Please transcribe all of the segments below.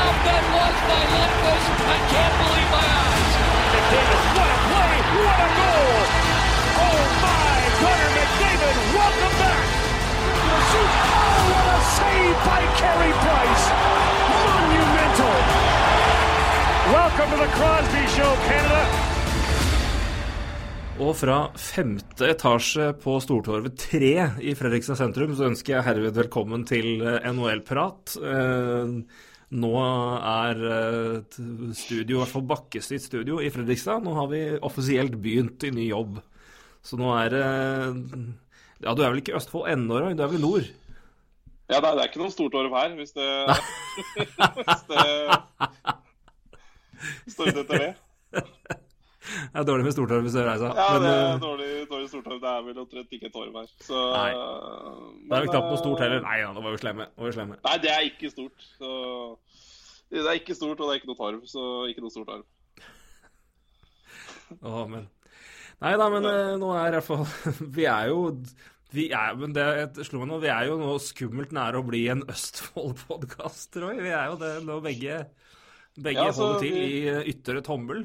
A that was by Lundqvist! I can't believe my eyes. McDavid, what a play! What a goal! Oh my! Connor McDavid, welcome back! Oh, what a save by Carey Price! Monumental! Welcome to the Crosby Show, Canada. Og fra femte etasje på Stortorvet 3 i Fredrikstad sentrum så ønsker jeg herved velkommen til NHL-prat. Eh, Nå er eh, studio, i hvert fall Bakkestitt studio i Fredrikstad, nå har vi offisielt begynt i ny jobb. Så nå er det Ja, du er vel ikke i Østfold ennå, Roy? Du er vel i nord? Ja, det er, det er ikke noe stortorv her, hvis det Hvis det står ut etter det. Det er dårlig med stortorv hvis du reiser. Ja, men det eh, er dårlig, dårlig stortorv. Det er vel omtrent ikke torv her. Så, Nei. men, det er vel knapt noe stort eh, heller. Nei, ja, nå var vi slemme. Var vi slemme. Nei, det er ikke stort. Så det er ikke stort, og det er ikke noe torv. Så ikke noe stort arv. Å, men Nei da, men eh, nå er i hvert fall Vi er jo vi er, men det jeg slo meg nå, vi er jo nå skummelt nære å bli en Østfold-podkast, Roy. Vi er jo det nå begge, begge Ja, holder til vi- i eh, ytre tommel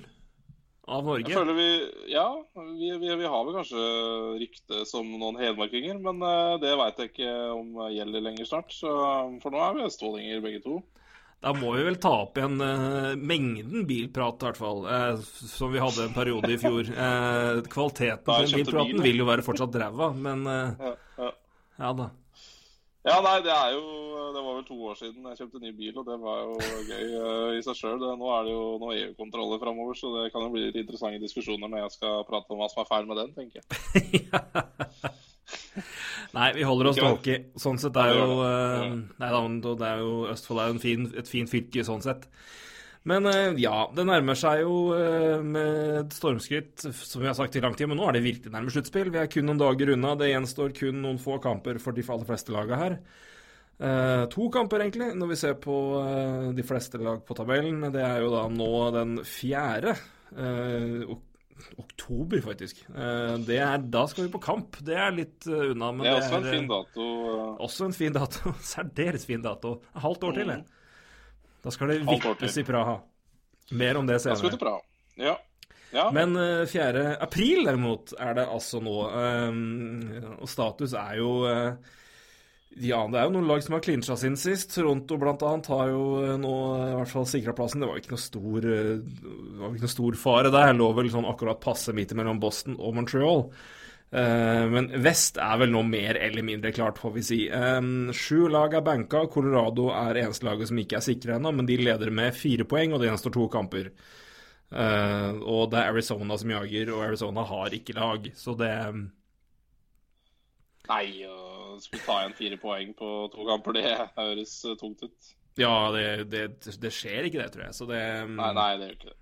av Jeg føler vi Ja, vi, vi, vi har vel kanskje rykte som noen hedmarkinger, men eh, det veit jeg ikke om gjelder lenger snart. Så, for nå er vi østfoldinger begge to. Da må vi vel ta opp igjen uh, mengden bilprat, i hvert fall, uh, som vi hadde en periode i fjor. Uh, kvaliteten på bilpraten bil, vil jo være fortsatt ræva, men eh, Ja, ja. ja da. Ja, nei, det er jo Det var vel to år siden jeg kjøpte ny bil, og det var jo gøy uh, i seg sjøl. Nå er det jo noen EU-kontroller framover, så det kan jo bli litt interessante diskusjoner når jeg skal prate om hva som er feil med den, tenker jeg. Nei, vi holder oss til hockey. Sånn sett er jo uh. Nei da, det er jo Østfold er jo en fin, et fint fylke sånn sett. Men eh, ja, det nærmer seg jo eh, med stormskritt, som vi har sagt i lang tid, men nå er det virkelig nærme sluttspill. Vi er kun noen dager unna. Det gjenstår kun noen få kamper for de aller fleste laga her. Eh, to kamper, egentlig, når vi ser på eh, de fleste lag på tabellen. Det er jo da nå den fjerde eh, ok oktober, faktisk. Eh, det er, da skal vi på kamp. Det er litt unna, men Det er også en eh, fin dato. også en fin dato. Særdeles fin dato. Halvt år til, det. Da skal det vippes i Praha. Mer om det senere. Da skal vi til Praha. Ja. ja. Men eh, 4. april derimot er det altså nå. eh, og status er jo eh, Ja, det er jo noen lag som har clincha sin sist. Toronto blant annet har jo eh, nå eh, i hvert fall sikra plassen. Det var ikke noe stor eh, Det var ikke noe stor fare der. Lå vel sånn akkurat passe midt mellom Boston og Montreal. Eh, men vest er vel nå mer eller mindre klart, får vi si. Sju lag er banka. Colorado er eneste laget som ikke er sikre ennå, men de leder med fire poeng, og det gjenstår to kamper. Eh, og det er Arizona som jager, og Arizona har ikke lag, så det Nei, å skulle ta igjen fire poeng på to kamper, det høres tungt ut. Ja, det, det, det skjer ikke det, tror jeg. Så det Nei, nei, det gjør ikke det.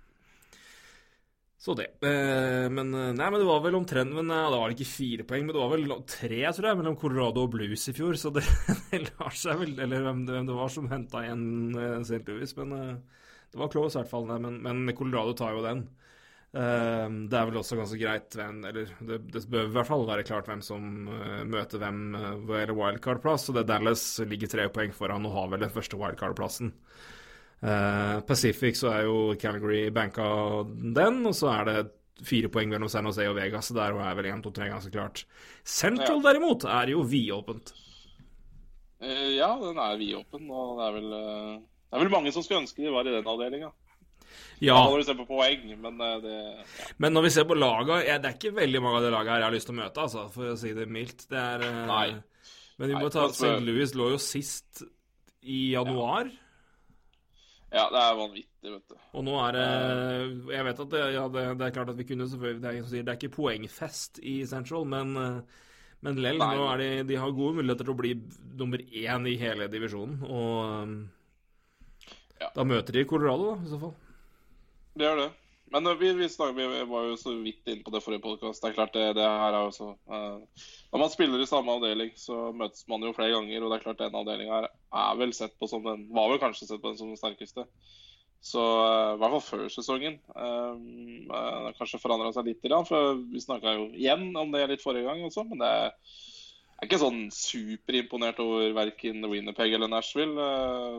Så det. Eh, men eh, Nei, men det var vel omtrent men Det var ikke fire poeng, men det var vel tre, tror jeg, mellom Colorado og Blues i fjor, så det, det lar seg vel Eller hvem det, var som henta igjen St. Louis, men eh, det var close i hvert fall. Men, men Colorado tar jo den. Eh, det er vel også ganske greit hvem Eller det, det bør i hvert fall være klart hvem som eh, møter hvem ved wildcard-plass. Så det Dallas ligger tre poeng foran og har vel den første wildcard-plassen. Eh, Pacific så er jo Calgary banka den, og så er det fire poeng mellom San Jose og Vegas. Så der er vel 1, 2, 3 ganske klart. Central Ja. derimot er jo vidåpent. Eh, Ja, den er vidåpen, og det er vel eh, Det er vel mange som skulle ønske de var i den avdelinga. Ja, Når du se på poeng, men det ja. men når vi ser på laga ja, Det er ikke veldig mange av de laga her jeg har lyst til å møte, altså, for å si det mildt. Det er Nei. Men vi Nei, må ta St. Louis lå jo sist i januar. ja, det er vanvittig, vet du. Og nå er det Jeg vet at det, ja, det, det er klart at vi kunne selvfølgelig Det er, det er ikke poengfest i Central, men, eh, Men lell, Nei. nå er de, de har gode muligheter til å bli nummer én i hele divisjonen. Og um, Ja. da møter de Colorado, da, i så fall. Det gjør det. Men øh, vi, vi, snakket, vi var jo så vidt inne på det forrige podkast. Det er klart det, det her er jo så uh, Når man spiller i samme avdeling, så møtes man jo flere ganger. Og det er klart den avdelinga er vel sett på som den Var vel kanskje sett på den som den sterkeste. Så uh, i hvert fall før sesongen. Um, uh, det har kanskje forandra seg litt, i grann, for vi snakka jo igjen om det litt forrige gang også. Men det er, jeg er ikke sånn superimponert over verken Winnerpeg eller Nashville. Eh,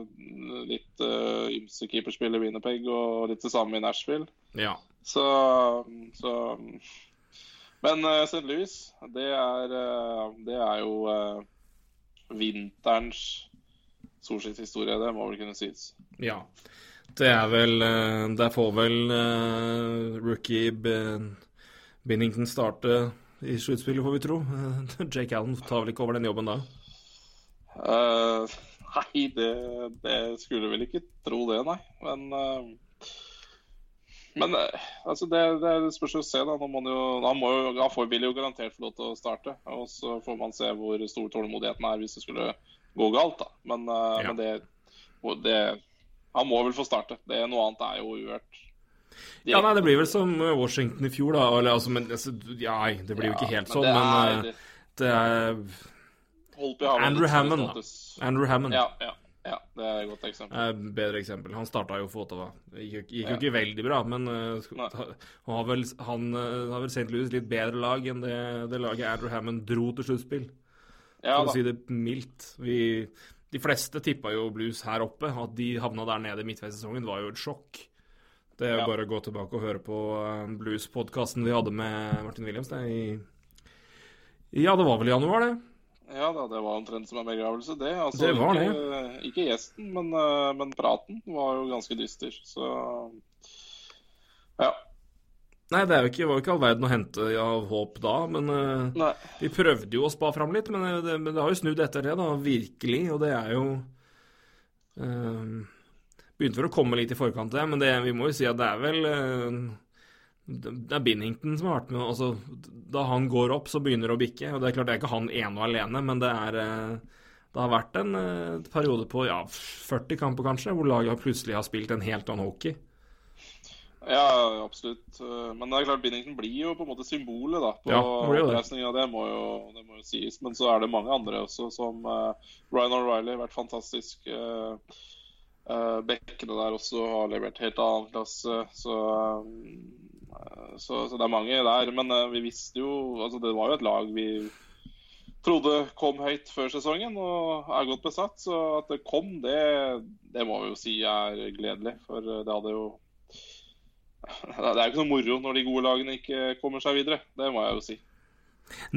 litt uh, ymse keeperspill i Winnerpeg og litt det samme i Nashville. Ja. Så, så Men uh, St. Louis, det er, uh, det er jo uh, vinterens solskinnshistorie. Det må vel kunne sies. ja. Det er vel eh, Der får vel eh, rookie Ben- Binnington starte i sluttspillet, får vi tro. Jake Allen tar vel ikke over den jobben da? Uh, nei, det, det skulle vel ikke tro det, nei. Men uh, Men uh, altså det, det spørs å se. da. Nå må han, jo, han, må jo, han får, vil jo garantert få lov til å starte. Og så får man se hvor stor tålmodigheten er hvis det skulle gå galt. da. Men, Ja. men det, det Han må vel få starte. Det Noe annet er jo uhørt. Ja, nei, det blir vel som Washington i fjor, da. Eller, altså, men, altså, ja, nei, det blir jo ikke helt sånn, det men er, men, det, det er Andrew Hammond, da. Andrew Hammond. Ja, ja, ja, det er et godt eksempel. Eh, bedre eksempel. Han starta jo for Ottawa. Det gikk, gikk jo Ja. ikke veldig bra, men eh, Nei. ta- han har vel, han, uh, har vel St. Louis litt bedre lag enn det, det laget Andrew Hammond dro til sluttspill. Ja, For å si det mildt. Vi, de fleste tippa jo Blues her oppe. At de havna der nede midtveis i sesongen, var jo et sjokk. Det er Ja. bare å gå tilbake og høre på uh, Blues-podkasten vi hadde med Martin Williams det, i Ja, det var vel i januar, det. Ja da, det var omtrent som en begravelse, det. Altså, Det var det. ikke, ikke gjesten, men, eh, men praten var jo ganske dyster. Så ja. Nei, det er jo ikke, var jo ikke all verden å hente av håp da, men eh, Nei. Vi prøvde jo å spa fram litt, men det, men det har jo snudd etter det, da, virkelig. Og det er jo eh, Begynte vel å komme litt i forkant, det, men det, vi må jo si at det er vel eh, det er Binnington som har vært med. altså Da han går opp, så begynner det å bikke. og Det er klart det er ikke han ene og alene, men det er eh, det har vært en eh, periode på ja, 40 kamper kanskje, hvor laget plutselig har spilt en helt annen hockey. Ja, absolutt. Men det er klart, Binnington blir jo på en måte symbolet da, på Ja, det det. Det, må jo, det må jo sies. Men så er det mange andre også, som Ryan O'Reilly. har Vært fantastisk. Uh, Bekkene der også har levert helt annen klasse. Så, eh, så, så det er mange der. Men eh, vi visste jo altså Det var jo et lag vi trodde kom høyt før sesongen og er godt besatt. Så at det kom, det, det må vi jo si er gledelig. For eh, det hadde jo det er jo ikke noe moro når de gode lagene ikke kommer seg videre. Det må jeg jo si.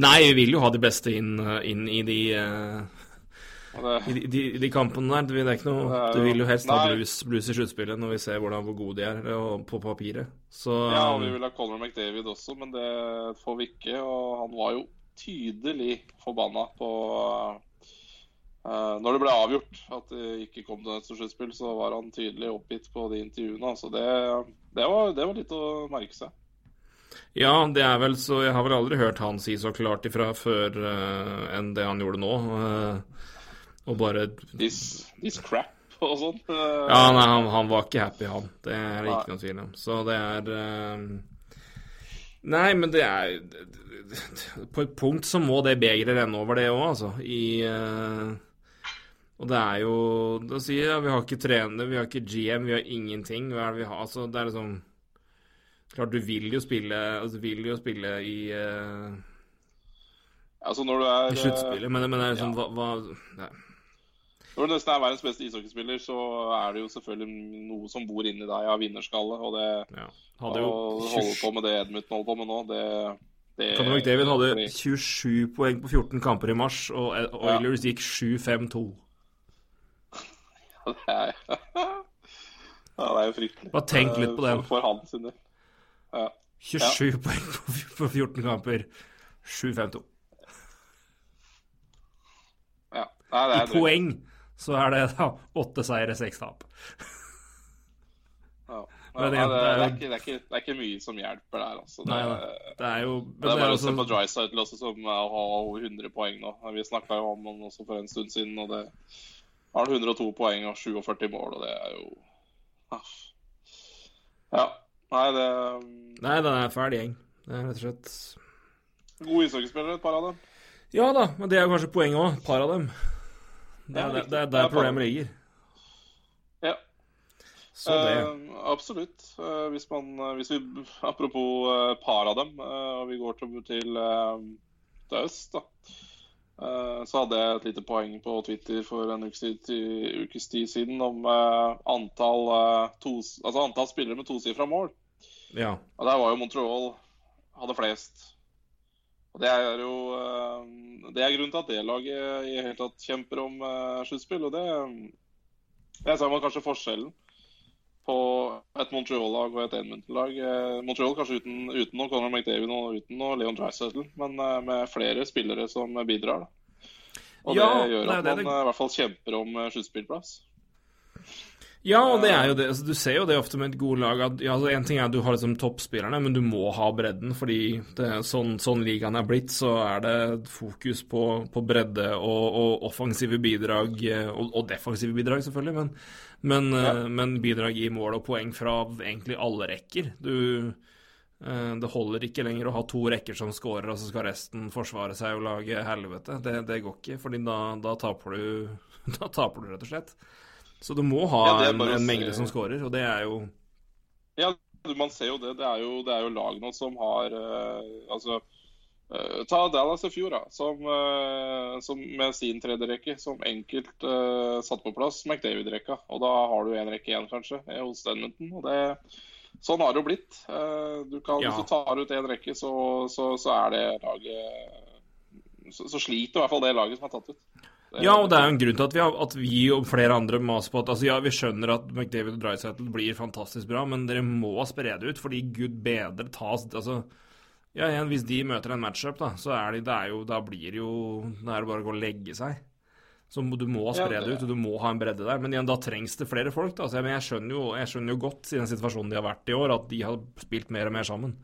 Nei, vi vil jo ha de beste inn, inn i de eh, det, I de, de, kampene der, det er ikke noe Du vil jo helst ha blues, blues i sluttspillet når vi ser hvordan, hvor gode de er og på papiret. Så ja, og vi vil ha Conor McDavid også, men det får vi ikke. Og han var jo tydelig forbanna på uh, Når det ble avgjort at det ikke kom til et sluttspill, så var han tydelig oppgitt på de intervjuene. Så det, det, var, det var litt å merke seg. Ja, det er vel så Jeg har vel aldri hørt han si så klart ifra før uh, enn det han gjorde nå. eh, og bare This, this crap og sånn. Ja, nei, han, han var ikke happy, han. Det er det ikke noe tvil om. Så det er eh, Nei, men det er På et punkt så må det begeret renne over, det òg, altså. I eh, Og det er jo Da sier jeg vi har ikke trener, vi har ikke GM, vi har ingenting. Hva er det vi har? Altså, det er liksom Klart, du vil jo spille altså, vil jo spille i, uh, altså når du er i sluttspillet, men, men det er liksom ja. hva, hva. Når du nesten er verdens beste ishockeyspiller, så er det jo selvfølgelig noe som bor inni deg av vinnerskalle. Og det Ja. Hadde jo å holde på med det Edmundton holder på med nå, det, det Conor McDavid hadde 27 poeng på 14 kamper i mars, og Oilers gikk 7-5-2. det er, ja, det er jo fryktelig. Bare tenk litt på Eh, den. For, for han sin del. Ja. 27 poeng på på 14 kamper. 7-5-2. ja. Nei, det I poeng så er det da åtte seire, seks tap. Ja. Det, det, er ikke, det, er ikke, det er ikke mye som hjelper der, altså. Det, Nei. Det er jo det er bare å se på Dryside også, som har 100 poeng nå. Vi snakka jo om han også for en stund siden, og det har 102 poeng og 47 mål, og det er jo. Ja. Nei, det Nei, den er fæl gjeng. Det er rett og slett Gode ishockeyspillere, et par av dem. Ja da, men det er jo kanskje poenget òg. Et par av dem. Det er, det, det er der er problemet ligger. Ja. Så det Uh, absolutt. Uh, hvis man eh, hvis vi, Apropos uh, par av dem, eh, og vi går til, til, til øst, da. Eh, så hadde jeg et lite poeng på Twitter for en ukes tid, ukes tid siden om antall, to, altså antall spillere med tosifra mål. Ja. Og der var jo Montreal hadde flest. Og det er jo eh, Det er grunnen til at det laget i hele tatt kjemper om uh, sluttspill. Og det, det ser man kanskje forskjellen på et Montreal-lag og et Edmonton-lag. Eh, Montreal kanskje uten, uten noe Conor McDavid og uten noe Leon Dreisettle, men eh, med flere spillere som bidrar. da. Og Ja, det gjør at nei, det man det- eh, i hvert fall kjemper om sluttspillplass. Ja, og det er jo det. Altså, du ser jo det ofte med et godt lag. At, ja, altså, en ting er at du har liksom toppspillerne, men du må ha bredden. Fordi det, sånn, sånn ligaen er blitt, så er det fokus på, på bredde og, og offensive bidrag. eh, Og, og defensive bidrag, selvfølgelig, men, men, ja. men bidrag i mål og poeng fra egentlig alle rekker. Du eh, Det holder ikke lenger å ha to rekker som scorer, og så skal resten forsvare seg og lage helvete. Det, det går ikke, fordi da, da, taper du, da taper du, rett og slett. Så du må ha Ja, en, en mengde som scorer, og det er jo Ja, man ser jo det. Det er jo, det er jo lag nå som har uh, Altså uh, Ta Dallas i fjor, da. Som, uh, som med sin tredje rekke, som enkelt uh, satte på plass McDavid-rekka. Og da har du en rekke igjen, kanskje, hos Denmonton. Og det, sånn har det jo blitt. Du kan, Ja. Hvis du tar ut en rekke, så, så, så er det laget så, så sliter i hvert fall det laget som er tatt ut. Ja, og det er jo en grunn til at vi, har, at vi og flere andre maser på at altså Ja, vi skjønner at McDavid og Drysettle blir fantastisk bra, men dere må spre det ut, fordi gud bedre tas Altså ja, igjen, Hvis de møter en matchup, da, så er de, det er jo, da blir det jo Da er det bare å gå og legge seg. Så du må spre Ja, det det- ut, og du må ha en bredde der. Men igjen, da trengs det flere folk. da, så jeg, men jeg skjønner, jo, jeg skjønner jo godt i den situasjonen de har vært i år, at de har spilt mer og mer sammen.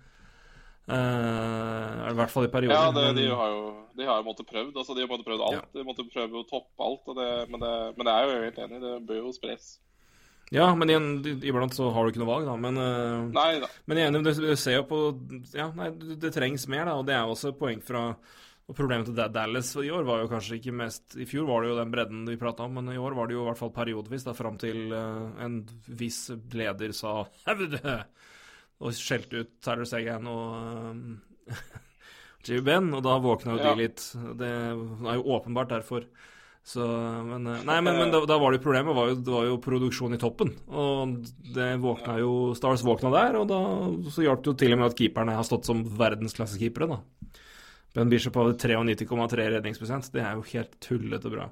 Eh, I hvert fall i perioder. Ja, det, de har jo de har måttet prøvd. altså De har måttet prøvd alt. Ja. De måtte prøve å toppe alt. Det, men, det, men det er jo helt enig, det bør jo spres. Ja, men igjen, iblant så har du ikke noe valg, da. Men eh, Nei da. Men jeg er du du ser jo på Ja, nei, det, det trengs mer, da. Og det er jo også et poeng fra og Problemet til Dallas i år var jo kanskje ikke mest I fjor var det jo den bredden vi prata om, men i år var det jo i hvert fall periodevis, da, fram til uh, en viss leder sa og skjelte ut Tyler Sagan og uh, Jimmy Ben, og da våkna jo Ja. de litt. Det er jo åpenbart derfor. Så, men, eh, nei, men, men da, da var det jo problemet var jo, det var jo produksjon i toppen. Og det våkna jo Stars våkna der, og da så hjalp det jo til og med at keeperne har stått som verdensklassekeepere, da. Ben Bishop hadde 93,3 redningsprosent. Det er jo helt tullete bra.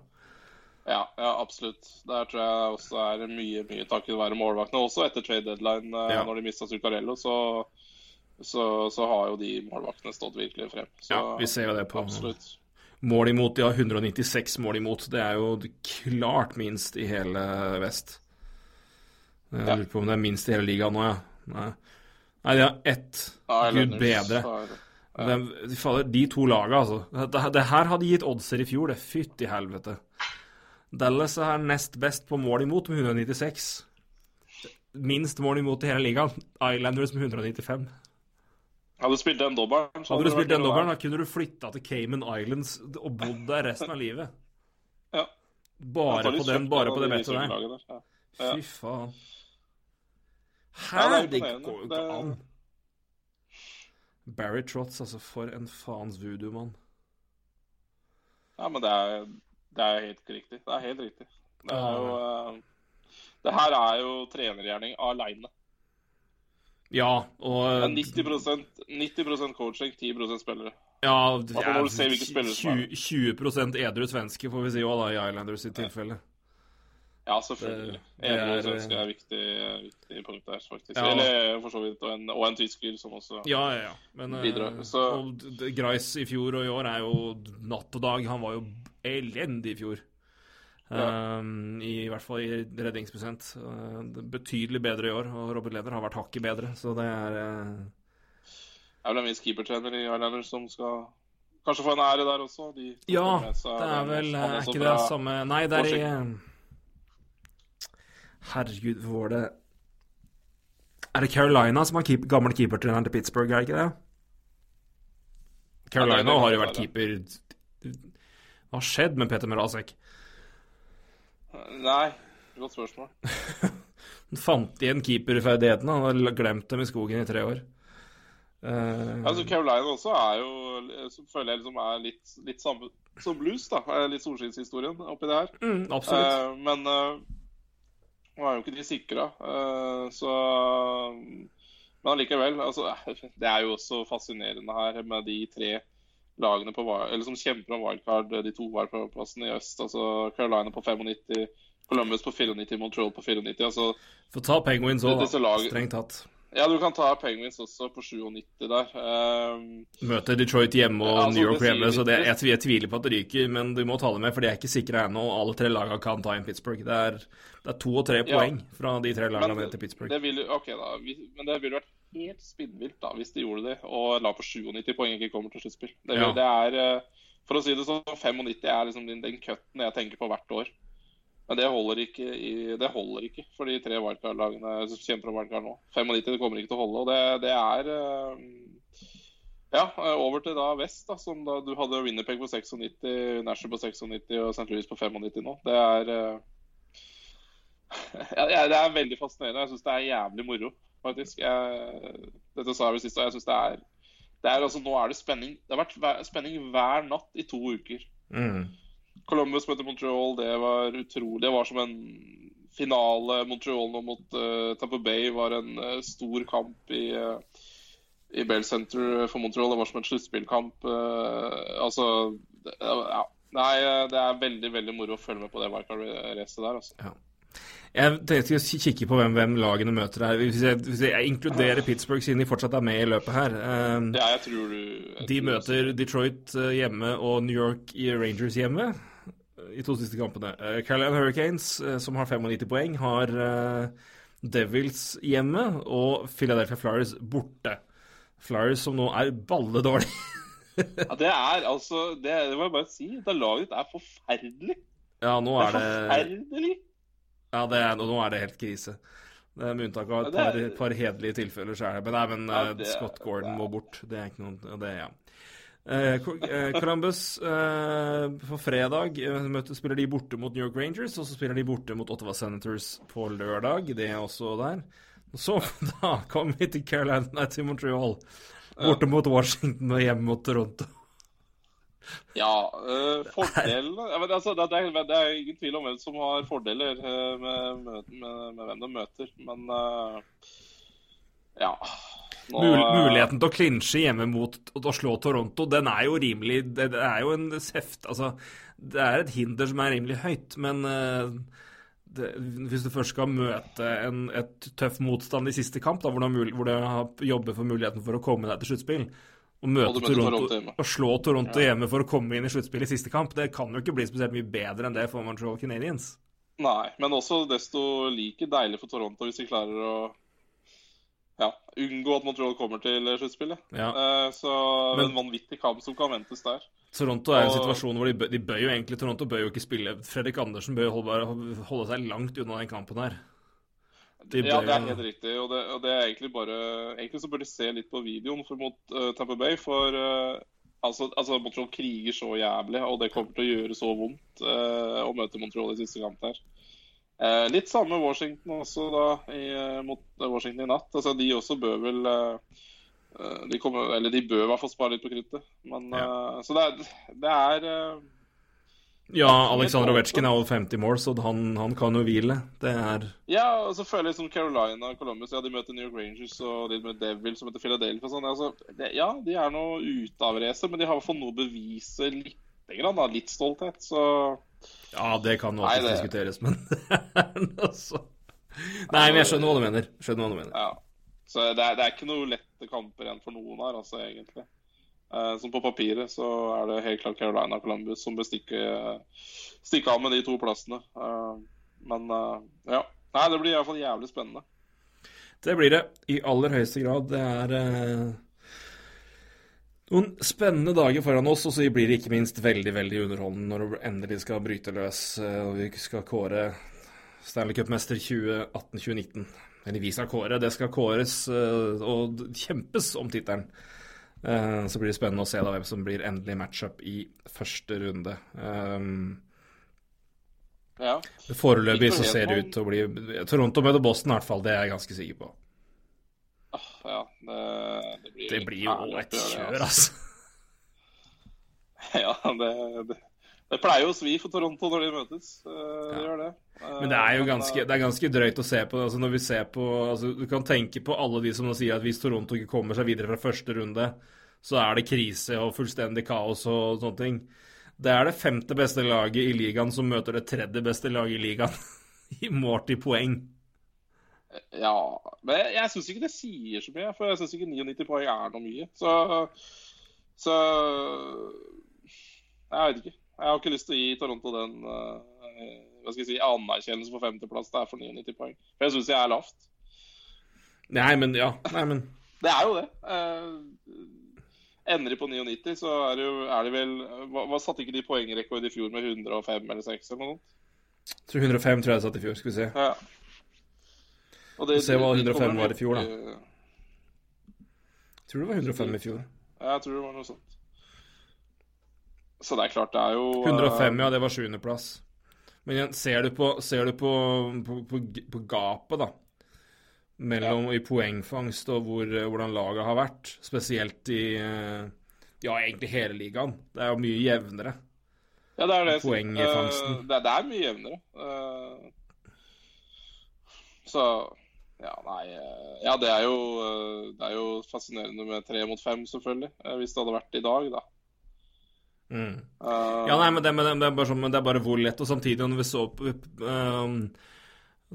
Ja, ja, absolutt. Der tror jeg også er mye mye takket være målvaktene. Også etter trade deadline, eh, Ja. når de mista Zuccarello, så, så, så har jo de målvaktene stått virkelig frem. Så, Ja, vi ser jo det på Absolutt. mål imot. De har 196 mål imot. Det er jo klart minst i hele vest. Jeg Ja. lurer på om det er minst i hele ligaen nå, ja. Nei, Nei de har ett. Gud bedre. de, de to laga, altså. Det, det her hadde gitt oddser i fjor, det. Fytti helvete. Dallas er nest best på mål imot med 196. Minst mål imot i hele ligaen. Islanders med 195. Hadde du spilt den dobbelen, Hadde du spilt den dobbelen, da kunne du flytta til Cayman Islands og bodd der resten av livet. Ja. Bare på den, bare på det de bettet der. Ja. Ja. Fy faen. Her, Hæ? det Det går jo ikke an. Barry Trotz, altså. For en faens voodoo-mann. Ja, men det er, det er helt riktig. Det er helt riktig. Det er jo uh, Det her er jo trenergjerning aleine. Ja, og Det er 90, 90 coaching, 10% spillere. Ja, det Altså, ser hvilke spillere er 20, 20 edru svenske, får vi si òg, i Islanders sitt tilfelle. Ja, selvfølgelig. Edru er- svenske er viktig, viktig punkt der, faktisk. Ja. Eller for så vidt. Og en, og en tysker som også Ja, ja, ja. Men eh, Bidrar, så- og Greis i fjor og i år er jo natt og dag. Han var jo elendig i fjor. Um, I hvert fall i redningsprosent. Uh, betydelig bedre i år, og Robert Leder har vært hakket bedre, så det er uh, Det er vel en viss keepertrener i Islanders som skal kanskje få en ære der også. De Ja, det er vel Er ikke det samme Nei, det er i Herregud, hvor var det Er det Carolina som har keep, gammel keepertreneren til Pittsburgh, er det ikke det? Carolina Ja, har jo vært keeper Hva har skjedd med Peter Mrazek? Nei, godt spørsmål. Han fant igjen keeperferdighetene. Han har glemt dem i skogen i tre år. Uh, Altså, Caroline også er jo føler jeg liksom er litt, litt samme som blues, da. Litt solskinnshistorien oppi det her. mm, absolutt. uh, men nå er jo ikke de sikra, så Men allikevel. Altså, det er jo også fascinerende her med de tre lagene på, eller som kjemper om wildcard, de to wildcard-plassene i øst. altså Carolina på 95, Columbus på 94, Montreal på 94. altså Få ta Penguins òg, da. Strengt tatt. Ja, du kan ta Penguins også på 97 der. Um, Møter Detroit hjemme og Ja, altså, New York hjemme, så det, jeg, jeg tviler på at det ryker. Men du må ta det med, for de er ikke sikra ennå. Alle tre lagene kan ta inn Pittsburgh. Det er, det er to og tre Ja. poeng fra de tre lagene Men ned til Pittsburgh. Det vil, ok da, vi- men det ville vært helt spinnvilt da, hvis de gjorde det og la på 97 poeng ikke kommer til sluttspill. Det, Ja. det er, eh, For å si det sånn, 95 er liksom den, den cutten jeg tenker på hvert år. Men det holder ikke, i, det holder ikke for de tre wildcard-lagene som kjemper om wildcard nå. 95 det kommer ikke til å holde. og det, det er eh, Ja, eh, over til da vest, da, som da du hadde Winnerpeg på 96, Nasher på 96 og St. Louis på 95 nå. Det er ja, det er veldig fascinerende. Jeg syns det er jævlig moro, faktisk. Jeg, dette sa jeg vel sist, og jeg syns det er det er altså, Nå er det spenning. Det har vært spenning hver natt i to uker. Mm. Columbus møtte Montreal, det var utrolig. Det var som en finale. Montreal nå mot uh, Tampa Bay var en uh, stor kamp i, uh, i Bell Center for Montreal. Det var som en sluttspillkamp. altså det, ja. Nei, det er veldig veldig moro å følge med på det wildcard-racet der. altså. Jeg tenkte å kikke på hvem, hvem lagene møter her. Hvis jeg, hvis jeg inkluderer Pittsburgh, siden de fortsatt er med i løpet her. Um, Ja, jeg tror du jeg De tror møter Detroit eh, hjemme og New York i Rangers hjemme i to siste kampene. Uh, Carolina Hurricanes, eh, som har 95 poeng, har uh, Devils hjemme og Philadelphia Flyers borte. Flyers som nå er balledårlig. Ja, det er altså Det, det må jeg bare si. Det laget ditt er forferdelig. Ja, nå Det er er forferdelig. Ja, det er, nå er det helt krise. Det er Med unntak av et par, par hederlige tilfeller, så er det Men, nei, men Ja, eh, det- Scott Gordon må bort. Det er ikke noe det, ja. Eh, eh, Columbus eh, på fredag eh, møter, spiller de borte mot New York Rangers, og så spiller de borte mot Ottawa Senators på lørdag. Det er også der. Så da kommer vi til Carolina nei, til Montreal. Borte mot Washington og hjemme mot Toronto. Ja, øh, fordelene altså, det, det, det er ingen tvil om hvem som har fordeler eh, med, med, med, hvem de møter, men øh, ja. Nå, Mul eh, muligheten til å klinsje hjemme mot å slå Toronto, den er jo rimelig Det, det er jo en seft Altså, det er et hinder som er rimelig høyt, men øh, det, hvis du først skal møte en, et tøff motstand i siste kamp, da, hvor du, har jobbet hvor du jobber for muligheten for å komme deg til sluttspill, og møte Og Toronto, Toronto og slå Toronto hjemme for å komme inn i sluttspillet i siste kamp, det kan jo ikke bli spesielt mye bedre enn det for Montreal Canadiens. Nei, men også desto like deilig for Toronto hvis de klarer å ja, unngå at Montreal kommer til sluttspillet. Ja. Eh, så Men- en vanvittig kamp som kan ventes der. Toronto er i en Og- situasjon hvor de bør, de bør jo egentlig Toronto bør jo ikke spille. Fredrik Andersen bør jo holde, holde seg langt unna den kampen her. De Ja, det er helt riktig. Og det, og det er egentlig bare Egentlig så bør de se litt på videoen for mot uh, Tampa Bay, for uh, altså, altså Montreal kriger så jævlig, og det kommer til å gjøre så vondt uh, å møte Montreal i siste kamp der. Uh, litt samme Washington også, da, i, eh, mot Washington i natt. Altså, de også bør vel eh, eh, de, kommer, eller de bør i hvert fall spare litt på kruttet. Men, ja. så det er, det er eh, Ja, Aleksandr Ovetsjkin er over 50 mål, så han, han kan jo hvile. Det er Ja, og så føler jeg som Carolina og Columbus Ja, de møter New York Rangers og de møter Devil, som heter Philadelphia og sånn. Altså, det, ja, de er nå ute av racet, men de har i hvert fall noe å bevise lite grann. Da. Litt stolthet. Så Ja, det kan jo alltid diskuteres, men altså Nei, men jeg skjønner hva du mener. Skjønner hva du mener. ja. Så det er, det er ikke noe lette kamper igjen for noen her, altså, egentlig. Eh, som på papiret så er det helt klart Carolina Columbus som bør stikke, stikke av med de to plassene. Eh, men eh, ja. Nei, det blir iallfall jævlig spennende. Det blir det i aller høyeste grad. Det er noen spennende dager foran oss, og så blir det ikke minst veldig veldig underholdende når det endelig skal bryte løs og vi skal kåre Stanley Cup-mester 2018-2019. Eller vi skal kåre, det skal kåres og kjempes om tittelen. Eh, Så blir det spennende å se da hvem som blir endelig matchup i første runde. Um, Ja. Foreløpig så ser det ut til å bli Toronto møter Boston i hvert fall, det er jeg ganske sikker på. Ah, ja det, det blir Det blir jo et kjør, altså. Ja, det, det, det pleier jo å svi for Toronto når de møtes. Eh, ja. gjør det. Eh, Men det er jo ganske, eh, det er ganske drøyt å se på. Altså når vi ser på altså Du kan tenke på alle de som nå sier at hvis Toronto ikke kommer seg videre fra første runde, så er det krise og fullstendig kaos og sånne ting. Det er det femte beste laget i ligaen som møter det tredje beste laget i ligaen i målt i poeng. Ja, men jeg, jeg syns ikke det sier så mye. For jeg syns ikke 99 poeng er noe mye. Så, så Jeg vet ikke. Jeg har ikke lyst til å gi Toronto den eh, hva skal jeg si, anerkjennelse for femteplass. Det er for 99 poeng. For jeg syns jeg er lavt. Nei, men ja. Nei, men Det er jo det. Eh, ender de på 99, så er det jo er det vel hva, hva Satte ikke de poengrekord i fjor med 105 eller 6 eller noe sånt? jeg tror 105 tror jeg satt i fjor. Skal vi se. Ja. Og det- Se hva 105 var i fjor, da. Jeg Tror det var 105 i fjor. Ja, Jeg tror det var noe sånt. Så det er klart, det er jo eh, 105, ja, det var sjuendeplass. Men igjen, ser du på, ser du på, på, på, på gapet, da, mellom i poengfangst og hvor, hvordan laget har vært, spesielt i eh, ja, egentlig hele ligaen, det er jo mye jevnere. Ja, det er det. Poengfangsten. Uh, det, det er mye jevnere. Uh, så ja, nei eh, Ja, det er jo eh, Det er jo fascinerende med tre mot fem, selvfølgelig. eh, hvis det hadde vært i dag, da. Mm. Ja, nei, men det, men det, bare sånn, men det er bare hvor lett. Og samtidig, når vi så opp um,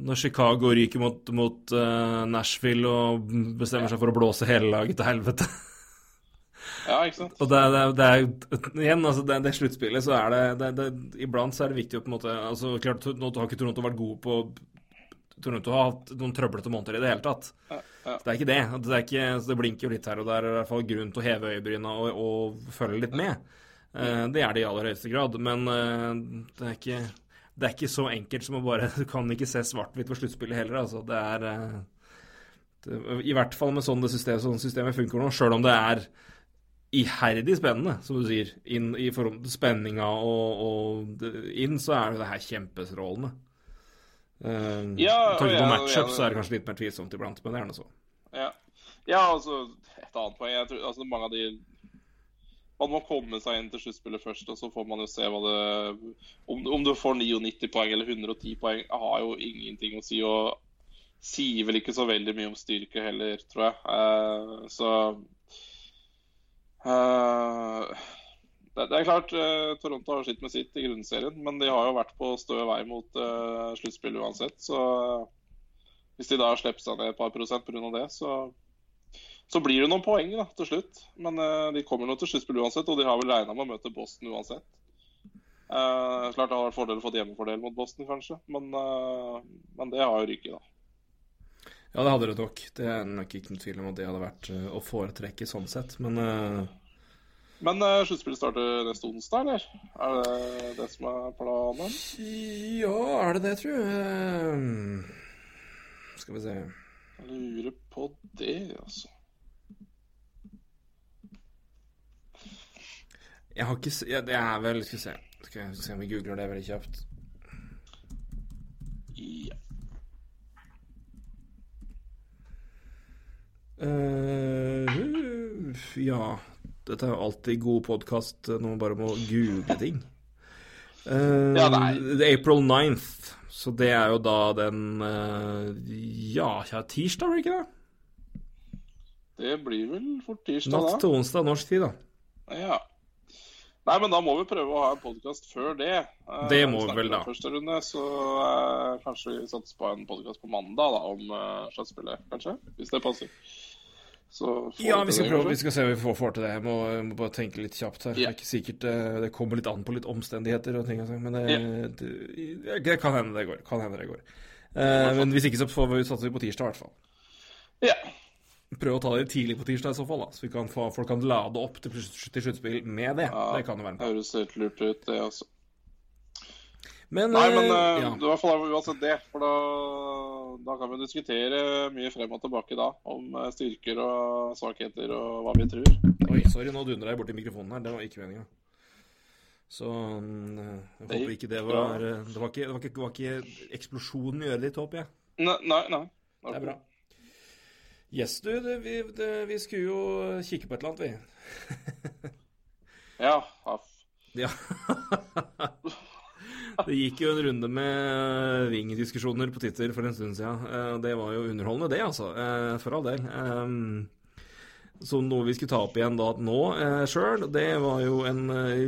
Når Chicago ryker mot, mot uh, Nashville og bestemmer seg for å blåse hele laget til helvete ja, ikke sant? Og det, det, er igjen, altså det, det sluttspillet, så er det, Iblant så er det viktig å på en måte altså klart, Nå har ikke Toronto vært gode på Toronto har hatt noen trøblete måneder i det hele tatt. Ja, ja. Det er ikke det. Det, er ikke, så det blinker jo litt her og der. Det er i hvert fall grunn til å heve øyebryna og, og følge litt med. Eh, det er det i aller høyeste grad. Men eh, det, er ikke, det er ikke så enkelt som å bare Du kan ikke se svart-hvitt på sluttspillet heller. Altså. Det er eh, det, I hvert fall med sånn det systemet, sånn systemet funker nå, sjøl om det er iherdig spennende, som du sier. Inn i forhold til spenninga og, og inn, så er jo det her kjempestrålende. Uh, Ja, med tanke på jeg- matchup så er det kanskje litt mer tvilsomt iblant, men det er nå så. Ja. ja, altså Et annet poeng. Jeg tror, altså, mange av de Man må komme seg inn til sluttspillet først, og så får man jo se hva det Om, om du får 99 poeng eller 110 poeng, har jo ingenting å si. Og sier vel ikke så veldig mye om styrke heller, tror jeg. Uh, så uh, det, det er klart, uh, Toronto har sitt med sitt i grunnserien, men de har jo vært på stø vei mot uh, sluttspill uansett. Så hvis de da slipper seg ned et par prosent pga. det, så, så blir det noen poeng da, til slutt. Men uh, de kommer nå til sluttspill uansett, og de har vel regna med å møte Boston uansett. Uh, klart det hadde vært fordel å få hjemmefordel mot Boston, kanskje, men, uh, men det har jo ryket, da. Ja, det hadde det nok. Det er nok ikke noen tvil om at det hadde vært å foretrekke sånn sett, men Men uh, sluttspillet starter neste onsdag, eller? Er det det som er planen? Ja, er det det, tror jeg? Eh, Skal vi se Jeg lurer på det, altså. Jeg har ikke. Ja, det er vel Skal vi se. Skal jeg se om vi googler det veldig kjapt. Ja. Uh, ja Dette er jo alltid god podkast når man bare må google ting. Uh, Ja, nei. det er April 9th, så det er jo da den uh, Ja, tirsdag, blir det ikke det? Det blir vel fort tirsdag, Natt da. til onsdag norsk tid, da. Ja. Nei, men da må vi prøve å ha en podkast før det. Eh, Det må vi vel, da. Første runde, så uh, kanskje vi satser på en podkast på mandag da, om uh, sluttspillet, kanskje. Hvis det passer. Så Ja, vi skal det, prøve, vi skal se om vi får, får til det. Jeg må, jeg må bare tenke litt kjapt her. Det er ikke sikkert uh, Det kommer litt an på litt omstendigheter og ting og sånn, men det, yeah. det, det kan hende det går. Kan hende det går. Uh, men hvis ikke så får vi, satser vi på tirsdag, i hvert fall. Ja. Prøve å ta det tidlig på tirsdag i så fall, da. Så vi kan få, folk kan lade opp til, til sluttspill med det. Ja, det kan jo være med. Høres helt lurt ut, det også. Men, Nei, men eh, ja. det i hvert fall uansett det. For da, da kan vi diskutere mye frem og tilbake da. Om eh, styrker og svakheter og hva vi tror. Oi, sorry, nå dundra jeg borti mikrofonen her. Det var ikke meninga. Så mm, jeg Det håper ikke det var Det var ikke, det var ikke, det var ikke eksplosjonen i øret ditt, håper jeg. Nei, nei. nei. Det er bra. Yes, du, det, vi, det, vi skulle jo kikke på et eller annet, vi. Ja. ja. Ja. det gikk jo en runde med Ving-diskusjoner på Twitter for en stund siden. Eh, Det var jo underholdende, det, altså. Eh, For all del. Så noe vi skulle ta opp igjen da nå sjøl, det var jo en eh,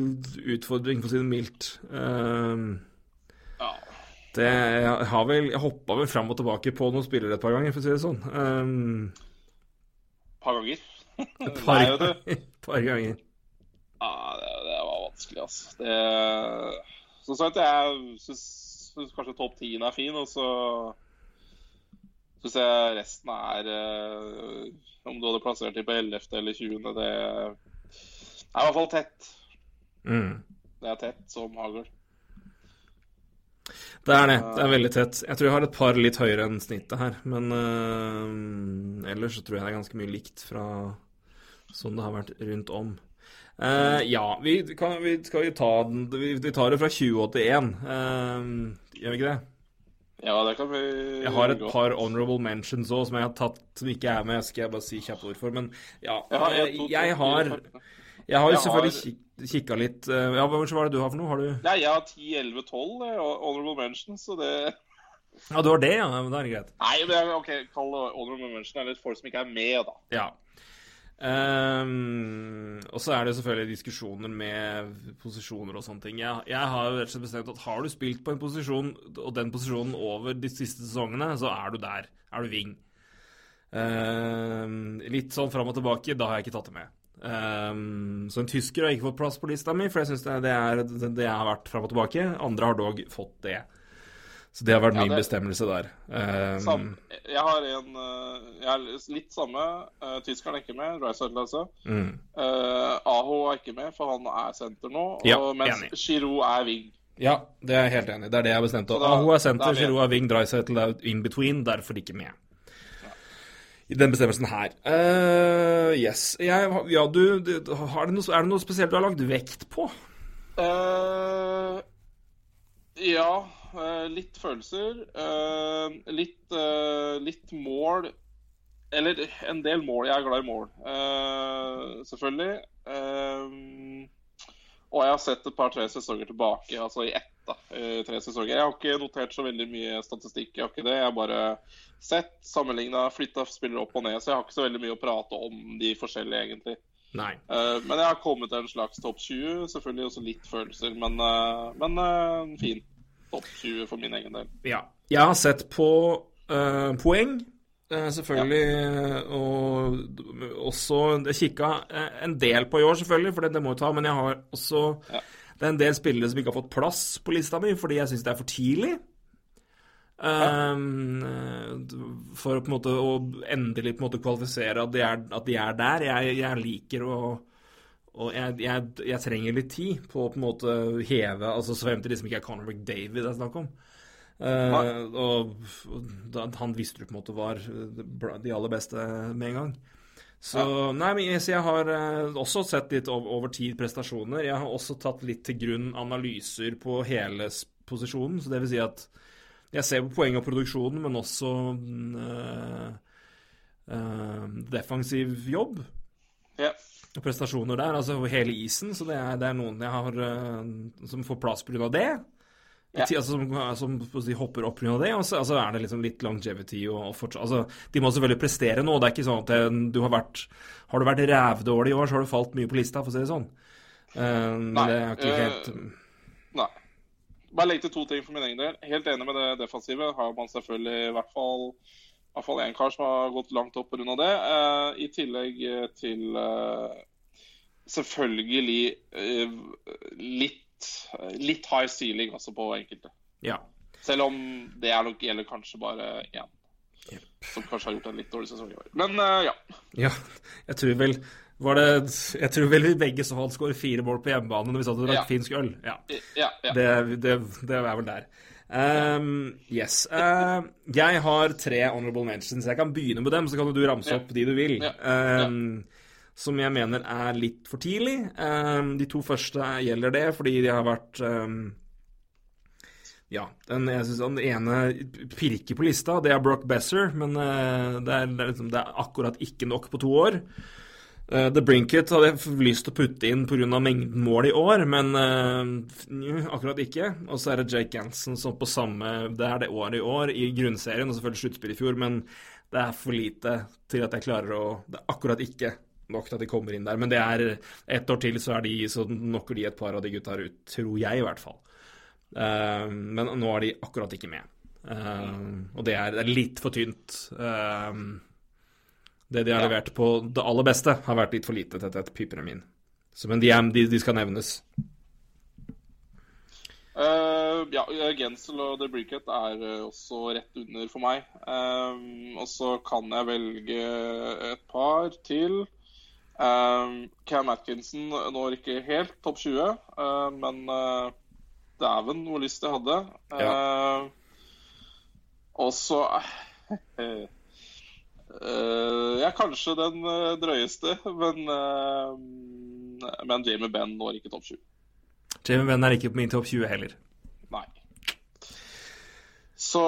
utfordring, for å si det mildt. Det, jeg har vel Jeg hoppa vel fram og tilbake på noen spillere et par ganger, for å si det sånn. Um, par ganger. et par, Nei, par ganger. Ja, det, det var vanskelig, altså. Det, som sagt, jeg syns, syns kanskje topp 10 er fin, og så syns jeg resten er eh, Om du hadde plassert dem på 11. eller 20., det er i hvert fall tett. Mm. Det er tett som hagl. Det er det. Det er veldig tett. Jeg tror jeg har et par litt høyere enn snittet her, men uh, ellers så tror jeg det er ganske mye likt fra sånn det har vært rundt om. Uh, ja, vi, kan, vi skal jo ta den Vi, vi tar det fra 2081, uh, gjør vi ikke det? Ja, det kan vi Jeg har et par honorable mentions òg som jeg har tatt som ikke er med, skal jeg bare si kjapt ord for. Men ja, Jeg har, en, jeg har. Jeg har Jeg selvfølgelig kik kikka litt eh, Ja, hva var det du har for noe? Har du Nei, jeg har 10, 11, 12 eh, honorable mentions, så det Ja, du har det, ja? Men Da er det greit. Nei, men OK, kall honorable mention eller folk som ikke er med, da. Ja. Um, og så er det selvfølgelig diskusjoner med posisjoner og sånne ting. Jeg, jeg har rett og slett bestemt at har du spilt på en posisjon, og den posisjonen over de siste sesongene, så er du der. Er du wing. Um, litt sånn fram og tilbake, da har jeg ikke tatt det med. Ehm, så en tysker har ikke fått plass på lista mi, for jeg syns det, det, er- det, har vært fram og tilbake. Andre har dog fått det. Så det har vært Ja, min det- bestemmelse der. Um, Sam, jeg har en eh, Jeg er litt samme. Uh, tyskeren er ikke med. Rice altså. mm. Uh, Aho er ikke med, for han er senter nå. Ja, og mens enig. Giroud er wing. Ja, det er jeg helt enig i. Det er det jeg har bestemt. Aho er senter, er Giroud er wing, Dreisaitl er in between, derfor ikke med. I den bestemmelsen her. Uh, yes. Jeg, ja, du, du har det noe, Er det noe spesielt du har lagt vekt på? Uh, ja, eh, litt følelser. Uh, litt, litt mål. Eller en del mål. Jeg er glad i mål, eh, selvfølgelig. Og jeg har sett et par-tre sesonger tilbake, altså i ett. Da, i tre sesonger. Jeg har ikke notert så veldig mye statistikk. Jeg har ikke det. Jeg har bare sett, sammenligna, flytta spillere opp og ned. Så jeg har ikke så veldig mye å prate om de forskjellige, egentlig. Nei. Uh, men jeg har kommet til en slags topp 20. Selvfølgelig også litt følelser, men, uh, men uh, fin. Topp 20 for min egen del. Ja. Jeg har sett på eh, poeng, Selvfølgelig. selvfølgelig, og også kikka eh, en del på i år, selvfølgelig, for det, det må jo ta, men jeg har også Ja. Det er en del spillere som ikke har fått plass på lista mi fordi jeg syns det er for tidlig. Um, for å på en måte å endelig på en måte kvalifisere at de er, at de er der. Jeg, jeg liker å Og jeg, jeg, jeg trenger litt tid på å på en måte heve Altså så frem til det som ikke er Conor McDavid det er snakk om. Uh, og, og han visste du på en måte var de aller beste med en gang. Så nei, men så jeg har eh, også sett litt over, tid prestasjoner. Jeg har også tatt litt til grunn analyser på hele posisjonen. Så det vil si at jeg ser på poeng og produksjonen, men også eh, eh, defensiv jobb Ja. og prestasjoner der, altså hele isen. Så det er, det er noen jeg har eh, som får plass pga. det. Ja. Altså, som som de hopper opp pga. det. Og så altså, er det liksom litt longevity og, og fortsatt Altså, de må selvfølgelig prestere nå. Det er ikke sånn at det, du har vært Har du vært rævdårlig i år, så har du falt mye på lista, for å si det sånn. Uh, Nei, det er ikke helt uh, Nei. Bare legg til to ting for min egen del. Helt enig med det defensive. Har man selvfølgelig i hvert fall i hvert fall én kar som har gått langt opp pga. det. Uh, I tillegg eh, til eh, selvfølgelig eh, litt, litt high ceiling også på enkelte. Ja. Selv om det er nok gjelder kanskje bare én. Som kanskje har gjort en litt dårlig sesong i år. Men uh, ja. ja. Jeg tror vel var det, Jeg tror vel vi begge så han skåret fire mål på hjemmebane når vi satt og drakk Ja. finsk øl. Ja. ja, ja. Det, det, det er vel der. Um, yes. Uh, jeg har tre honorable mentions. Jeg kan begynne med dem, så kan du ramse opp de du vil. Um, som jeg mener er litt for tidlig. Um, de to første gjelder det fordi de har vært um, Ja, den, jeg synes den ene pirker på lista, det er Brock Besser, men uh, det, er, det, er liksom, det er akkurat ikke nok på to år. Uh, The Brinket hadde jeg lyst til å putte inn pga. mengden mål i år, men uh, akkurat ikke. Og så er det Jake Ganson som på samme Det er det året i år i grunnserien, og selvfølgelig sluttspill i fjor, men det er for lite til at jeg klarer å Det er akkurat ikke nok til at de kommer inn der. Men det er ett år til, så er de Så knocker de et par av de gutta ut, tror jeg i hvert fall. Uh, men nå er de akkurat ikke med. Uh, og det er, det er litt for tynt. Uh, det de har levert på det aller beste, har vært litt for lite til et piper min. Så, men de, de, de skal nevnes. Ja, Gensel og The Bricket er også rett under for meg. Og så kan jeg velge et par til. Um, Cam Atkinson når ikke helt topp 20, uh, men uh, dæven hvor lyst jeg hadde. Eh, og så Jeg er kanskje den eh, drøyeste, men eh, Men Jamie Benn når ikke topp 20. Jamie Benn er ikke på min topp 20 heller. Så,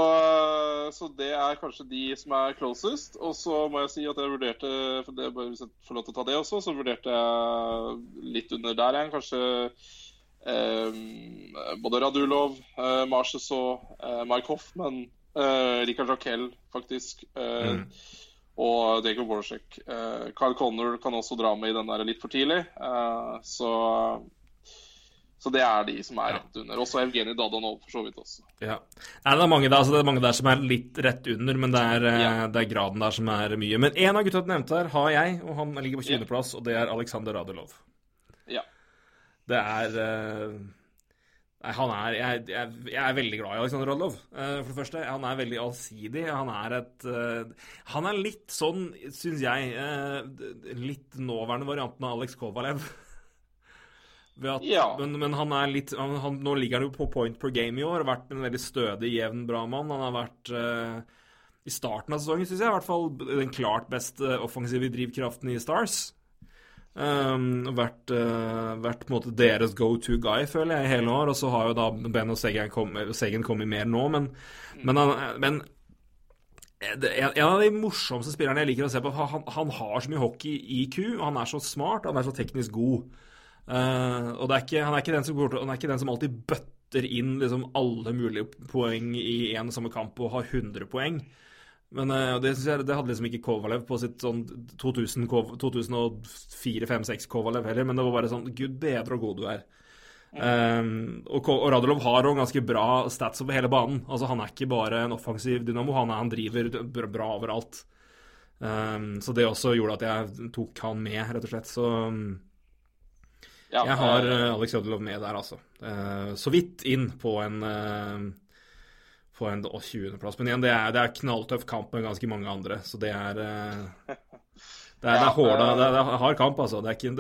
så det er kanskje de som er closest. Og så må jeg si at jeg vurderte for det, Hvis jeg får lov til å ta det også, så vurderte jeg litt under der igjen. Kanskje eh, både Radulov, eh, og eh, Mike Hoffman, eh, Rikard Raquel, faktisk. Eh, Mm. Og Dago Borshek. Eh, Kyle Connor kan også dra med i den der litt for tidlig. Eh, så så det er de som er Ja. rett under. Også Evgenij Dadanov, for så vidt også. Ja. Nei, det, er mange der, altså det er mange der som er litt rett under, men det er, eh, Ja. det er graden der som er mye. Men én av gutta du nevnte her, har jeg, og han ligger på Ja. 20.-plass, og det er Aleksandr Radulov. Ja. Det er eh, Nei, han er jeg, jeg, jeg er veldig glad i Alexander Radlov. Eh, for det første, han er veldig allsidig. Han er et Han er litt sånn, syns jeg, litt nåværende varianten av Alex Kovalev. At, Ja. men, men han er litt han, han, Nå ligger han jo på point per game i år. Har vært en veldig stødig, jevn, bra mann. Han har vært uh, I starten av sesongen, syns jeg, i hvert fall den klart beste offensive drivkraften i Stars. Um, vært, uh, vært på en måte deres go to guy, føler jeg, i hele år. Og så har jo da Ben og Segen kommet, Segen kommet mer nå, men, men, han, men det, en av de morsomste spillerne jeg liker å se på, han, han har så mye hockey-IQ, han er så smart, han er så teknisk god. Eh, og det er ikke, han, er ikke den som, han er ikke den som alltid bøtter inn liksom, alle mulige poeng i en samme kamp og har 100 poeng. Men uh, det, jeg, det hadde liksom ikke Kovalev på sitt sånn 2004-2005-2006 Kovalev heller, men det var bare sånn Gud bedre og god du er. Um, og, og Radulov har òg ganske bra stats over hele banen. Altså Han er ikke bare en offensiv dynamo, han, er, han driver bra, bra overalt. Um, så det også gjorde at jeg tok han med, rett og slett. Så um, Ja, jeg har eh, Alex Radulov med der, altså. Uh, så vidt inn på en uh, på en 20.-plass. Men igjen, det er, det er knalltøff kamp med ganske mange andre, så det er det er, det Ja, er hårda, eh, det er, det er hard kamp, altså. Det, ikke,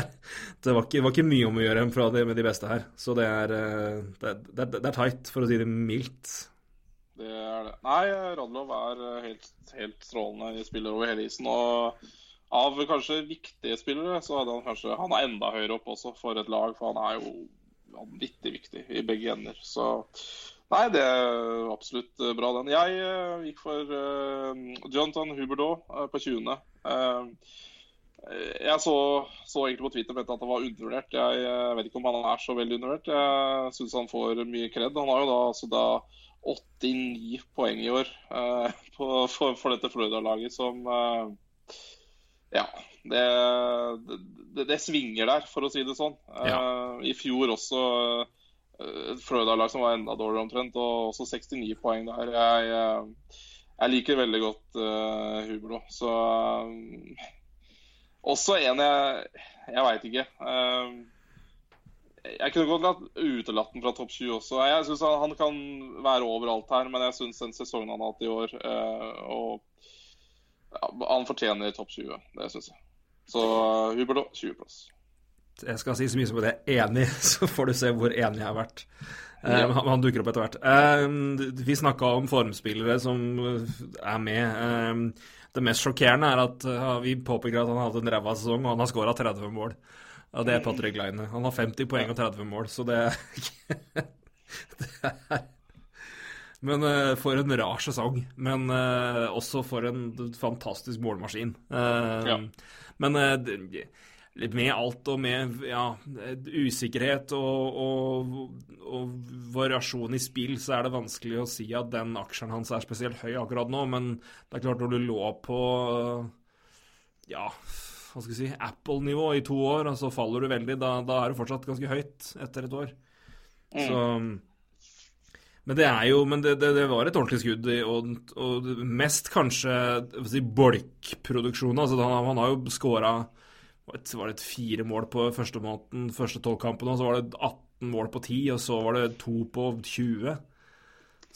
det, var ikke, var ikke mye om å gjøre fra det med de beste her. Så det er, det, det, det tight, for å si det mildt. Det er det. Nei, Radlov er eh, helt, helt strålende spiller over hele isen. Og av kanskje viktige spillere, så hadde han kanskje Han er enda høyere opp også for et lag, for han er jo vanvittig viktig i begge ender. Så Nei, det er absolutt eh, bra, den. Jeg uh, gikk for uh, Jonathan Huberdeau uh, på 20. Eh, jeg så, så egentlig på Twitter at han var undervurdert. Jeg, eh, vet ikke om han er så veldig undervurdert. Jeg syns han får mye kred. Han har jo da, altså da 89 poeng i år på, for, for dette Florida-laget som Ja. Det, det, det svinger der, for å si det sånn. Eh, I fjor også eh, et Florida-lag som var enda dårligere omtrent, og også 69 poeng der. Jeg, eh, jeg liker veldig godt uh, Hublo. Så uh, Også en jeg Jeg veit ikke. Uh, jeg kunne godt latt utelatt den fra topp 20 også. Jeg synes han, han kan være overalt her, men jeg syns den sesongen han har hatt i år og ja, Han fortjener topp 20. Det syns jeg. Så Hublo 20-plass. Jeg skal si så mye som at jeg er enig, så får du se hvor enig jeg har vært. Ja. Uh, han dukker opp etter hvert. Uh, vi snakka om formspillere som er med. Uh, det mest sjokkerende er at vi påpeker at han hatt en ræva sesong, og han har skåra 30 mål. Og det er Patrick Line. Han har 50 poeng og 30 mål, så det, det er Men for en rar sesong. Men også for en fantastisk målmaskin. Ja. Men med alt og med ja, usikkerhet og, og, og, variasjon i spill, så er det vanskelig å si at den aksjen hans er spesielt høy akkurat nå. Men det er klart, når du lå på ja, hva skal jeg si, Apple-nivå i to år, og så faller du veldig, da, da, er du fortsatt ganske høyt etter et år. Mm. Så men det er jo Men det, det, det var et ordentlig skudd, og, og mest kanskje si, bolkproduksjonen. Altså, han, han har jo skåra var det fire mål på første måneden, første tolv kampene, og så var det 18 mål på 10, og så var det to på 20.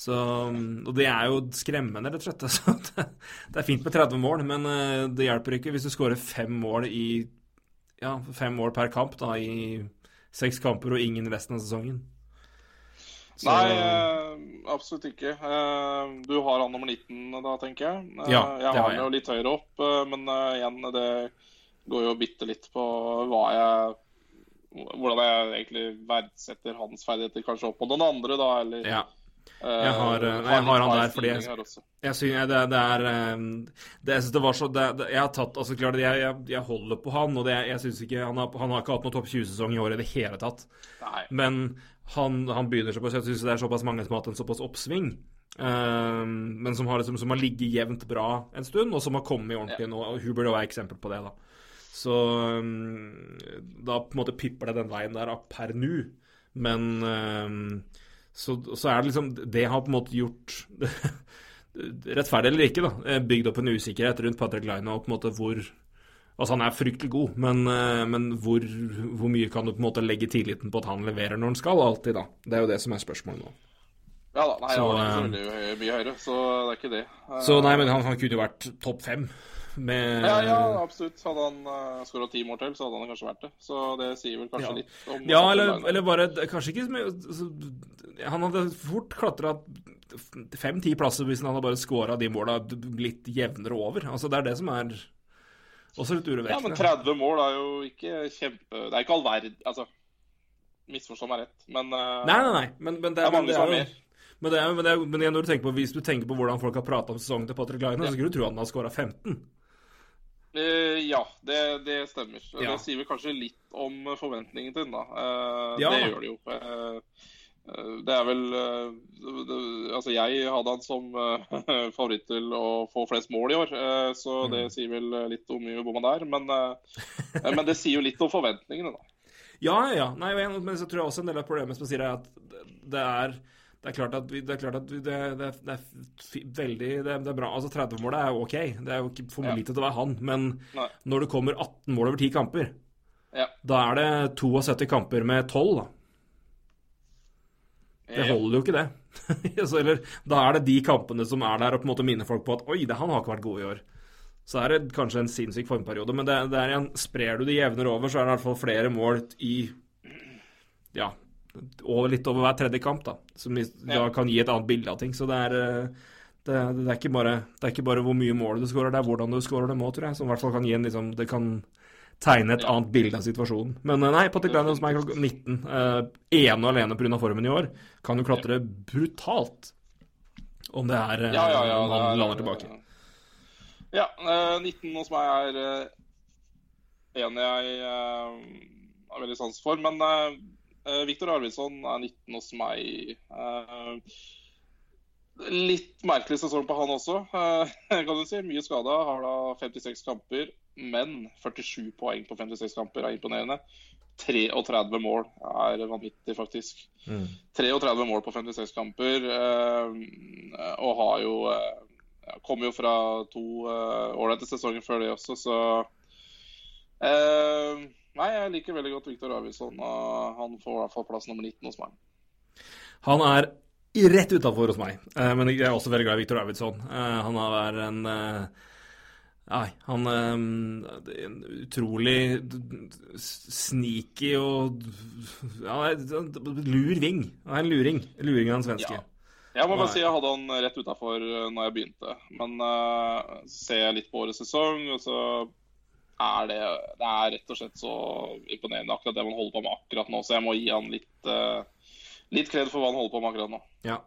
Så, og det er jo skremmende, rett og slett. Altså, det, det, er fint med 30 mål, men eh, det hjelper ikke hvis du skårer fem mål i ja, fem mål per kamp da, i seks kamper og ingen resten av sesongen. Så... Nei, eh, absolutt ikke. Eh, du har han nummer 19 da, tenker jeg. Ja, jeg har han jo litt høyere opp, men igjen, det går jo bitte litt på hva jeg hvordan jeg egentlig verdsetter hans ferdigheter kanskje opp mot den andre, da, eller ja. Jeg har, nei, jeg har han der fordi jeg, jeg synes det, det er eh, det, Jeg synes det var så det, Jeg har tatt altså klart, jeg, jeg, holder på han, og det, jeg synes ikke han har, han har ikke hatt noen topp 20-sesong i år i det hele tatt. Nei. Men han, han begynner såpass Jeg syns det er såpass mange som har hatt en såpass oppsving. Uh, men som har, liksom, som har ligget jevnt bra en stund, og som har kommet ordentlig ja. nå. og Hubert er eksempel på det. da så um, da på en måte pipper det den veien der per nå. Men um, så, så, er det liksom Det har på en måte gjort Rettferdig eller ikke, da. Eh, bygd opp en usikkerhet rundt Patrick Line og på en måte hvor Altså, han er fryktelig god, men, eh, men hvor, hvor, mye kan du på en måte legge tilliten på at han leverer når han skal? Alltid, da. Det er jo det som er spørsmålet nå. Ja da. Nei, så, han er ikke så mye høyere, så det er ikke det. Så nei, men han, han kunne jo vært topp fem. Med... Ja, ja, absolutt. Hadde han uh, eh, skåra ti mål til, så hadde han kanskje vært det. Så det sier vel kanskje ja. litt om Ja, eller, eller, bare Kanskje ikke altså, Han hadde fort klatra fem-ti plasser hvis han hadde bare skåra de måla litt jevnere over. Altså, det er det som er også litt urovekkende. Ja, men 30 mål er jo ikke kjempe Det er ikke all verden Altså, misforstå meg rett, men uh, Nei, nei, nei. Men, men det, er mange som har mer. Men, det er, men, det er, men når du tenker på, hvis du tenker på hvordan folk har prata om sesongen til Patrick Line, ja. så skulle du tro at han har skåra 15. Uh, ja, det, det stemmer. Ja. Det sier vel kanskje litt om forventningen til den, da. Uh, ja. Det gjør det jo. Uh, det er vel det, Altså, jeg hadde han som favoritt til å få flest mål i år, så det mm. sier vel litt om hvor man er. Men, men, det sier jo litt om forventningene, da. Ja, ja. Nei, men så tror jeg også en del av problemet som sier er at det er det er klart at, det, er, klart at det, det, det, er veldig det, er bra. Altså 30-målet er jo ok. Det er jo ikke for lite til å være han. Men Nei. når det kommer 18 mål over 10 kamper, ja. da er det 72 kamper med 12, da. Det holder jo ikke, det. Eller, da er det de kampene som er der og på en måte minner folk på at oi, det, han har ikke vært god i år. Så er det kanskje en sinnssyk formperiode, men det, det er igjen, sprer du det jevnere over, så er det i hvert fall flere mål i ja, over, litt over hver tredje kamp, da, som da kan gi et annet bilde av ting. Så det er, eh, det, det, er ikke bare, det er ikke bare hvor mye mål du skårer, det er hvordan du skårer det må, tror jeg. Som i hvert fall kan gi en liksom, Det kan tegne et annet bilde av situasjonen. Men eh, nei, Patrick Laine som er 19, uh, ene og alene pga. formen i år, kan jo klatre brutalt om det er uh, ja, ja, ja, om han lander tilbake. Ja, uh, 19 hos meg er uh, en jeg har veldig sans for. Men Uh, Viktor Arvidsson er 19 hos meg. Litt merkelig sesong på han også, kan du si. Mye skada. Har da 56 kamper, men 47 poeng på 56 kamper er imponerende. 33 mål er vanvittig, faktisk. Mm. 33 mål på 56 kamper, og har jo Kommer kom jo fra to eh, ålreite sesonger før det også, så eh, Nei, jeg liker veldig godt Viktor Arvidsson. og han får i hvert fall plass nummer 19 hos meg. Han er rett utafor hos meg, eh, men jeg er også veldig glad i Viktor Arvidsson. Eh, han har en eh, Nei, han er en utrolig sneaky og Ja, lur ving. Han er en luring. Luring av en svenske. Ja. Jeg må bare si jeg hadde han rett utafor når jeg begynte. Men uh, ser jeg litt på årets sesong, og så er det Det er rett og slett så imponerende akkurat det man holder på med akkurat nå. Så jeg må gi han litt uh, litt kred for hva han holder på med akkurat nå. Ja.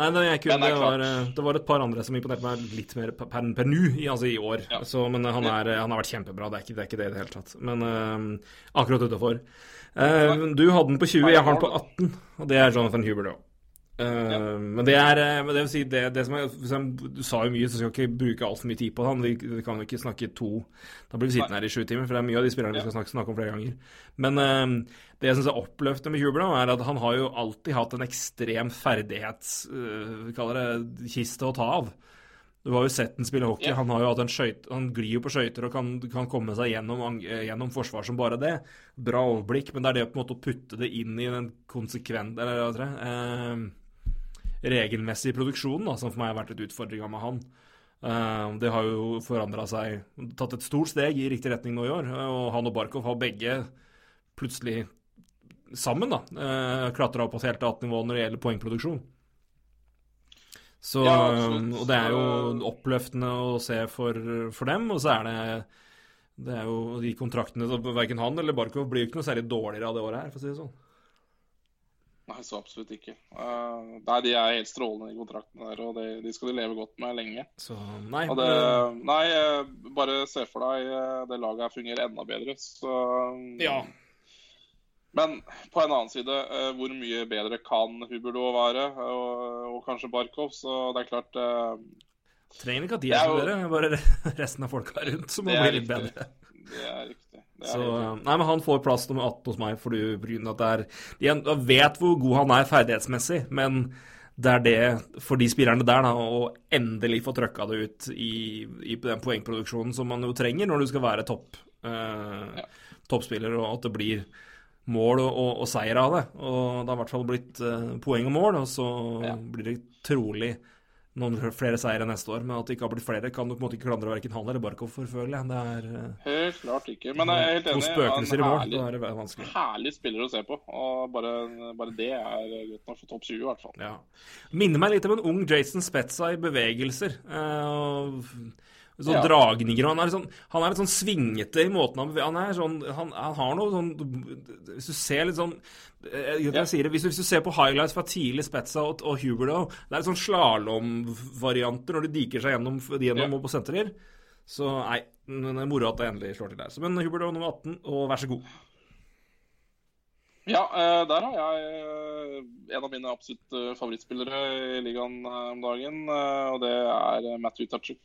Nei, det, jeg kunne, det det, var, eh, det var et par andre som imponerte meg litt mer per, per, per nu, i- altså i år. Ja. Så, men han, er, han har vært kjempebra, det er ikke det, er ikke det i det hele tatt. Men uh, akkurat utafor. du hadde den på 20, jeg har den på 18, og det er Jonathan Hubert òg. Men det er eh, men det vil si det, det som er, som, Du sa jo mye, så jeg skal ikke bruke altfor mye tid på han. Vi, vi kan jo ikke snakke to Da blir vi sittende her i sju timer, for det er mye av de spillerne vi skal snakke, snakke om flere ganger. Men eh, det jeg syns er oppløftende med Huber, er at han har jo alltid hatt en ekstrem ferdighets... Uh, vi kaller det kiste å ta av. Du har jo sett den spille hockey. Ja. Han har jo hatt en skøyt, han glir jo på skøyter og kan, kan komme seg gjennom, eh, gjennom forsvar som bare det. Bra overblikk, men det er det på en måte å putte det inn i den konsekvent Eller hva heter det? Eh, regelmessige produksjonen, da, som for meg har vært et utfordringa med han. Uh, det har jo forandra seg, tatt et stort steg i riktig retning nå i år. eh, Og han og Barkov har begge plutselig sammen da, uh, klatra opp på helt annet nivå når det gjelder poengproduksjon. Så, Ja, og det er jo oppløftende å se for, for dem, og så er det det er jo de kontraktene Verken han eller Barkov blir jo ikke noe særlig dårligere av det året her, for å si det sånn. Nei, så absolutt ikke. Uh, nei, de er helt strålende, i kontrakten der, og de, de skal de leve godt med lenge. Så nei. Det, nei, eh, bare se for deg eh, det laget her fungerer enda bedre. Så Ja. Men på en annen side, hvor mye bedre kan Huberdo være, og, og kanskje Barkov? Så det er klart trenger ikke at de er er bedre, bare resten av folka rundt som må bli litt bedre. Det er riktig. Så, nei, men han får plass nummer 18 hos meg fordi grunn at det er De vet hvor god han er ferdighetsmessig, men det er det for de spillerne der, da, å endelig få trøkka det ut i, i den poengproduksjonen som man jo trenger når du skal være topp, eh, Ja. toppspiller, og at det blir mål og, og, og seier av det. Og det har i hvert fall blitt eh, poeng og mål, og så Ja. blir det trolig noen flere seire neste år. Men at det ikke har blitt flere, kan du på en måte ikke klandre verken han eller Barkov for, føler jeg. Det er eh, Helt klart ikke. Men jeg er helt enig. spøkelser i mål. Da er det vanskelig. Herlig spiller å se på. Og bare, bare det er godt nok for topp 20, i hvert fall. Ja. Minner meg litt om en ung Jason Spetza i bevegelser. Uh, sånn Ja. dragninger. og Han er, sånn, han er litt sånn svingete i måten han beveger Han er sånn Han, han har noe sånn Hvis du ser litt sånn jeg, jeg, Ja. sier det, hvis, du, hvis du ser på highlights fra tidlig Spetza og, og Huberdo Det er litt sånn slalåmvarianter når de diker seg gjennom, gjennom Ja. og på sentrer. Så nei, men det er moro at det endelig slår til der. Så, men Huberdo nummer 18, og vær så god. Ja, eh, der har jeg eh, en av mine absolutt eh, favorittspillere i ligaen eh, om dagen. eh, Og det er eh, Matthew Tachuk.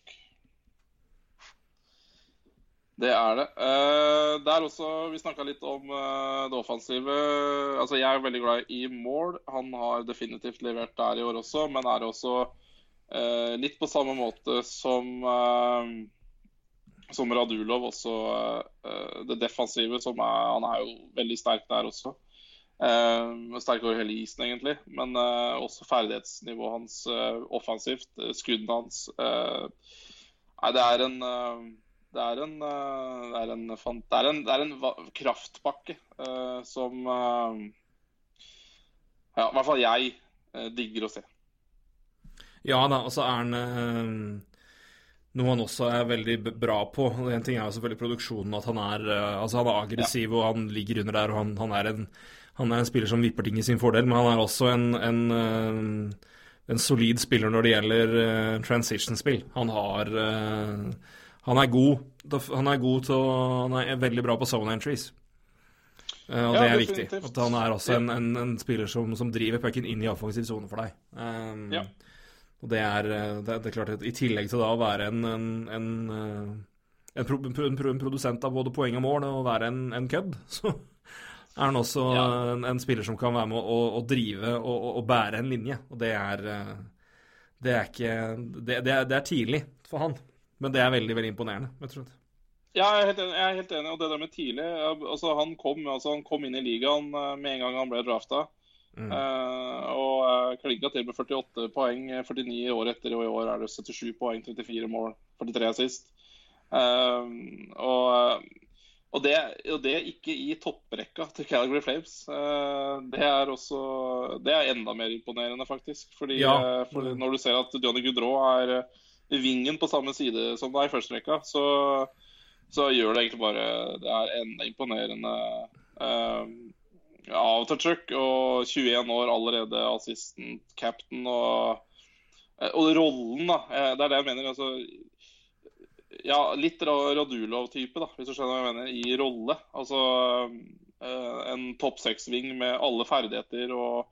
Det er det. Uh, Det er også Vi snakka litt om uh, det offensive. Altså, jeg er veldig glad i mål. Han har definitivt levert der i år også, men er også uh, litt på samme måte som eh, som Radulov også eh, det defensive, er Han er jo veldig sterk der også. Sterk over hele isen, egentlig. Men eh, også ferdighetsnivået hans eh, offensivt. skuddene hans. eh, nei, det er en eh, det er en, eh, det er en, det er en, det er en kraftpakke uh, som uh, Ja, i hvert fall jeg uh, digger å se. Ja da, og så er han eh, noe han også er veldig bra på. En ting er jo selvfølgelig produksjonen, at han er, eh, altså han er aggressiv og han ligger under der. og Han, han, er, en, han er en spiller som vipper ting i sin fordel, men han er også en, en, eh, en solid spiller når det gjelder eh, transition-spill. Han har eh, Han er god. Han er god til å Han er veldig bra på zone entries. Uh, og Ja, det er viktig. At han er også en, en, en spiller som, som driver pucken inn i offensiv sone for deg. Um, Ja. Og det er, eh, det, er, det er klart I tillegg til da å være en, en, en, eh, en, pro, pro, en produsent av både poeng og mål og være en, en kødd, så er han også Ja. en, en spiller som kan være med å, å drive og, og, og bære en linje. Og det er, Det er ikke det, det, det er tidlig for han, men det er veldig, veldig imponerende, rett og slett. Ja, jeg er helt enig. Jeg er helt enig. Og det der med tidlig altså Han kom, altså, han kom inn i ligaen eh, med en gang han ble drafta. Mm. Uh, og uh, klinka til med 48 poeng 49 år etter, og i år er det 77 poeng, 34 mål, 43 sist. Uh, og, og, det, og det ikke i topprekka til Calgary Flames. Uh, det er også Det er enda mer imponerende, faktisk. Fordi Ja. eh, for når du ser at Johnny Goodrow er eh, vingen på samme side som deg i første rekka, så, så gjør det egentlig bare Det er enda imponerende eh, av Tutchuk. Og 21 år allerede assistant captain. Og, eh, og rollen, da. eh, Det er det jeg mener. altså ja, litt Radulov-type, da, hvis du skjønner hva jeg mener, i rolle. Altså eh, en topp seks-ving med alle ferdigheter og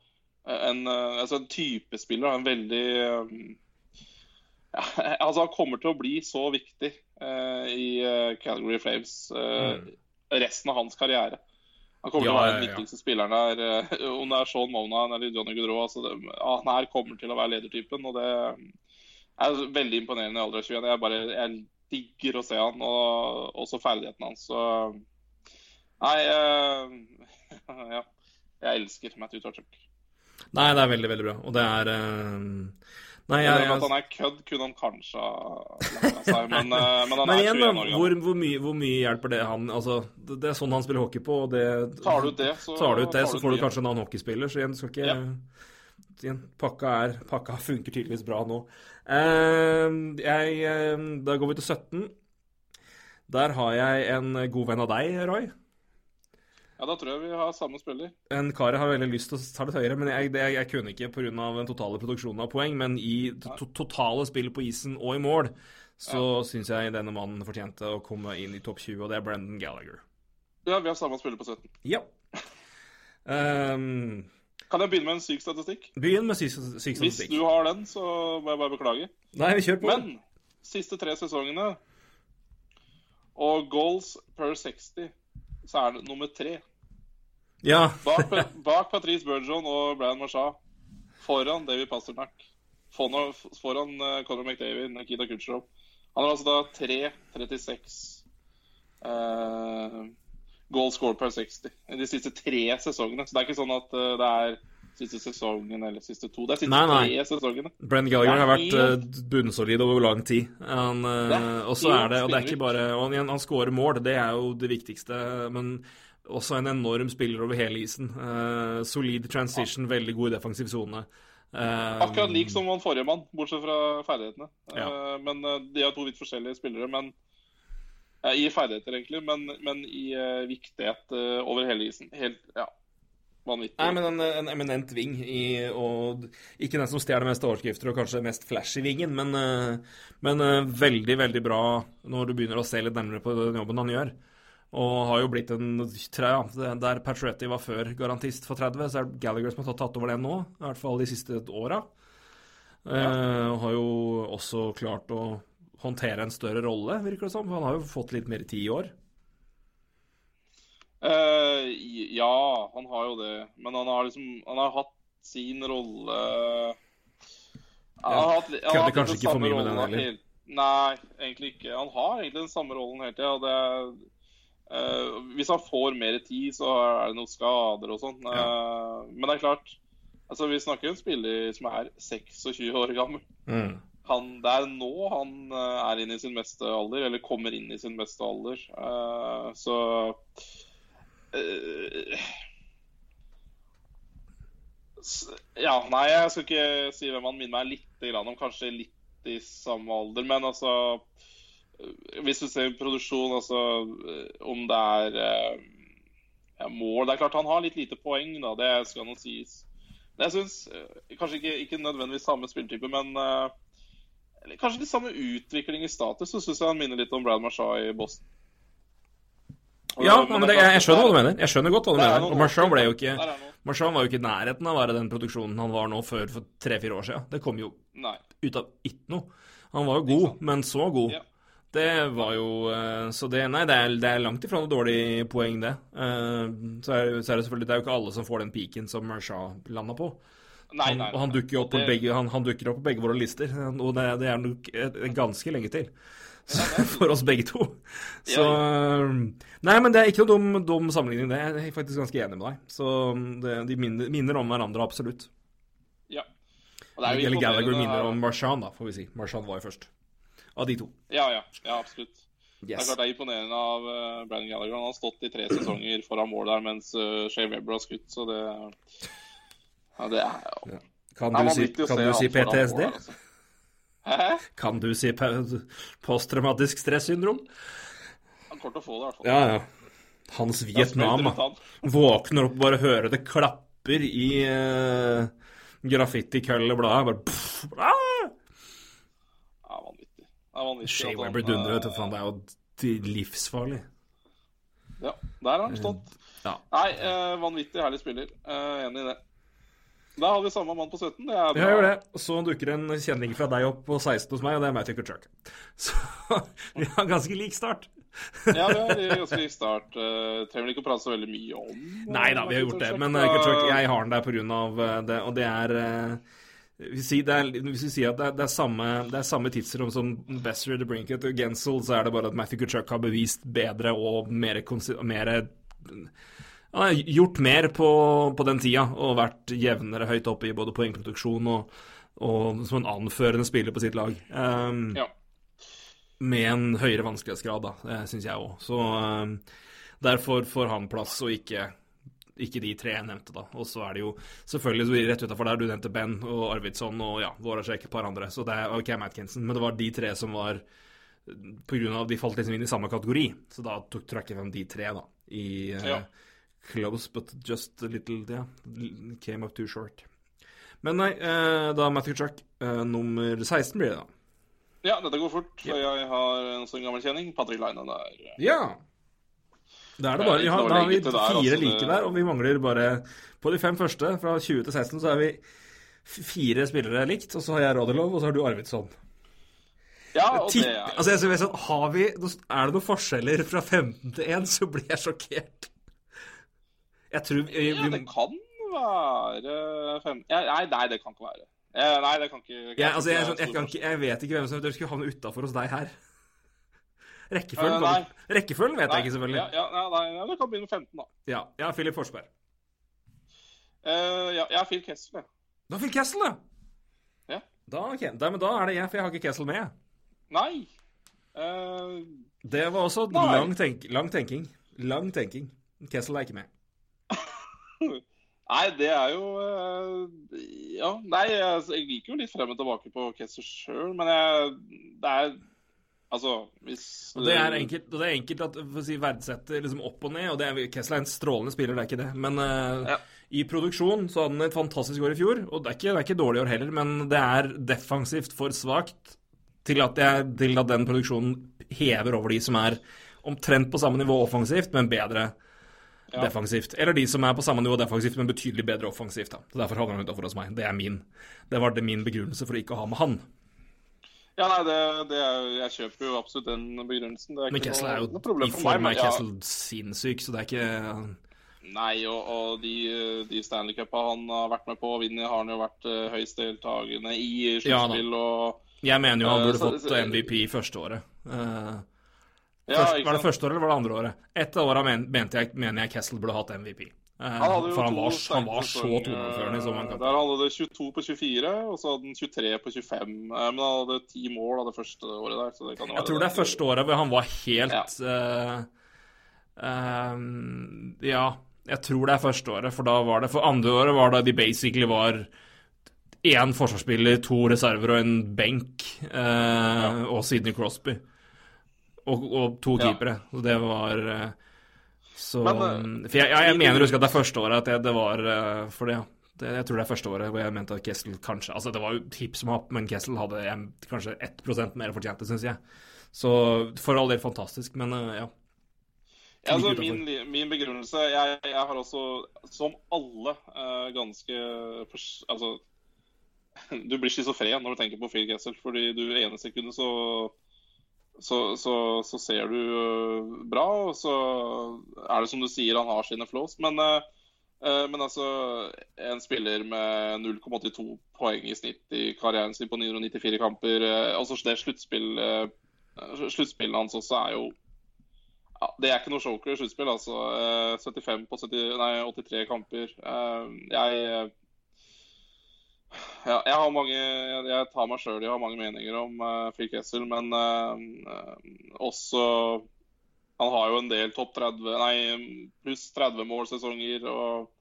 en, altså en typespiller. En veldig eh, ja, Altså, han kommer til å bli så viktig uh, i eh, Calgary Flames eh, resten av hans karriere. Han kommer til å være ja, den ja. viktigste spilleren der, Uh, om det er Sean Monahan eller Johnny Goodrow. Altså det, han her kommer til å være ledertypen, og det er veldig imponerende i alder av 21. Jeg bare jeg digger å se han, og også ferdigheten hans. Så Nei, ja. Jeg elsker Matthew Torchuk. Nei, det er veldig, veldig bra. Og det er Nei, Men jeg, at han er kødd, kunne han kanskje seg, men, eh, men han er igjen, 21 år gammel. hvor, hvor, mye, hvor mye hjelper det han Altså, det, er sånn han spiller hockey på, og det Tar du ut det, så Tar du ut det, så får du kanskje en annen hockeyspiller. Så igjen, skal ikke Ja. igjen, pakka, er, pakka funker tydeligvis bra nå. Uh, jeg, eh, da går vi til 17. Der har jeg en god venn av deg, Roy. Ja, da tror jeg vi har samme spiller. En kar jeg har veldig lyst til å ta litt høyere, men jeg, det, jeg, jeg kunne ikke pga. den totale produksjonen av poeng. Men i to, totale spill på isen og i mål, så synes syns jeg denne mannen fortjente å komme inn i topp 20, og det er Brendan Gallagher. Ja, vi har samme spiller på 17. Ja. Um, Kan jeg begynne med en syk statistikk? begynn med syk syk Hvis du har den, så må jeg bare beklage. Nei, vi kjør på. Men siste tre sesongene og goals per 60, så er det nummer tre. Ja. Bak, bak Patrice Burgeon og Brian Marchand. Foran David Pasternak. Foran, foran eh, Conor McDavid, Nikita Kucherov. Han har altså da 3-36 uh, goal score per 60 i de siste tre sesongene. Så det er ikke sånn at eh, det er siste sesongen eller siste to. Det er siste Nei, nei. tre sesongene. Brenn Gallagher har vært uh, bunnsolid over lang tid. Han, uh, og så er det, og det er ikke bare han, han scorer mål, det er jo det viktigste. Men også en enorm spiller over hele isen. Uh, solid transition, veldig god i defensiv sone. Uh, Akkurat lik som han forrige mann, bortsett fra ferdighetene. Ja. Uh, Men De er to vidt forskjellige spillere, men i ferdigheter, egentlig. Men, men i viktighet over hele isen. Helt ja, vanvittig. Nei, men en, en eminent ving, i, og ikke den som stjeler mest overskrifter og kanskje mest flash i vingen, men, eh, men eh, veldig, veldig bra når du begynner å se litt nærmere på den jobben han gjør. Og har jo blitt en tre, ja, Der Patretti var før garantist for 30, så er det Gallagher som har tatt over det nå. I hvert fall de siste åra. Eh, og har jo også klart å håndtere en større rolle, virker det som. For han har jo fått litt mer tid i år. Eh, ja, han har jo det. Men han har liksom Han har hatt sin rolle Han har hatt, han har hatt kanskje ikke for mye med den heller. Nei, egentlig ikke. Han har egentlig den samme rollen hele tida. er eh, Hvis han får mer tid, så er det noen skader og sånn. Eh, men det er klart altså Vi snakker om en spiller som er 26 år gammel. Mm. Han, det er nå han er inne i sin beste alder, eller kommer inn i sin beste alder. Uh, så Ja, nei, jeg skal ikke si hvem han minner meg litt om. Kanskje litt i samme alder, men altså eh, Hvis du ser produksjon, altså eh, om det er eh, ja, mål Det er klart han har litt lite poeng, da. Det skal nå sies. Men jeg syns kanskje ikke, ikke nødvendigvis samme spilletype, men eh, eller kanskje ikke samme utvikling i status, så syns jeg han minner litt om Brad Marshall i Boston. Ja, men det, jeg, jeg skjønner hva du mener. Jeg skjønner godt hva du er mener. Og Marchand ble jo ikke. Marchand var jo ikke i nærheten av å være den produksjonen han var nå før for tre-fire år siden. Det kom jo Nei. ut av ikke noe. Han var jo god, men så god. Ja. Det var jo eh, Så det Nei, det er, det er langt ifra noe dårlig poeng, det. Eh, Så er, så er det selvfølgelig Det er jo ikke alle som får den peaken som Marchand landa på. Nei, Han, nei, og han dukker opp på begge, han, han dukker opp på begge våre lister, og det, det er nok ganske lenge til. For oss begge to. Så Nei, men det er ikke noe dum, dum sammenligning, det. Jeg er faktisk ganske enig med deg. Så det, de minner, minner om hverandre, absolutt. Ja. Er Eller Gallagher minner om Marshan, da, får vi si. Marshan var jo først. Av de to. Ja, ja. Ja, absolutt. Det er Yes. klart det er imponerende av uh, Brandon Gallagher. Han har stått i tre sesonger foran mål der mens uh, Shea Weber har skutt, så det Ja, det er jo Kan du, Nei, si, kan du si PTSD? mål, altså. Hæ? Kan du si posttraumatisk stressyndrom? Han kommer til å få det, i hvert fall. Ja, ja. Hans er Vietnam. Våkner opp, og bare hører det klapper i uh, graffiti-køllebladet. Bare pff, ah! Vanvittig. Det er vanvittig han, dundrer, vet du. eh, Faen, det er jo livsfarlig. Ja, der har han stått. Ja. Nei, eh, vanvittig herlig spiller. Eh, enig i det. Da har vi samme mann på 17. Det er bra. Jeg gjør det. Så dukker en kjenning fra deg opp på 16 hos meg, og det er Matthew Kutchuk. Så vi har ganske lik start. Ja, vi har ganske lik start. Uh, trenger vel ikke å prate så veldig mye om eh, Nei da, vi har gjort det. Men uh, Kutchuk, jeg har den der uh, det, og det er uh, hvis vi sier at det er, det er samme, det er samme tidsrom som Besser, The Brinket og Gensel, så er det bare at Matthew Kutchuk har bevist bedre og mer, mer Han har gjort mer på, på den tida og vært jevnere høyt oppe i både poengproduksjon og, og som en anførende spiller på sitt lag. Um, Ja. Med en høyere vanskelighetsgrad, da. Det syns jeg òg. Så um, derfor får han plass, og ikke, ikke de tre jeg nevnte, da. Og så er det jo selvfølgelig så rett utafor der, du nevnte Ben og Arvidsson og ja, Voracek, et par andre. Så det er OK, Atkinson. Men det var de tre som var På grunn av de falt liksom inn i samme kategori. Så da tok trakk jeg frem de tre, da. I uh, Ja. Close, but just a little Yeah, came up too short. Men nei, eh, da Matthew Chuck. Eh, nummer 16 blir det, da. ja, dette går fort. Yeah. jeg har en sånn gammel kjenning. Patrick Line der. Ja. Da er det bare, ikke ja, da har vi fire der, altså, like det- der, og vi mangler bare På de fem første, fra 20 til 16, så er vi fire spillere likt, og så har jeg Rodelov, og så har du Arvidsson. Ja, og Tipp, det er altså, jeg har vi, Er det noen forskjeller fra 15 til 1, så blir jeg sjokkert. Jeg tror vi, Ja, det kan være fem... Ja, nei, nei, det kan ikke være. Nei, det kan ikke jeg, altså, jeg, sånn, jeg, kan ikke, jeg vet ikke hvem som eventuelt skulle havne utafor hos deg her. Rekkefølgen, Eh, kan- rekkefølgen vet Nei, jeg ikke, selvfølgelig. Ja, ja, ja, nei, ja, det kan bli med 15, da. Ja, ja Philip Forsberg. Uh, ja, jeg har Phil Kessel, jeg. Da Phil Kessel, da! Ja. Da, okay. da, men da er det jeg, for jeg har ikke Kessel med. Nei. Uh, Det var også lang, tenk, lang tenking. Lang tenking. Kessel er ikke med. Nei, det er jo eh, Ja, nei, jeg, jeg liker jo litt frem og tilbake på Kessler sjøl, men jeg Det er Altså, hvis Og det er enkelt, og det er enkelt at si, verdsetter liksom opp og ned. og det er, Kessler er en strålende spiller, det er ikke det. Men uh, Ja. i produksjon så hadde han et fantastisk år i fjor. Og det er ikke, det er ikke dårlig år heller, men det er defensivt for svakt til at, jeg, til at den produksjonen hever over de som er omtrent på samme nivå offensivt, men bedre Ja. defensivt. Eller de som er på samme nivå defensivt, men betydelig bedre offensivt. Da. Så Derfor havner han utafor hos meg. Det er min Det var det min begrunnelse for ikke å ha med han. Ja, nei, det, det er, jeg kjøper jo absolutt den begrunnelsen. Det Men ikke Kessel er jo noe noe i form av er ja, sinnssyk, så det er ikke Nei, og, og de, de Stanley Cupa han har vært med på å vinne, har han jo vært uh, høyst deltakende i Ja, da. og Jeg mener jo han Eh, burde så- fått MVP første året. Uh, ja, først, var det første året eller var det andre året? Et av åra men, jeg, mener jeg Kessel burde hatt MVP. Eh, Han for han var, han var så toneførende i kamper. Der hadde det 22 på 24, og så hadde han 23 på 25. Eh, Men han hadde ti mål av det første året der. Så det kan jo Jeg være tror det er første året hvor han var helt Ja. Uh, uh, Ja, jeg tror det er første året, for da var det For andre året var det de basically var én forsvarsspiller, to reserver og en benk, eh, og Sidney Crosby. Og, og to Ja. keepere. Så det var eh, Så Men, eh, For jeg, jeg, jeg mener å huske at det er første året at det, det var eh, For det, ja. Det, jeg tror det er første året hvor jeg mente at Kessel kanskje Altså, det var jo hipp som happ, men Kessel hadde em, kanskje 1% mer fortjent, det syns jeg. Så for all del fantastisk, men ja. Ja, altså, min, min begrunnelse jeg, jeg har også, som alle, ganske Altså Du blir schizofren når du tenker på Phil Kessel, fordi du ene sekundet så så, så, så ser du øh, bra, og så er det som du sier, han har sine flows. Men øh, Eh, Men altså, en spiller med 0,82 poeng i snitt i karrieren sin på 994 kamper Altså det sluttspill, sluttspillet hans også er jo ja, Det er ikke noe choker i sluttspill, altså. Eh, 75 på 70, nei, 83 kamper. Jeg ja, jeg har mange Jeg, tar meg sjøl i å ha mange meninger om uh, Phil Kessel, men eh, også Han har jo en del topp 30 Nei, pluss 30 målsesonger og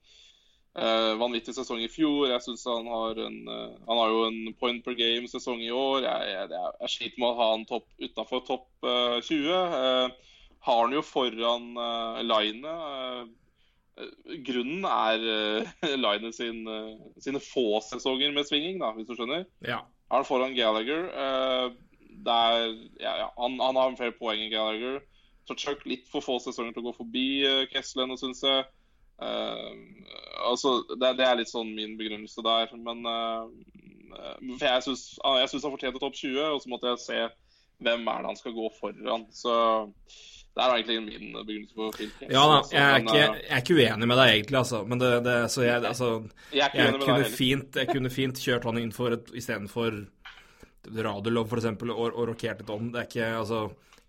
uh, vanvittig sesong i fjor. Jeg synes han har en uh, Han har jo en point per game-sesong i år. Jeg, jeg, jeg, sliter med å ha han topp utafor topp eh, 20. Eh, har han jo foran uh, linet. Eh, grunnen er uh, Line sin, uh, sine få sesonger med svinging, da, hvis du skjønner. Ja. Er foran Gallagher? eh, der, ja, ja, han, han har en flere poeng enn Gallagher. Så Chuck litt for få sesonger til å gå forbi uh, Kesselen, syns jeg. Eh, altså, det, det er litt sånn min begrunnelse der. Men eh, for jeg syns han fortjente topp 20, og så måtte jeg se hvem er det han skal gå foran. Så det er egentlig min begrunnelse for filmen. Ja da, jeg er, ikke, eh, jeg er ikke uenig med deg egentlig, altså. Men det, det så jeg, altså, jeg kunne fint, jeg kunne fint kjørt han inn for et istedenfor Radulov, for eksempel, og, og rokert litt om. Det er ikke Altså,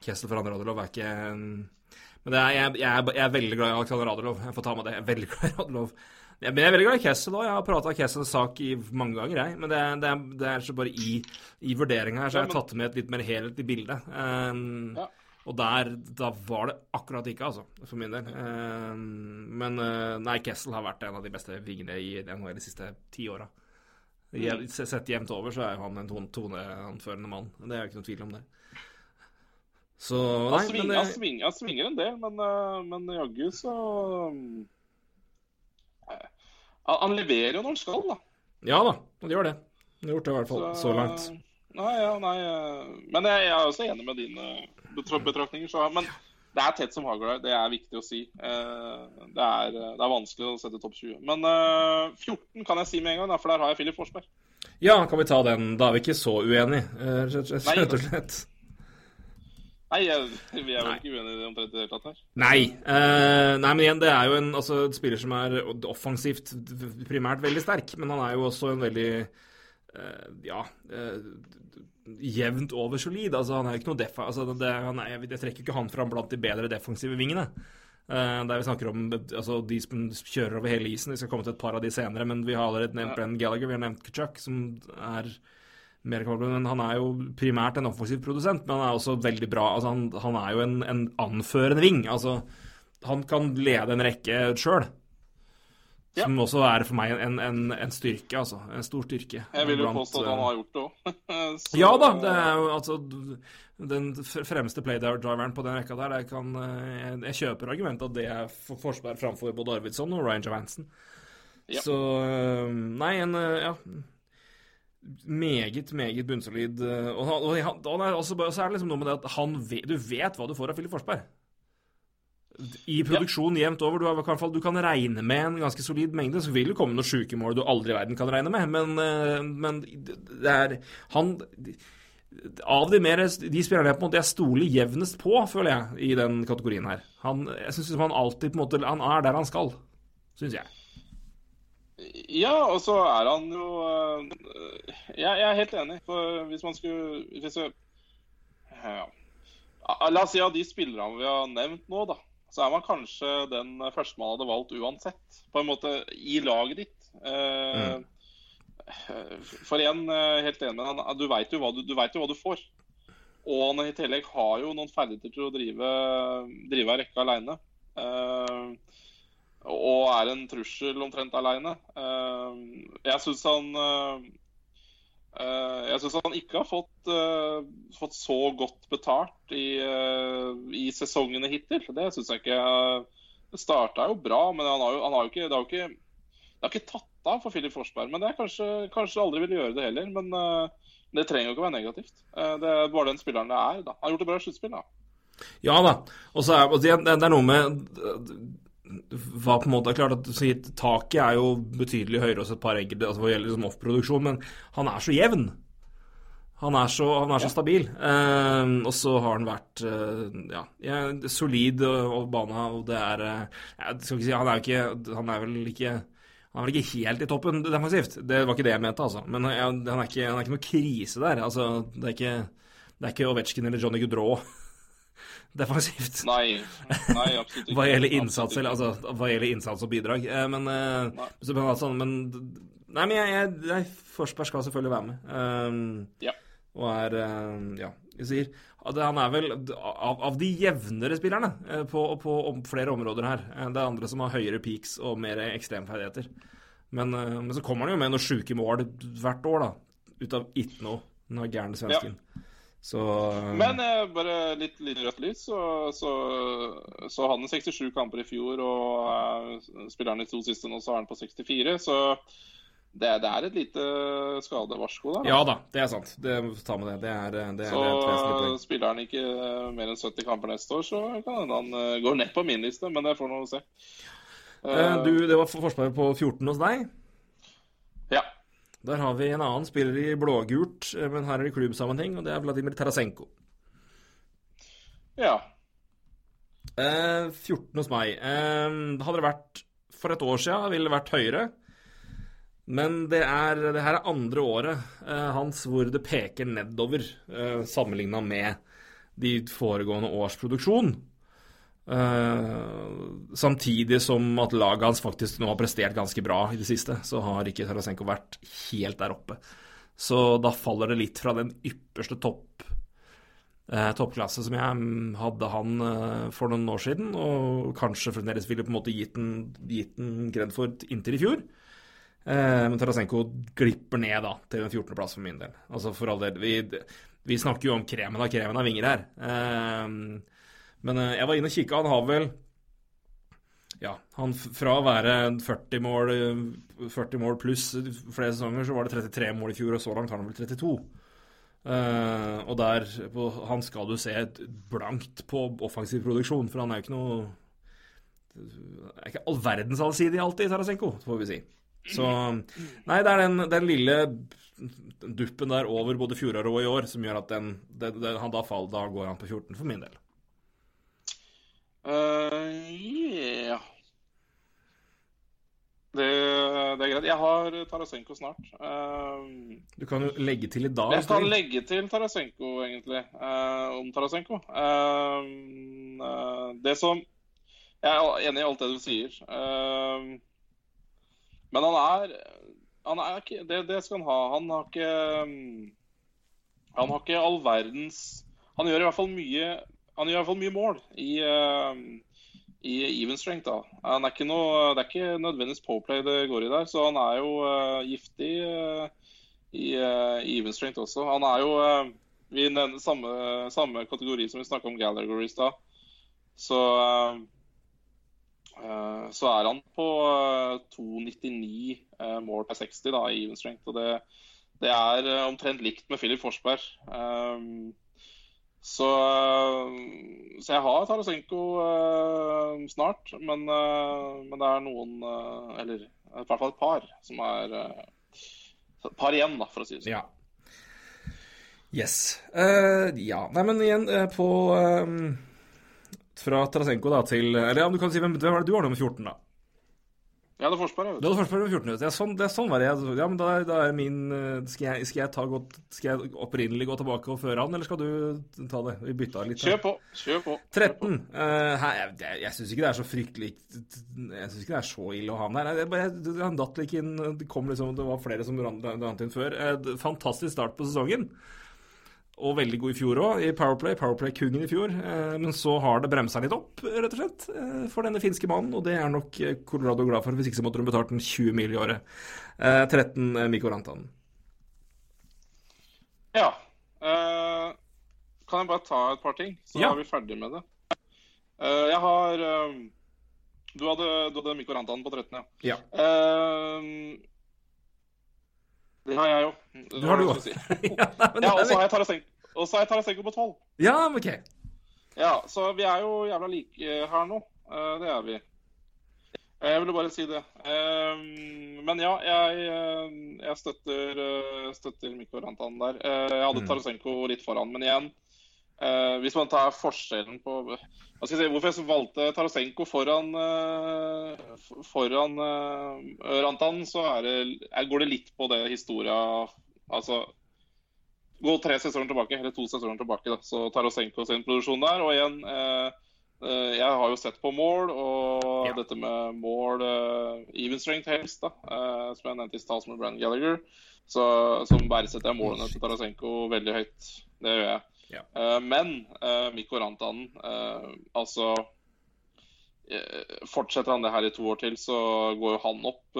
Kessel foran Radulov er ikke Men det er, jeg, jeg, er, veldig glad i Alexander Radulov. Jeg får ta med det. Jeg er veldig glad i Radulov. Men jeg er veldig glad i Kessel òg. Jeg har prata Kessels sak i mange ganger, jeg. Men det, det, er, det er så bare i, i vurderinga her så jeg har tatt med et litt mer helhetlig bilde. Um, Ja. Og der, da var det akkurat ikke, altså, for min del. Um, men uh, nei, Kessel har vært en av de beste vingene i NHL de siste ti åra. Mm. Sett jevnt over så er han en tone- toneanførende mann. Det er jo ikke noe tvil om det. Så nei, Han svinger, han, uh, svinger, jeg svinger en del, men, eh, men jaggu så eh, han, leverer jo når han skal, da. Ja da, han gjør det. Han har gjort det i hvert fall så, langt. Nei, ja, nei eh, Men jeg, jeg er også enig med dine betraktninger. Så, men det er tett som hagl her. Det er viktig å si. Eh, Det er, det er vanskelig å sette topp 20. Men eh, 14 kan jeg si med en gang, for der har jeg Filip Forsberg. Ja, kan vi ta den? Da er vi ikke så uenige, eh, rett og slett. Nei, vi er vel ikke uenige omtrent i det hele tatt her. Nei. eh, nei, men igjen, det er jo en altså, spiller som er offensivt primært veldig sterk, men han er jo også en veldig eh, ja eh, jevnt over solid. Altså, han er jo ikke noe defa... Altså, det, han er, jeg trekker ikke han fram blant de bedre defensive vingene. Uh, der vi snakker om altså, de som kjører over hele isen. Vi skal komme til et par av de senere, men vi har allerede nevnt Brennan Gallagher, vi har nevnt Kachuk, som er mer kapabel, men han er jo primært en offensiv produsent, men han er også veldig bra. Altså, han, han er jo en, en anførende ving. Altså, han kan lede en rekke sjøl. Ja. Som også er for meg en, en, en styrke, altså. En stor styrke. Jeg vil jo Blant, påstå at han har gjort det òg. Ja da, det er jo altså Den fremste playdriveren på den rekka der, jeg, kan eh, Jeg, jeg kjøper argumentet at det er for forsvar framfor både Arvidsson og Ryan Javansen. Ja. Så eh, Nei, en eh, ja meget, meget bunnsolid. Og, Og, og, og, så er det liksom noe med det at han vet, du vet hva du får av Filip Forsberg. I produksjon jevnt over. Du, har, du kan regne med en ganske solid mengde. Så vil det komme noen sjuke mål du aldri i verden kan regne med, men, eh, men det er Han Av de, mer, de spillerne jeg på en måte jeg stoler jevnest på, føler jeg, i den kategorien her. Han, jeg syns han alltid på en måte Han er der han skal, syns jeg. Ja, og så er han jo øh, jeg, jeg er helt enig. For hvis man skulle hvis jeg, ja. La oss si av de spillerne vi har nevnt nå, da, så er man kanskje den første man hadde valgt uansett. På en måte i laget ditt. Mm. For igjen, eh, helt enig med han, du veit jo, jo hva du får. Og han i tillegg har jo noen ferdigheter til å drive, drive rekke aleine. og er en trussel omtrent aleine. jeg syns han eh, eh, Jeg syns han ikke har fått, eh, fått så godt betalt i, eh, i sesongene hittil. Det syns jeg ikke. Det starta jo bra, men han har jo, han har jo ikke, det har jo ikke, det har ikke tatt av for Filip Forsberg. Men det er kanskje, kanskje aldri vil gjøre det heller. Men eh, det trenger jo ikke å være negativt. Eh, det er bare den spilleren det er. da. Han har gjort et bra sluttspill, da. Ja da. Og så er det, det er noe med hva på en måte klart at så Taket er jo betydelig høyere hos et par enkelte altså hva gjelder liksom off-produksjon, men han er så jevn. Han er så, han er så stabil. Eh, og så har han vært eh, ja, ja, solid og, og bana, og det er eh, Jeg skal ikke si Han er jo ikke Han er vel ikke han er vel ikke helt i toppen defensivt. Det var ikke det jeg mente, altså. Men ja, han, er ikke, han er ikke noe krise der. Altså, det er ikke, det er ikke Ovetsjkin eller Johnny Goodrow defensivt. Nei, nei, absolutt ikke. Hva gjelder innsats, eller, altså, hva gjelder innsats og bidrag. Eh, men, eh, Nei. så, men, altså, men Nei, men jeg, jeg, jeg Forsberg skal selvfølgelig være med. Um, Ja. Og er um, Ja, jeg sier Han er vel av, av de jevnere spillerne eh, på, på om, flere områder her. Det er andre som har høyere peaks og mer ekstremferdigheter. Men, men så kommer han jo med noen sjuke mål hvert år, da. Ut av ikke noe. Den gærne svensken. Så Men eh, bare litt, litt rødt lys, så, så, så hadde han 67 kamper i fjor, og eh, spiller han de to siste nå, så er han på 64. Så det, det er et lite skadevarsko der. Ja da, det er sant. Det, ta med det. Det er, det er, Så er spiller han ikke eh, mer enn 70 kamper neste år, så kan hende han eh, går ned på min liste, men det får nå se. Uh, Du, det var forsvaret på 14 hos deg. Ja. Der har vi en annen spiller i blågult, eh, men her er det klubbsammenheng, og det er Vladimir Tarasenko. ja. Eh, 14 hos meg. Eh, hadde det vært for et år siden, ville det vært høyere. Men det, er, det her er andre året eh, hans hvor det peker nedover, eh, sammenligna med de foregående års produksjon. Eh, samtidig som at laget hans faktisk nå har prestert ganske bra i det siste, så har ikke Tarasenko vært helt der oppe. Så da faller det litt fra den ypperste topp uh, toppklasse som jeg hadde han uh, for noen år siden, og kanskje fremdeles ville på en måte gitt den, gitt den Gredford inntil i fjor. Men Tarasenko glipper ned da, til en 14.-plass for min del. Altså for all del, vi, vi snakker jo om kremen av kremen av vinger her. Eh, men eh, jeg var inne og kikka, han har vel ja, han fra å være 40 mål, eh, 40 mål pluss flere sesonger, så var det 33 mål i fjor, og så langt har han vel 32. Uh, og der på, Han skal du se blankt på offensiv produksjon, for han er jo ikke noe er ikke all verdens allsidig alltid, Tarasenko, får vi si. Så Nei, det er den, den lille duppen der over både fjoråret og i år som gjør at den, den, den han da faller, da går han på 14 for min del. Eh, yeah. Det, det er greit. Jeg har Tarasenko snart. Uh, Du kan jo legge til i dag. jeg kan legge til Tarasenko, egentlig, Uh, om Tarasenko. Uh, det som Jeg er enig i alt det du sier. Men han er Han er ikke det, det skal han ha. Han har ikke Han har ikke all verdens Han gjør i hvert fall mye Han gjør i hvert fall mye mål i uh, i even strength. da. Han er ikke noe, det er ikke nødvendigvis påplay det går i der, så han er jo uh, giftig uh, i, even strength også. Han er jo i den samme, samme kategori som vi snakka om Gallagher i stad. Så så er han på eh, 2,99 eh, mål per 60 da, i even strength. og det, det er omtrent likt med Philip Forsberg. Eh, så, eh, så jeg har Tarasenko uh, snart, men, uh, men det er noen uh, Eller i hvert fall et par som er Et par igjen, da, for å si det sånn. Ja. Yes. Ja. Nei, men igjen på Fra Tarasenko da til Eller ja, du kan si hvem, hvem er det du har nummer 14, da? Ja, det er Forsberg. jeg Du vet. hadde Forsberg nummer 14. minutter. Ja, sånn, det, sånn var det. Ja, men da, er- da er min eh, skal jeg, skal, jeg ta godt, skal jeg opprinnelig gå tilbake og føre han, eller skal du ta det? Vi bytta litt. her. Kjør på. Kjør på. 13. Eh, her, jeg jeg, jeg syns ikke det er så fryktelig Jeg syns ikke det er så ille å ha han der. Jeg, bare- jeg, han datt litt inn Det kom liksom Det var flere som rant inn før. Eh, fantastisk start på sesongen. Og veldig god i fjor òg, i Powerplay. Powerplay-kungen i fjor. Eh, men så har det bremsa litt opp, rett og slett, eh, for denne finske mannen. Og det er nok eh, Colorado glad for. Hvis ikke så måtte hun betalt den 20 mil i året. Eh, 13 eh, Mikko Rantanen. Ja. Kan jeg bare ta et par ting, så Ja. er vi ferdig med det? Jeg har Du hadde, du hadde Mikko Rantanen på 13, ja. Ja. Eh, det har jeg jo. Du har du òg. ja, Ja, og så har jeg Tarasenko, på 12. ja, men OK. Ja, så vi er jo jævla like her nå. Eh, det er vi. Jeg ville bare si det. Eh, men ja, jeg, eh, jeg støtter, eh, støtter Mikko Rantan der. Eh, jeg hadde Mm. Tarasenko litt foran, men igjen eh, Hvis man tar forskjellen på jeg si, Hvorfor jeg valgte Tarasenko foran, uh, foran uh, Rantan, så er det, går det litt på det historia Altså Gå tre sesonger tilbake, eller to sesonger tilbake, da. så Tarasenko sin produksjon der. Og igjen Jeg har jo sett på mål, og Ja. dette med mål even strength helst, da, som jeg nevnte i stad som Brann Gallagher, så, som verdsetter jeg målene til Tarasenko veldig høyt. Det gjør jeg. Ja. Uh, men uh, Mikko Rantanen, uh, altså Fortsetter han det her i to år til, så går jo han opp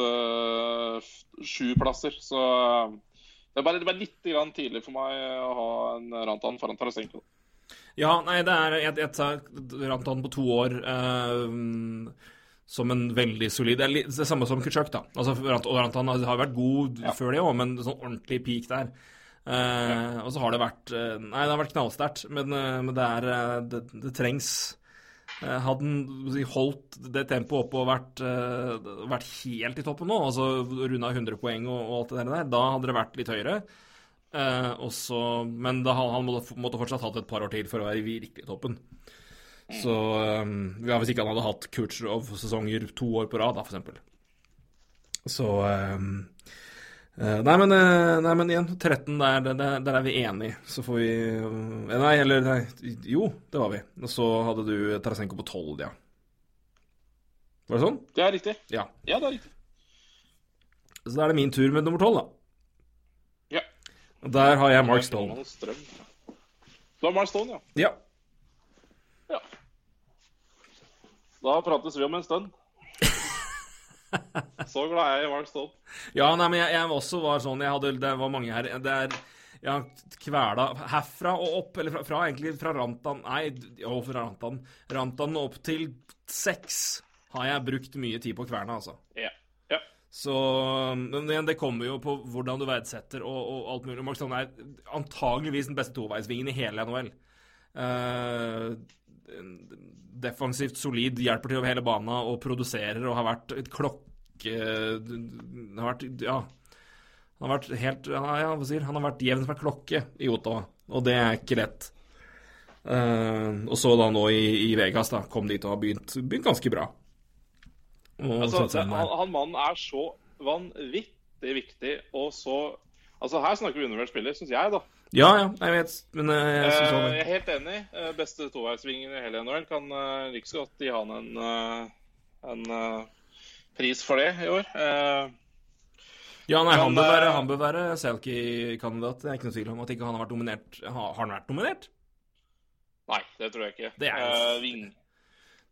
sju plasser. Så det er bare, det er bare litt grann tidlig for meg å ha en Rantan foran Tarasenko. Ja, nei, det er Jeg, jeg tar Rantan på to år Uh, som en veldig solid Det er litt, det samme som Kutsjak, da. Altså, Rantan har har vært god Ja. før det òg, men sånn ordentlig peak der. Eh, Og så har det vært eh, Nei, det har vært knallsterkt, men, eh, men det er Det, det trengs Hadde han holdt det tempoet oppe og vært, vært helt i toppen nå, altså runda 100 poeng og, og alt det der, da hadde det vært litt høyere. Eh, og men da, han måtte, måtte fortsatt hatt et par år til for å være virkelig i toppen. Så um, ja, Hvis ikke han hadde hatt Kutsjrov-sesonger to år på rad, da, for eksempel. Så um, nei, men, eh, nei, men igjen, 13, der, der, der er vi enige. Så får vi eh, Nei, eller nei, Jo, det var vi. Og så hadde du Tarasenko på 12, ja. Var det sånn? Det er riktig. Ja. Ja, det er riktig. Så da er det min tur med nummer 12, da. Ja. Og der har jeg Mark Stone. Du har Mark Stone, ja. Ja. ja. Da prates vi om en stund. Så glad jeg var Mark Ja, nei, men jeg, jeg også var sånn jeg hadde, Det var mange her Det er jeg har kvela herfra og opp, eller fra, fra egentlig fra Rantan Nei, jo, fra Rantan. Rantan opp til seks har jeg brukt mye tid på kverna, altså. Ja. ja. Så Men igjen, det kommer jo på hvordan du verdsetter og, og alt mulig. Mark Stone er antageligvis den beste toveisvingen i hele NHL. Eh, defensivt solid, hjelper til over hele bana og produserer og har vært et klokke... Har vært Ja. Han har vært helt ja, hva sier Han har vært jevn som en klokke i Ottawa, og det er ikke lett. Uh, og så da nå i, i Vegas, da, kom dit og har begynt, begynt ganske bra. Og Altså, sånn, han, han mannen er så vanvittig viktig, og så Altså, her snakker vi undervurdert spiller, syns jeg, da. Ja, ja, jeg vet, men eh, jeg syns han jeg er helt enig. Eh, Beste toveisvingen i hele NHL kan uh, like så godt gi han en, eh, en eh, pris for det i år. Eh, Ja, nei, han bør være, eh, han bør være Selkie-kandidat. Det er ikke noe tvil om at ikke han har vært nominert. Har, har han vært nominert? nei, det tror jeg ikke. Det er Eh, ving,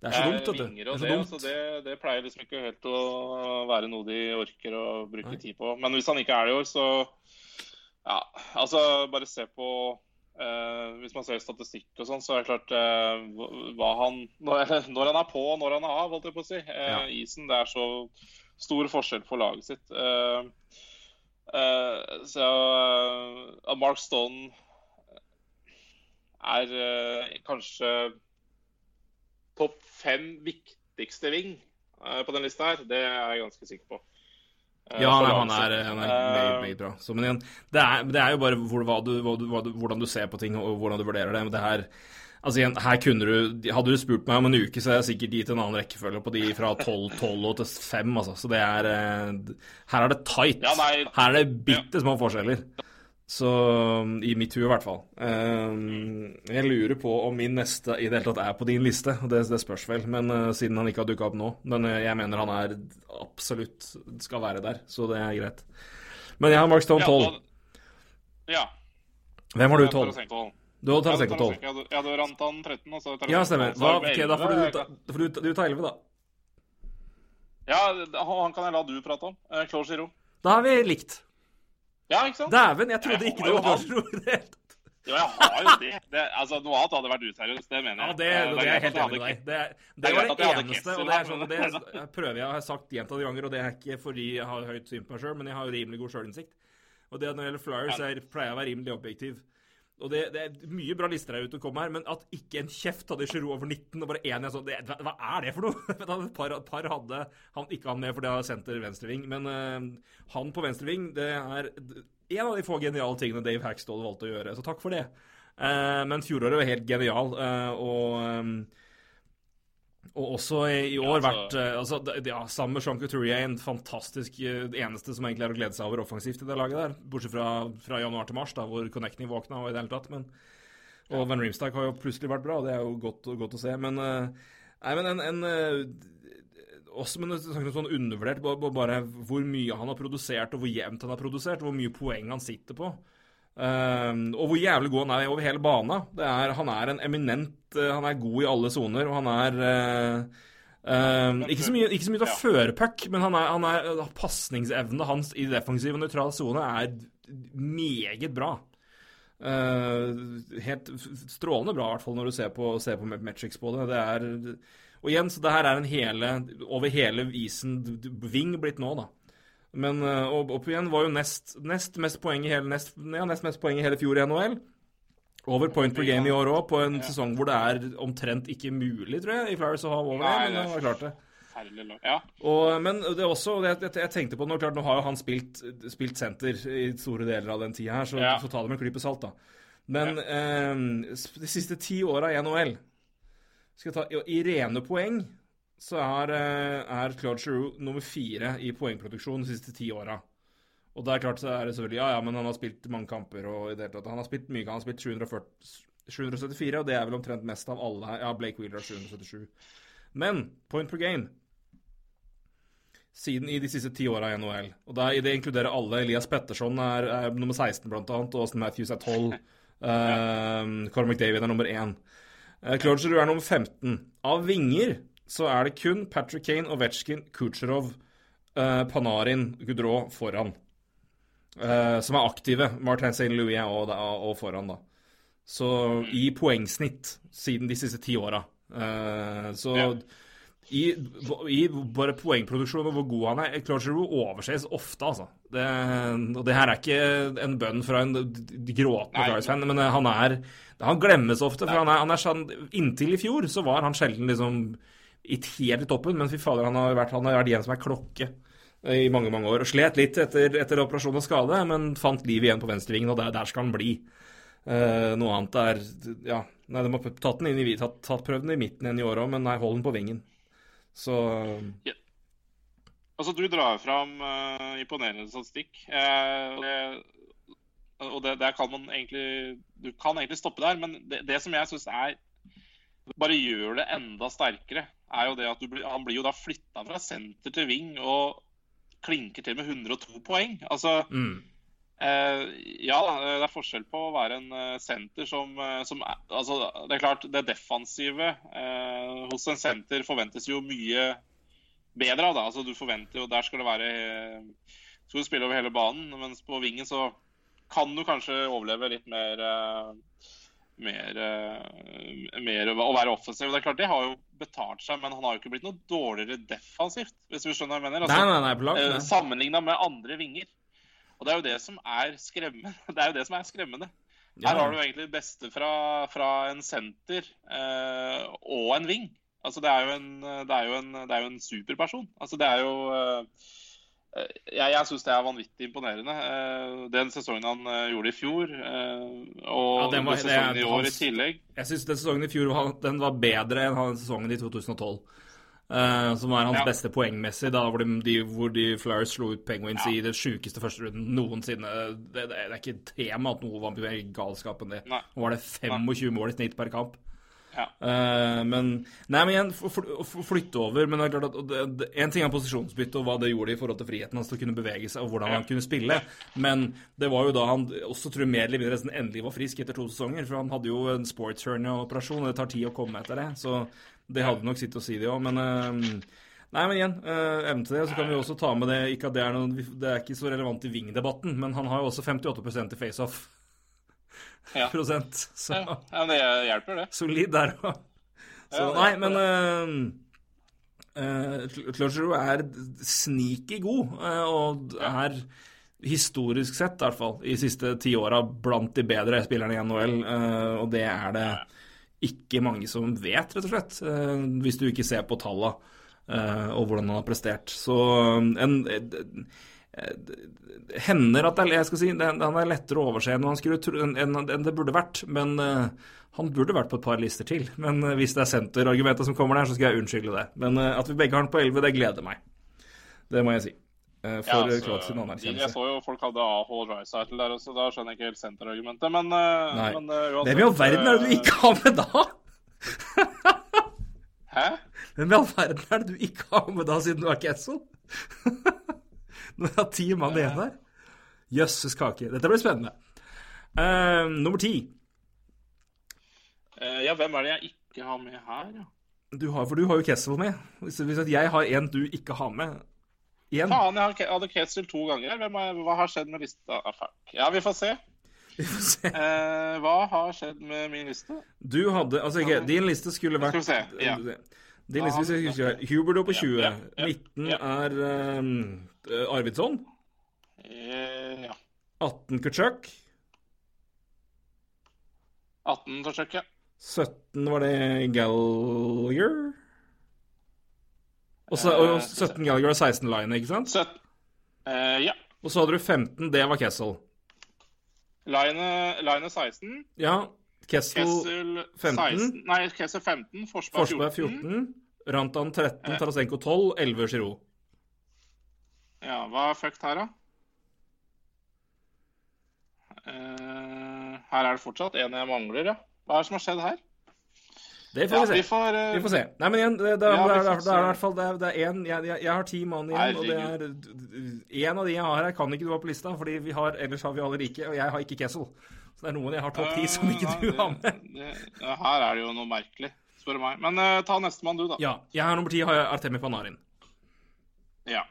Det er så dumt, eh, vet du. Det det, altså, det, det pleier liksom ikke helt å være noe de orker å bruke tid på. Men hvis han ikke er det i år, så Ja, altså, bare se på uh, Hvis man ser statistikk og sånn, så er det klart uh, hva- han når, når han er på og når han er av, holdt jeg på å si. Uh, Ja. Isen, det er så stor forskjell for laget sitt. Så Mark Stone er kanskje topp fem viktigste ving på den lista her. Det er jeg ganske sikker på. Eh, Ja, nei, han er, han er meget, Eh, meget bra. Så, men igjen, det er, det er jo bare hvor, hva du, hva du, hva du, hvordan du ser på ting og hvordan du vurderer det. Men det her Altså igjen, her kunne du Hadde du spurt meg om en uke, så hadde jeg sikkert gitt en annen rekkefølge på de fra 12, 12 og til 5, altså. Så det er eh, Her er det tight. Her er det bitte små forskjeller. Så i mitt hue, i hvert fall. Eh, jeg lurer på om min neste i det hele tatt er på din liste. Det, det spørs vel, men uh, siden han ikke har dukka opp nå. Men uh, jeg mener han er absolutt skal være der, så det er greit. Men jeg har Mark Stone 12. Ja. Hvem har du 12? Du har Tarasenko 12. Jeg hadde, Rantan 13, og så Tarasenko Ja, stemmer. Hva, okay, da får du, ta, da får du, du tar 11, da. Ja, han kan jeg la du prate om. Claude. Da er vi likt. Ja, ikke sant? Dæven, jeg trodde Jeg ikke det var. George i det hele tatt. Jo, jeg har jo det. det altså, Noe annet hadde vært useriøst, det mener Ja, jeg. det, Eh, det er jeg helt enig med deg. Det, Det det var det jeg eneste, og det er sånn, det jeg prøver jeg har sagt gjentatte ganger, og det er ikke fordi jeg har høyt syn på meg sjøl, men jeg har jo rimelig god sjølinnsikt. Og det når det gjelder Flyers, er- pleier jeg å være rimelig objektiv. Og det, det er mye bra lister her ute å komme her, men at ikke en kjeft hadde Giroud over 19 og bare én jeg så det, hva, hva er det for noe? Et par, par hadde han ikke han med, for det har senter venstreving. Men uh, han på venstreving, det er en av de få geniale tingene Dave Hackstall valgte å gjøre. Så takk for det. Uh, men fjoråret var helt genial, uh, og eh, og også i år Ja, altså- vært eh, altså, ja, Sammen med Jean Couturier, en fantastisk eh, eneste som egentlig er å glede seg over offensivt i det laget der. Bortsett fra, fra januar til mars, da, hvor connecting våkna og i det hele tatt. Men, og Van Riemsdijk har jo plutselig vært bra, og det er jo godt, godt å se. Men, eh, nei, men en, en også men sånn undervurdert bare hvor mye han har produsert, og hvor jevnt han har produsert, og hvor mye poeng han sitter på. Um, og hvor jævlig god han er over hele bana. Det er, han er en eminent uh, Han er god i alle soner, og han er uh, ikke, så mye, ikke så mye til å føre puck, men han er, han er uh, pasningsevnen hans i defensiv og nøytral sone er meget bra. Uh, helt strålende bra, i hvert fall når du ser på, ser på metrics på det. Det er Og igjen, så det her er en hele over hele isen Ving blitt nå, da. Men uh, og, opp igjen var jo nest, nest mest poeng i hele nest, ja, nest mest poeng i hele fjor i NHL. Over point per game i år òg, på en sesong hvor det er omtrent ikke mulig, tror jeg, i Flyers å ha over det. Men det- var klart det. Ja. Og, men det er også, det, jeg, jeg tenkte på nå, klart, nå har jo han spilt, spilt senter i store deler av den tida her, så, Ja. så ta det med en klype salt, da. Men eh, de siste ti åra i NHL skal jeg ta, i, I rene poeng så er, eh, er Claude Giroux nummer fire i poengproduksjon de siste ti åra. Og det er klart så er det selvfølgelig Ja, ja, men han har spilt mange kamper og i det hele tatt Han har spilt mye. Han har spilt 740, 774, og det er vel omtrent mest av alle her. Ja, Blake Wheeler har 777. Men point per game siden i de siste ti åra i NHL. Og da, Det inkluderer alle. Elias Petterson er, er nummer 16, blant annet. Og Austin Matthews er 12. Uh, David er nummer 1. Uh, Claude Giroux er nummer 15. Av vinger så er det kun Patrick Kane, Ovetsjkin, Kucherov, uh, Panarin, Gudrå foran. Uh, som er aktive. Martin St. Louis er og foran, da. Så i poengsnitt siden de siste ti åra. Uh, så Ja. i, i bare poengproduksjon og hvor god han er Giroux overses ofte, altså. Det, og det her er ikke en bønn fra en gråtende. Flyers-fan, men han er Han glemmes ofte, for han er, han er sånn Inntil i fjor så var han sjelden liksom i helt i toppen, men fy fader, han har vært, han har vært en som er klokke i mange mange år. Og slet litt etter, etter operasjon og skade, men fant liv igjen på venstrevingen, og der, der skal han bli. Eh, noe annet er Ja, nei, de har tatt, den inn i, tatt, tatt prøvd i midten igjen i år òg, men nei, hold den på vingen. Så Altså, du drar fram uh, imponerende statistikk. Uh, og det, og det, der kan man egentlig Du kan egentlig stoppe der, men det, det som jeg syns er Bare gjør det enda sterkere, er jo det at du han blir jo da flytta fra senter til wing og klinker til med 102 poeng. Altså mm. Eh, ja, det er forskjell på å være en eh, senter som, eh, som er, altså, Det er klart, det defensive eh, hos en senter forventes jo mye bedre av. da, altså Du forventer jo Der skal det være eh, Skal du spille over hele banen, mens på vingen så kan du kanskje overleve litt mer eh, mer, eh, mer å være offensiv. Det er klart, det har jo betalt seg, men han har jo ikke blitt noe dårligere defensivt, hvis du skjønner hva jeg mener. Altså, Nei, nei, nei, på eh. Sammenligna med andre vinger. Og det er jo det som er skremmende. Det er jo det som er skremmende. Ja. Her har du egentlig det beste fra, fra en senter eh, og en ving. Altså, det er jo en, det er jo en, det er jo en superperson. Altså, det er jo eh, Jeg, jeg syns det er vanvittig imponerende. Eh, den sesongen han eh, gjorde i fjor, eh, og Ja, den var- sesongen det i år i tillegg. Jeg syns den sesongen i fjor var, den var bedre enn den sesongen i 2012. Uh, som var hans Ja. beste poengmessig, da hvor de, hvor de Flyers slo ut Penguins i det sjukeste førsterunden noensinne. Det, det, det er ikke tema at noe var mer galskap enn det. Nå var det 25 mål i snitt per kamp. Ja. Eh, men Nei, men igjen, flytte over. Men det er klart at det, det, En ting er posisjonsbytte og hva det gjorde i forhold til friheten hans til å kunne bevege seg, og hvordan han kunne spille. Men det var jo da han også tror mer eller mindre nesten endelig var frisk etter to sesonger. For han hadde jo en sports hernia-operasjon, og det tar tid å komme etter det. Så det hadde nok sitt å si, det òg. Men uh, Nei, men igjen, uh, evnen til det. Så kan vi også ta med det Ikke at det er noe Det er ikke så relevant i Ving-debatten, men han har jo også 58% i faceoff. Ja. prosent. Så Ja, ja, det hjelper, det. solid der òg. Så nei, men uh, uh, Giroux er sneaky god, uh, og er historisk sett, i hvert fall, i de siste ti åra blant de bedre spillerne i NHL, uh, og det er det ikke mange som vet, rett og slett, eh, hvis du ikke ser på talla eh, og hvordan han har prestert. Så en eh, hender at det er, jeg skal si, det, han er lettere å overse enn, han skulle enn, enn det burde vært. Men uh, han burde vært på et par lister til. Men uh, hvis det er senterargumentet som kommer der, så skal jeg unnskylde det. Men uh, at vi begge har den på 11, det gleder meg. Det må jeg si. For Ja, Kroatias Jeg så jo folk hadde AH Dreisaitl der også, da skjønner jeg ikke helt senterargumentet. Men, men uansett Hvem i all verden er det du ikke har med da? Hæ? Hvem i all verden er det du ikke har med da, siden du har Kessel? Når jeg har ti mann igjen der. Jøsses kake. Dette blir spennende. Uh, nummer ti. Uh, ja, hvem er det jeg ikke har med her, ja? Du har, for du har jo Kessel med. Hvis, hvis jeg har en du ikke har med Igjen. Faen, jeg hadde Kessel to ganger. Er, hva har skjedd med lista? Ah, fuck. Ja, vi får se. Vi får se. Uh, hva har skjedd med min liste? Du hadde Altså, ikke, din liste skulle vært Skal vi se, ja. Din liste skulle ikke Hubert er på 20. Ja, ja, 19 ja. er uh, Arvidsson. Eh, ja. 18 Kutchuk. 18 forsøk, ja. 17 var det Gallagher. Og så, og Eh, 17 Gallagher er 16 Line, ikke sant? 17. Uh, ja. Og så hadde du 15, det var Kessel. Line, line 16. Ja, Kessel, Kessel 15. 16. Nei, Kessel 15. Forsberg 14. Forsberg 14, Rantan 13, Tarasenko 12, 11 Giroud. Ja, hva er fucked her, da? Eh, her er det fortsatt en jeg mangler, ja. Hva er det som har skjedd her? Det får Ja, vi se. vi får, uh... Vi får se. Nei, men igjen, det, det, Ja, det, det er i hvert fall det en, jeg, jeg, jeg har ti mann igjen, og det er En av de jeg har her, kan ikke du ha på lista, fordi vi har, ellers har vi alle rike, og jeg har ikke Kessel. Så det er noen jeg har topp ti som ikke du har med. det- det- Her er det jo noe merkelig, spør du meg. Men uh, ta nestemann, du, da. Ja, jeg har nummer ti, har jeg Artemi Panarin. Ja.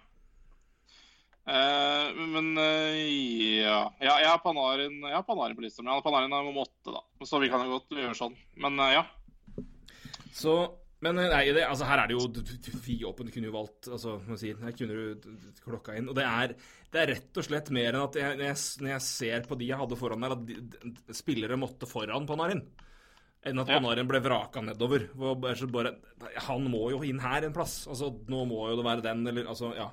Uh, men uh, ja. ja Jeg har Panarin, jeg har Panarin på lista, men jeg har Panarin er nummer åtte, da. Så vi kan jo godt gjøre sånn. Men uh, ja. Så men eh, nei, det, altså her er det jo. Du kunne jo valgt altså, sier, Her kunne du klokka inn. Og det er, det er rett og slett mer enn at jeg, når, jeg, når jeg ser på de jeg hadde foran der, at de, de, spillere måtte foran Panarin. Enn at Ja. Panarin ble vraka nedover. Bare, han må jo inn her en plass. Altså, nå må jo det være den, eller altså, ja.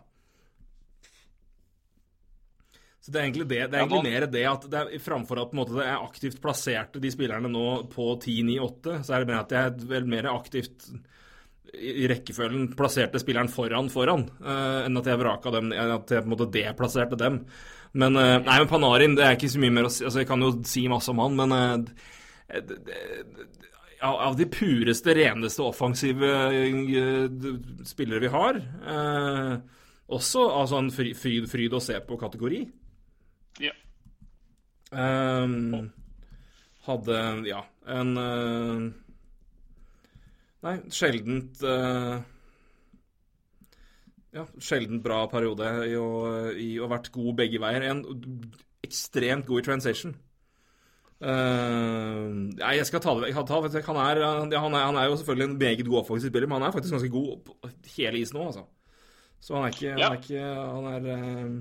Så det er egentlig det. Det er egentlig mer det at det er, framfor at på måte, det er aktivt plasserte de spillerne nå på 10-9-8, så er det mer at jeg er vel mer aktivt i rekkefølgen plasserte spilleren foran foran, uh, enn at jeg vraka dem, enn at jeg på en måte deplasserte dem. Men uh, nei, men Panarin, det er ikke så mye mer å si. Altså, jeg kan jo si masse om han, men uh, det, det, av, de pureste, reneste offensive spillere vi har, eh, også altså en fry, fryd, fryd å se på-kategori. Ja. Um, hadde, ja, en uh, Nei, sjeldent uh, Ja, sjeldent bra periode i å, i å ha vært god begge veier. En ekstremt god i transition. Uh, nei, jeg skal ta det vekk. Han, ja, han, han er jo selvfølgelig en meget god offensiv spiller, men han er faktisk ganske god på hele isen nå, altså. Så han er ikke Han er, ikke, han er eh,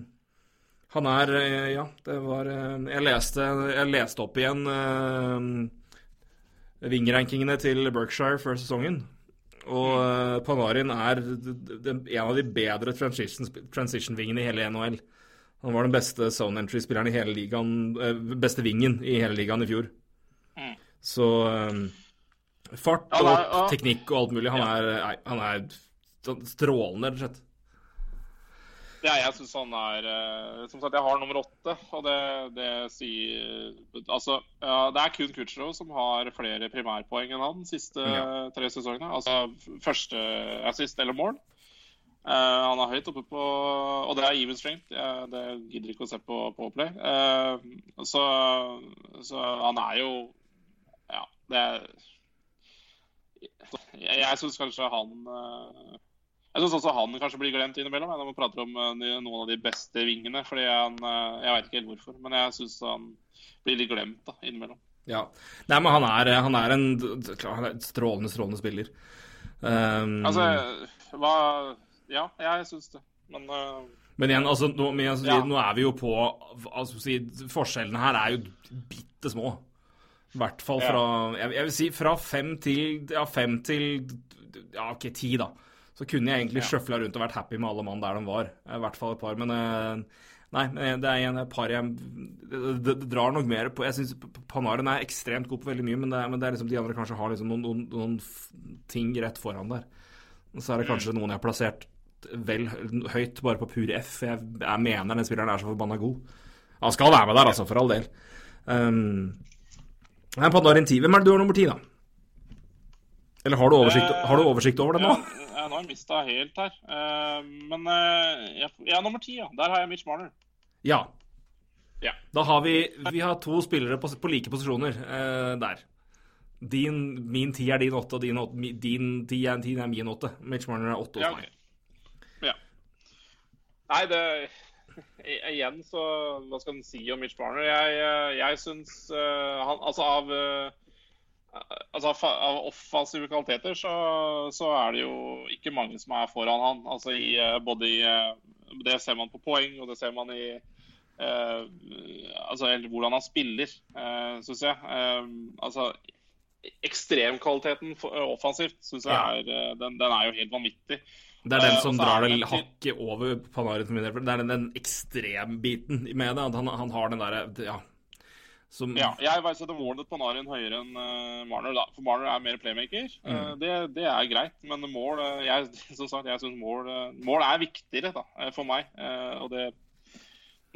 han er eh, Ja, det var eh, Jeg leste, jeg leste opp igjen uh, vingrankingene til Berkshire før sesongen. Og uh, Panarin er en av de bedre transition- transition-vingene i hele NHL. Han var den beste zone entry-spilleren i hele ligaen, eh, beste vingen i hele ligaen i fjor. Mm. Så um, fart Ja, og ja. teknikk og alt mulig. Han er, nei, han er strålende, rett og slett. Ja, jeg syns han er eh, Som sagt, jeg har nummer åtte, og det, det sier Altså, ja, det er kun Kutcherov som har flere primærpoeng enn han de siste Ja. tre sesongene. Altså første assist eller mål. Uh, han er høyt oppe på Og det er even strength. Jeg, det gidder ikke å se på, på play. Eh, så, så han er jo Ja, det er Jeg, jeg syns kanskje han eh, jeg syns også han kanskje blir glemt innimellom når man prater om eh, noen av de beste vingene. fordi han, eh, Jeg vet ikke helt hvorfor, men jeg syns han blir litt glemt da, innimellom. Ja. Nei, men han er, han er en klar, strålende, strålende spiller. Um, Altså, hva Ja, jeg syns det. Men uh, Men igjen, altså, nå, men jeg, Ja. nå er vi jo på altså, si, Forskjellene her er jo bitte små. I hvert fall fra jeg, jeg vil si fra fem til ja, fem til ja, ok, ti, da. Så kunne jeg egentlig sjøfla rundt og vært happy med alle mann der de var. I hvert fall et par. Men eh, nei, men det er en et par jeg det, det, drar nok mer på Jeg syns Panaren er ekstremt god på veldig mye, men det, men det er liksom de andre kanskje har liksom noen, noen, noen ting rett foran der. Og så er det kanskje noen jeg har plassert vel høyt bare på pur F. Jeg, jeg mener den spilleren er så forbanna god. Han skal være med der, altså, for all del. Um, Panarin 10. Hvem er det du har nummer 10, da? Eller har du oversikt, Eh, har du oversikt over det nå? Ja, ja, nå har jeg mista helt her. Eh, men uh, jeg, ja, nummer ti, ja. Der har jeg Mitch Marner. Ja. Ja. Da har vi Vi har to spillere på, på like posisjoner eh, der. Din, min ti er din åtte, og din, åtte- din ti er, din er min åtte. Mitch Marner er åtte hos Ja, meg. ok. Ja. Nei, det Igjen, så Hva skal en si om Mitch Marner? Jeg, eh, jeg syns uh, han Altså, av eh, Altså, av offensive kvaliteter så, så er det jo ikke mange som er foran han. Altså i eh, både i eh, Det ser man på poeng, og det ser man i eh, altså hvordan han spiller, eh, syns jeg. Eh, altså ekstremkvaliteten for- offensivt syns jeg er eh, den, den er jo helt vanvittig. Det er den Eh, som uh, drar det det- hakket over Panarin Det er den, den ekstrembiten med det. At han, han har den derre Ja. Som Ja, jeg verdsetter målet på Narin høyere enn eh, Marner, da. For Marner er mer playmaker. Eh, det, det er greit, men mål eh, jeg, Som sagt, jeg synes mål, eh, mål er viktigere da, eh, for meg. Eh, og det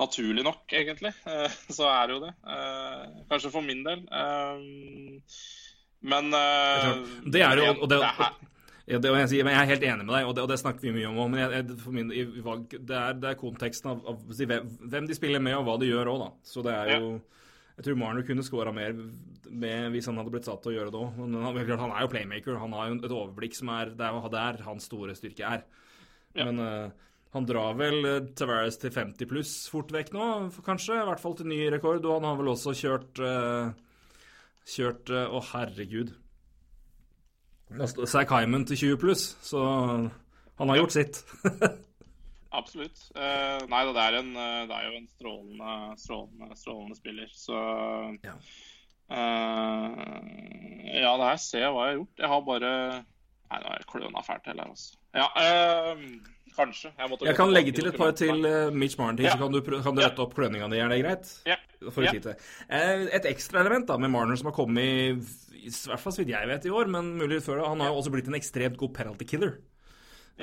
Naturlig nok, egentlig, eh, så er det jo det. Eh, kanskje for min del. Eh, men eh, Det er jo og det, det ja, og jeg, sier, men jeg er helt enig med deg, og det, og det snakker vi mye om. òg. Men jeg, jeg, min, i, det, er, det er konteksten av, av hvem, de spiller med, og hva de gjør òg, da. Så det er jo Jeg tror Marner kunne skåra mer med, hvis han hadde blitt satt til å gjøre det òg. Men han, klart, han er jo playmaker. Han har jo et overblikk som er Det er jo der hans store styrke er. Ja. Men uh, han drar vel uh, Tavares til 50 pluss fort vekk nå, kanskje. I hvert fall til ny rekord. Og han har vel også kjørt uh, Kjørt eh, Å, herregud. Zack Hyman til 20 pluss, så han har gjort sitt. Absolutt. Uh, nei, det er, en, eh, det er jo en strålende, strålende, strålende spiller, så Ja. Uh, ja, det her ser jeg hva jeg har gjort. Jeg har bare Nei, nå har jeg kløna fælt heller, altså. Ja, uh, kanskje. Jeg, Jeg kan legge til et par til eh, Mitch Marner, Ja. så kan du, kan du rette opp kløninga di. Er det greit? Ja. Ja. det. Et ekstra element da, med Marner som har kommet i, i hvert fall så vidt jeg vet i år, men mulig før det. Han har jo også blitt en ekstremt god penalty killer.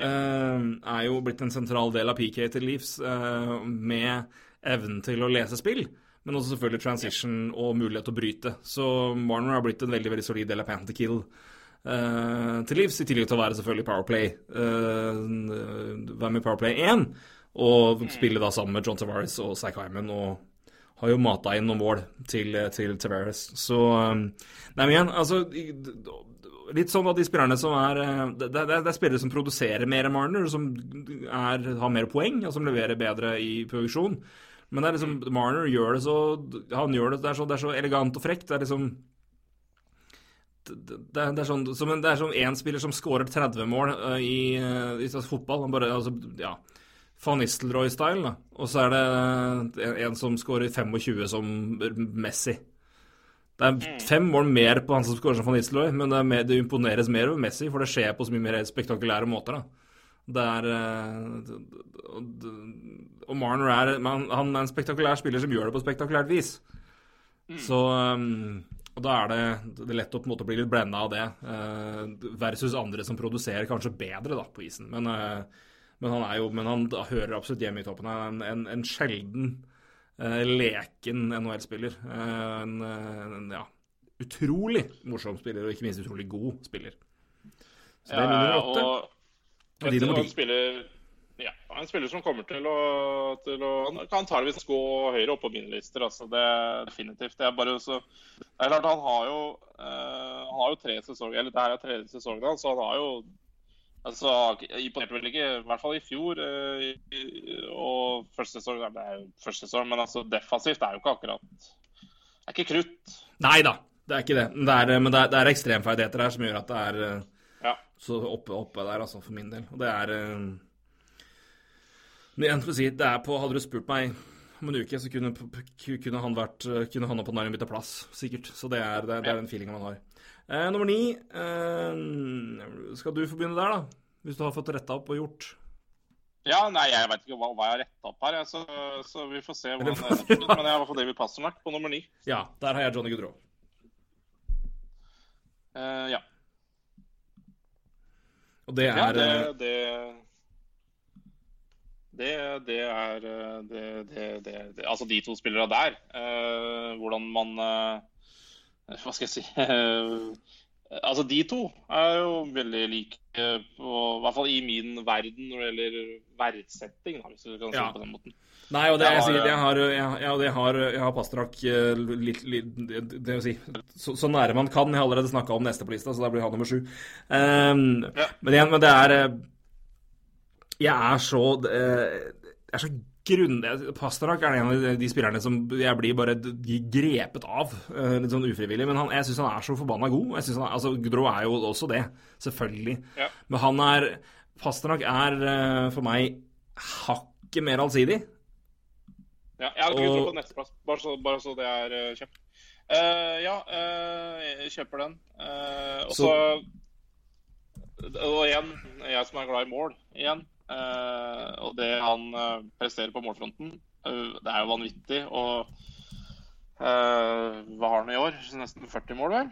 Eh, er jo blitt en sentral del av PK til eh, med evnen til å lese spill. Men også selvfølgelig transition og mulighet til å bryte. Så Marner har blitt en veldig veldig solid del av penalty kill eh, til Leafs, i tillegg til å være selvfølgelig Powerplay. Uh, være med i Powerplay 1, og spille da sammen med John Tavares og Zack Hyman. og har jo mata inn noen mål til, til Tavares. Så um, Nei, men igjen, altså Litt sånn at de spillerne som er eh, Det, det, det er spillere som produserer mer enn Marner, som er, har mer poeng, og som leverer bedre i produksjon. Men det er liksom Marner gjør det så Han gjør det Det er så, det er så elegant og frekt. Det er liksom det, det, er- det er sånn som en, Det er som spiller som skårer 30 mål eh, i, eh, i sånn fotball. Han bare altså, Ja. Van Nistelrooy-style. Og så er det en, en som skårer 25 som Messi. Det er fem mål mer på han som skårer Van Nistelrooy, men det, er mer, det imponeres mer over Messi, for det skjer på så mye mer spektakulære måter. da. Det er eh, og- Marner er Han er en spektakulær spiller som gjør det på spektakulært vis. Så um, Og da er det, det er lett å på en måte bli litt blenda av det, eh, versus andre som produserer kanskje bedre da på isen. Men, eh, men han jo Men han hører absolutt hjemme i toppen. Han er en, en, en sjelden eh, leken NHL-spiller. Eh, en, eh, en ja, utrolig morsom spiller, og ikke minst utrolig god spiller. Så det er min nummer åtte. Og, Og din nummer en ti. spiller, ja, en spiller som kommer til å, til å Han kan antakeligvis gå høyere opp på mine lister. Altså, det definitivt. Det er bare så Det er klart, han har jo eh, Han har jo tre sesonger Eller det her er tredje sesongen hans, så han har jo Altså, Imponerte vel ikke, i hvert fall i fjor. eh, og første sesong Det er jo første sesong, men altså defensivt er jo ikke akkurat Det er ikke krutt. Nei da, det er ikke det. Det er, men det er, det er ekstremferdigheter her som gjør at det er eh, Ja. så oppe, oppe der, altså, for min del. Og det er eh, Men å si, det er på, Hadde du spurt meg om en uke, så kunne, kunne han vært Kunne han og Panarin bytta plass, sikkert. Så det er, det det er den feelingen man har. Eh, nummer ni eh, Skal du få begynne der, da? Hvis du har fått retta opp og gjort. Ja, nei, jeg vet ikke hva, hva jeg har retta opp her, jeg, så, så vi får se hvordan det er. Men jeg har fall David Pasternak på nummer ni. Ja, der har jeg Johnny Goodrow. Eh, ja. Og det ja er det, eh, det det, det er det, det, det, Altså de to spillerne der. eh, hvordan man eh, Hva skal jeg si eh, Altså de to er jo veldig like, på, i hvert fall i min verden når det gjelder verdsetting, da, hvis du kan si Ja. det på den måten. Nei, og det jeg Jeg sier, jeg eh, har, jeg, jeg har, jeg har Pasternak eh, litt, litt det, vil si, så, så nære man kan. Jeg har allerede snakka om neste på lista, så da blir han nummer sju. Um, Ja. Men igjen, men det er eh, Jeg er så eh, Jeg er så grunn... Pasternak er en av de, spillerne som jeg blir bare grepet av, eh, litt sånn ufrivillig. Men han, jeg syns han er så forbanna god. Jeg synes han, altså, Gudrå er jo også det, selvfølgelig. Ja. Men han er Pasternak er eh, for meg hakket mer allsidig. Ja, jeg har tro på nesteplass, bare så, bare så det er uh, kjøpt. Uh, ja, uh, jeg kjøper den. Uh, og så Og igjen, jeg som er glad i mål, igjen. Eh, og det han eh, presterer på målfronten, eh, det er jo vanvittig. Og hva har han i år? Nesten 40 mål, vel?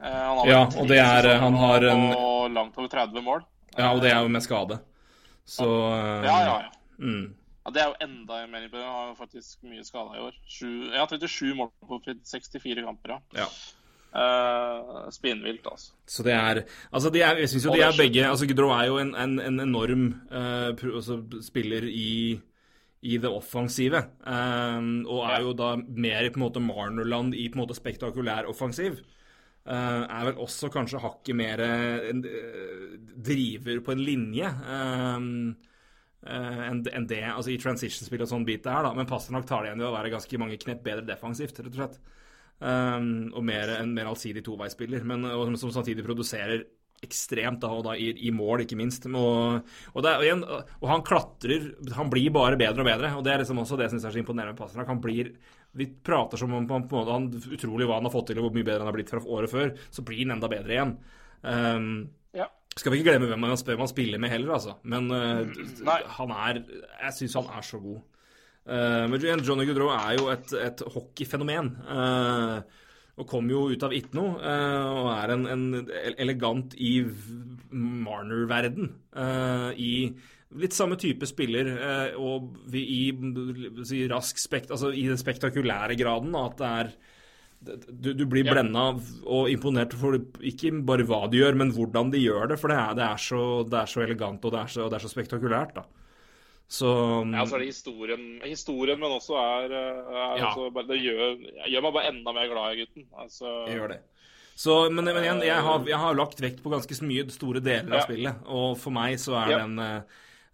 Han har Ja, og det er, han har en- Og langt over 30 mål. Ja, og det er jo med skade. Så Ja, ja, ja. Mm. Ja, Det er jo enda mer imponerende. Han har faktisk mye skada i år. Sju, ja, 37 mål på 64 kamper, ja. ja. Uh, Spinnvilt, altså. Så det er Altså, de er, jeg syns jo de er begge Altså, Gudrå er jo en, en, en enorm uh, pro- altså, spiller i i det offensive, eh, og er jo da mer på en måte Marnerland i på en måte spektakulær offensiv. Eh, er vel også kanskje hakket mer eh, driver på en linje eh, eh, enn en det altså i transition-spill og sånn bit det er, da. Men Pasternak tar det igjen i å være ganske mange knep bedre defensivt, rett og slett. Um, og mer, en mer allsidig toveispiller, men og som, som samtidig produserer ekstremt, da, og da i, i mål, ikke minst. Og, og, det og, igjen, og han klatrer Han blir bare bedre og bedre, og det er liksom også det jeg syns er så imponerende med Pasternak. Han blir Vi prater som om på en måte han utrolig hva han har fått til, og hvor mye bedre han har blitt fra året før. Så blir han enda bedre igjen. Um, Ja. skal vi ikke glemme hvem han, man spiller med heller, altså. Men uh, han er Jeg syns han er så god. Uh, men Johnny Goodrow er jo et, et hockeyfenomen. Uh, og kom jo ut av ikke noe, uh, og er en, en elegant i Marner-verden. I litt samme type spiller, og vi, i si, rask spekt, altså i den spektakulære graden, at det er du, du blir Ja. blenda og imponert for ikke bare hva de gjør, men hvordan de gjør det. For det er, det er, så, det er så elegant og det er så, det er så spektakulært, da. Så Ja, så er det historien, historien men også er, er Ja. også bare, Det gjør, gjør meg bare enda mer glad i gutten. Altså, jeg gjør det. Så, men, men igjen, jeg har, jeg har lagt vekt på ganske mye store deler av Ja. spillet. Og for meg så er Ja. den eh,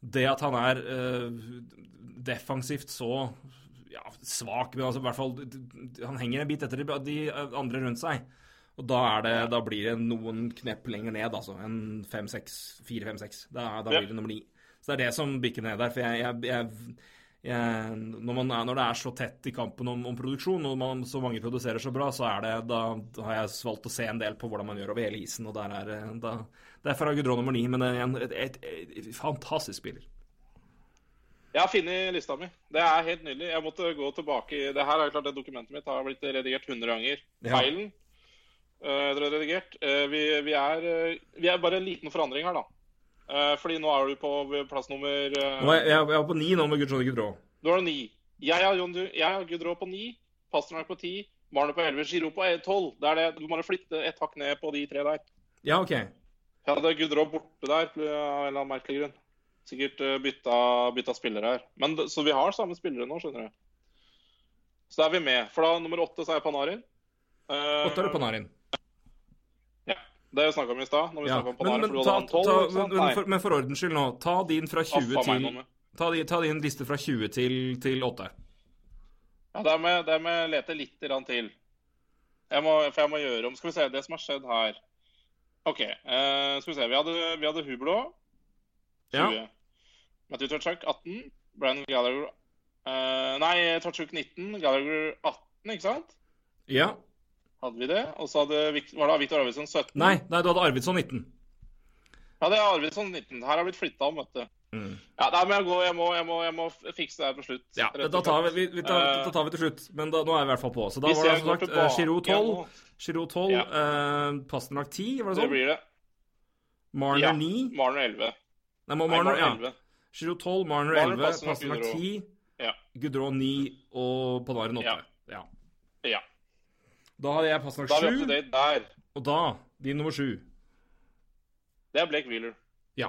Det at han er uh, defensivt så ja, svak, men altså i hvert fall Han henger en bit etter de, andre rundt seg. Og da, er det, da blir det noen knepp lenger ned, altså. En 5-6, 4-5-6. Da, da blir det nummer 9. Så det er det som bikker ned der. For jeg, jeg, jeg, jeg når, man er, når det er så tett i kampen om, om produksjon, og man, så mange produserer så bra, så er det Da, da har jeg valgt å se en del på hvordan man gjør over hele isen, og der er det- da, Derfor er Gudrå nummer 9, men det en, et, et, et, fantastisk spiller. Jeg har funnet lista mi. Det er helt nydelig. Jeg måtte gå tilbake i Det her er jo klart det dokumentet mitt har blitt redigert 100 ganger. Ja. Feilen redigert. Eh, vi, vi, er, eh, vi er bare en liten forandring her, da. Eh, fordi nå er du på plass nummer eh, Nå er jeg, jeg er på 9 nå med Johnny Gudrå. Nå er det ni. Jeg har, har Gudrå på ni, Pasternak på ti, Marne på elleve, Giro på tolv. Er det. Du må flytte et hakk ned på de tre der. Ja, OK. Jeg hadde Gudrå borte der av en eller annen merkelig grunn. Sikkert eh, bytta, bytta spillere her. Men, så vi har samme spillere nå, skjønner du. Så da er vi med. For da nummer åtte så er Panarin. Eh, Åtte er det Panarin. Det snakka vi om i stad. Ja. Men, men, ta, 12, ta, men, for, men for ordens skyld nå, ta din fra 20 Affa til. Ta, ta din liste fra 20 til, til 8. Ja, det må det må jeg lete litt til. Jeg må, for jeg må gjøre om Skal vi se, det som har skjedd her OK. Uh, skal vi se. Vi hadde, vi hadde Hublå 20. Ja. Matthew Tutchak 18. Brian Gallagher uh, Nei, Tachuk 19, Gallagher 18, ikke sant? Ja. Hadde vi det? Og så hadde, var det Victor Arvidsson 17? Nei, nei, du hadde Arvidsson 19. Ja, det er Arvidsson 19. Her har blitt flytta om, vet du. Ja, nei, men jeg, går, jeg, må, jeg, må, jeg må fikse det her på slutt. Mm. Ja, da tar vi, vi, vi tar, Eh, da tar vi til slutt. Men da, nå er vi i hvert fall på. Så da Hvis var det som sagt tilbake Giroud 12, igjen. Giroud 12 Ja. eh, Pasternak 10, var det Det sånn? blir det. Marner Ja. 9. Marner 11. Nei, Nei, Marner, Marner ja. 11. Giroud 12, Marner Marner, 11, Pasternak, Pasternak 10, Ja. Gudrå 9 og Panarin 8. Ja. Ja. Ja. Da hadde jeg pass nok 7, og da din nummer 7. Det er Blake Wheeler. Ja.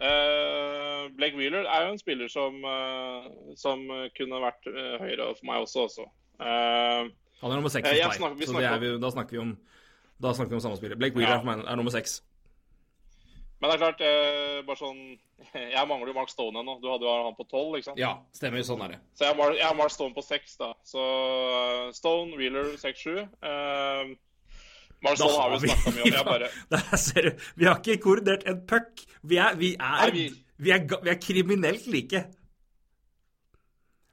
Eh, Blake Wheeler er jo en spiller som, uh, som kunne vært uh, høyere for meg også. også. Eh, Han er nummer 6 Eh, hos deg, så snakker er vi, da snakker vi om da snakker vi om samme spiller. Blake Wheeler Ja. er meg er nummer 6. men det er klart, eh, bare sånn Jeg mangler jo Mark Stone ennå. Du hadde jo han på 12, ikke sant? Ja, stemmer. Sånn er det. Så jeg har, jeg har Mark Stone på 6, da. Så eh, Stone, Wheeler 6-7. Eh, Mark Stone har vi snakka mye om. Jeg bare Der ser du. Vi har ikke koordinert en puck. Vi er, vi er, Nei, vi- vi er, vi er kriminelt like.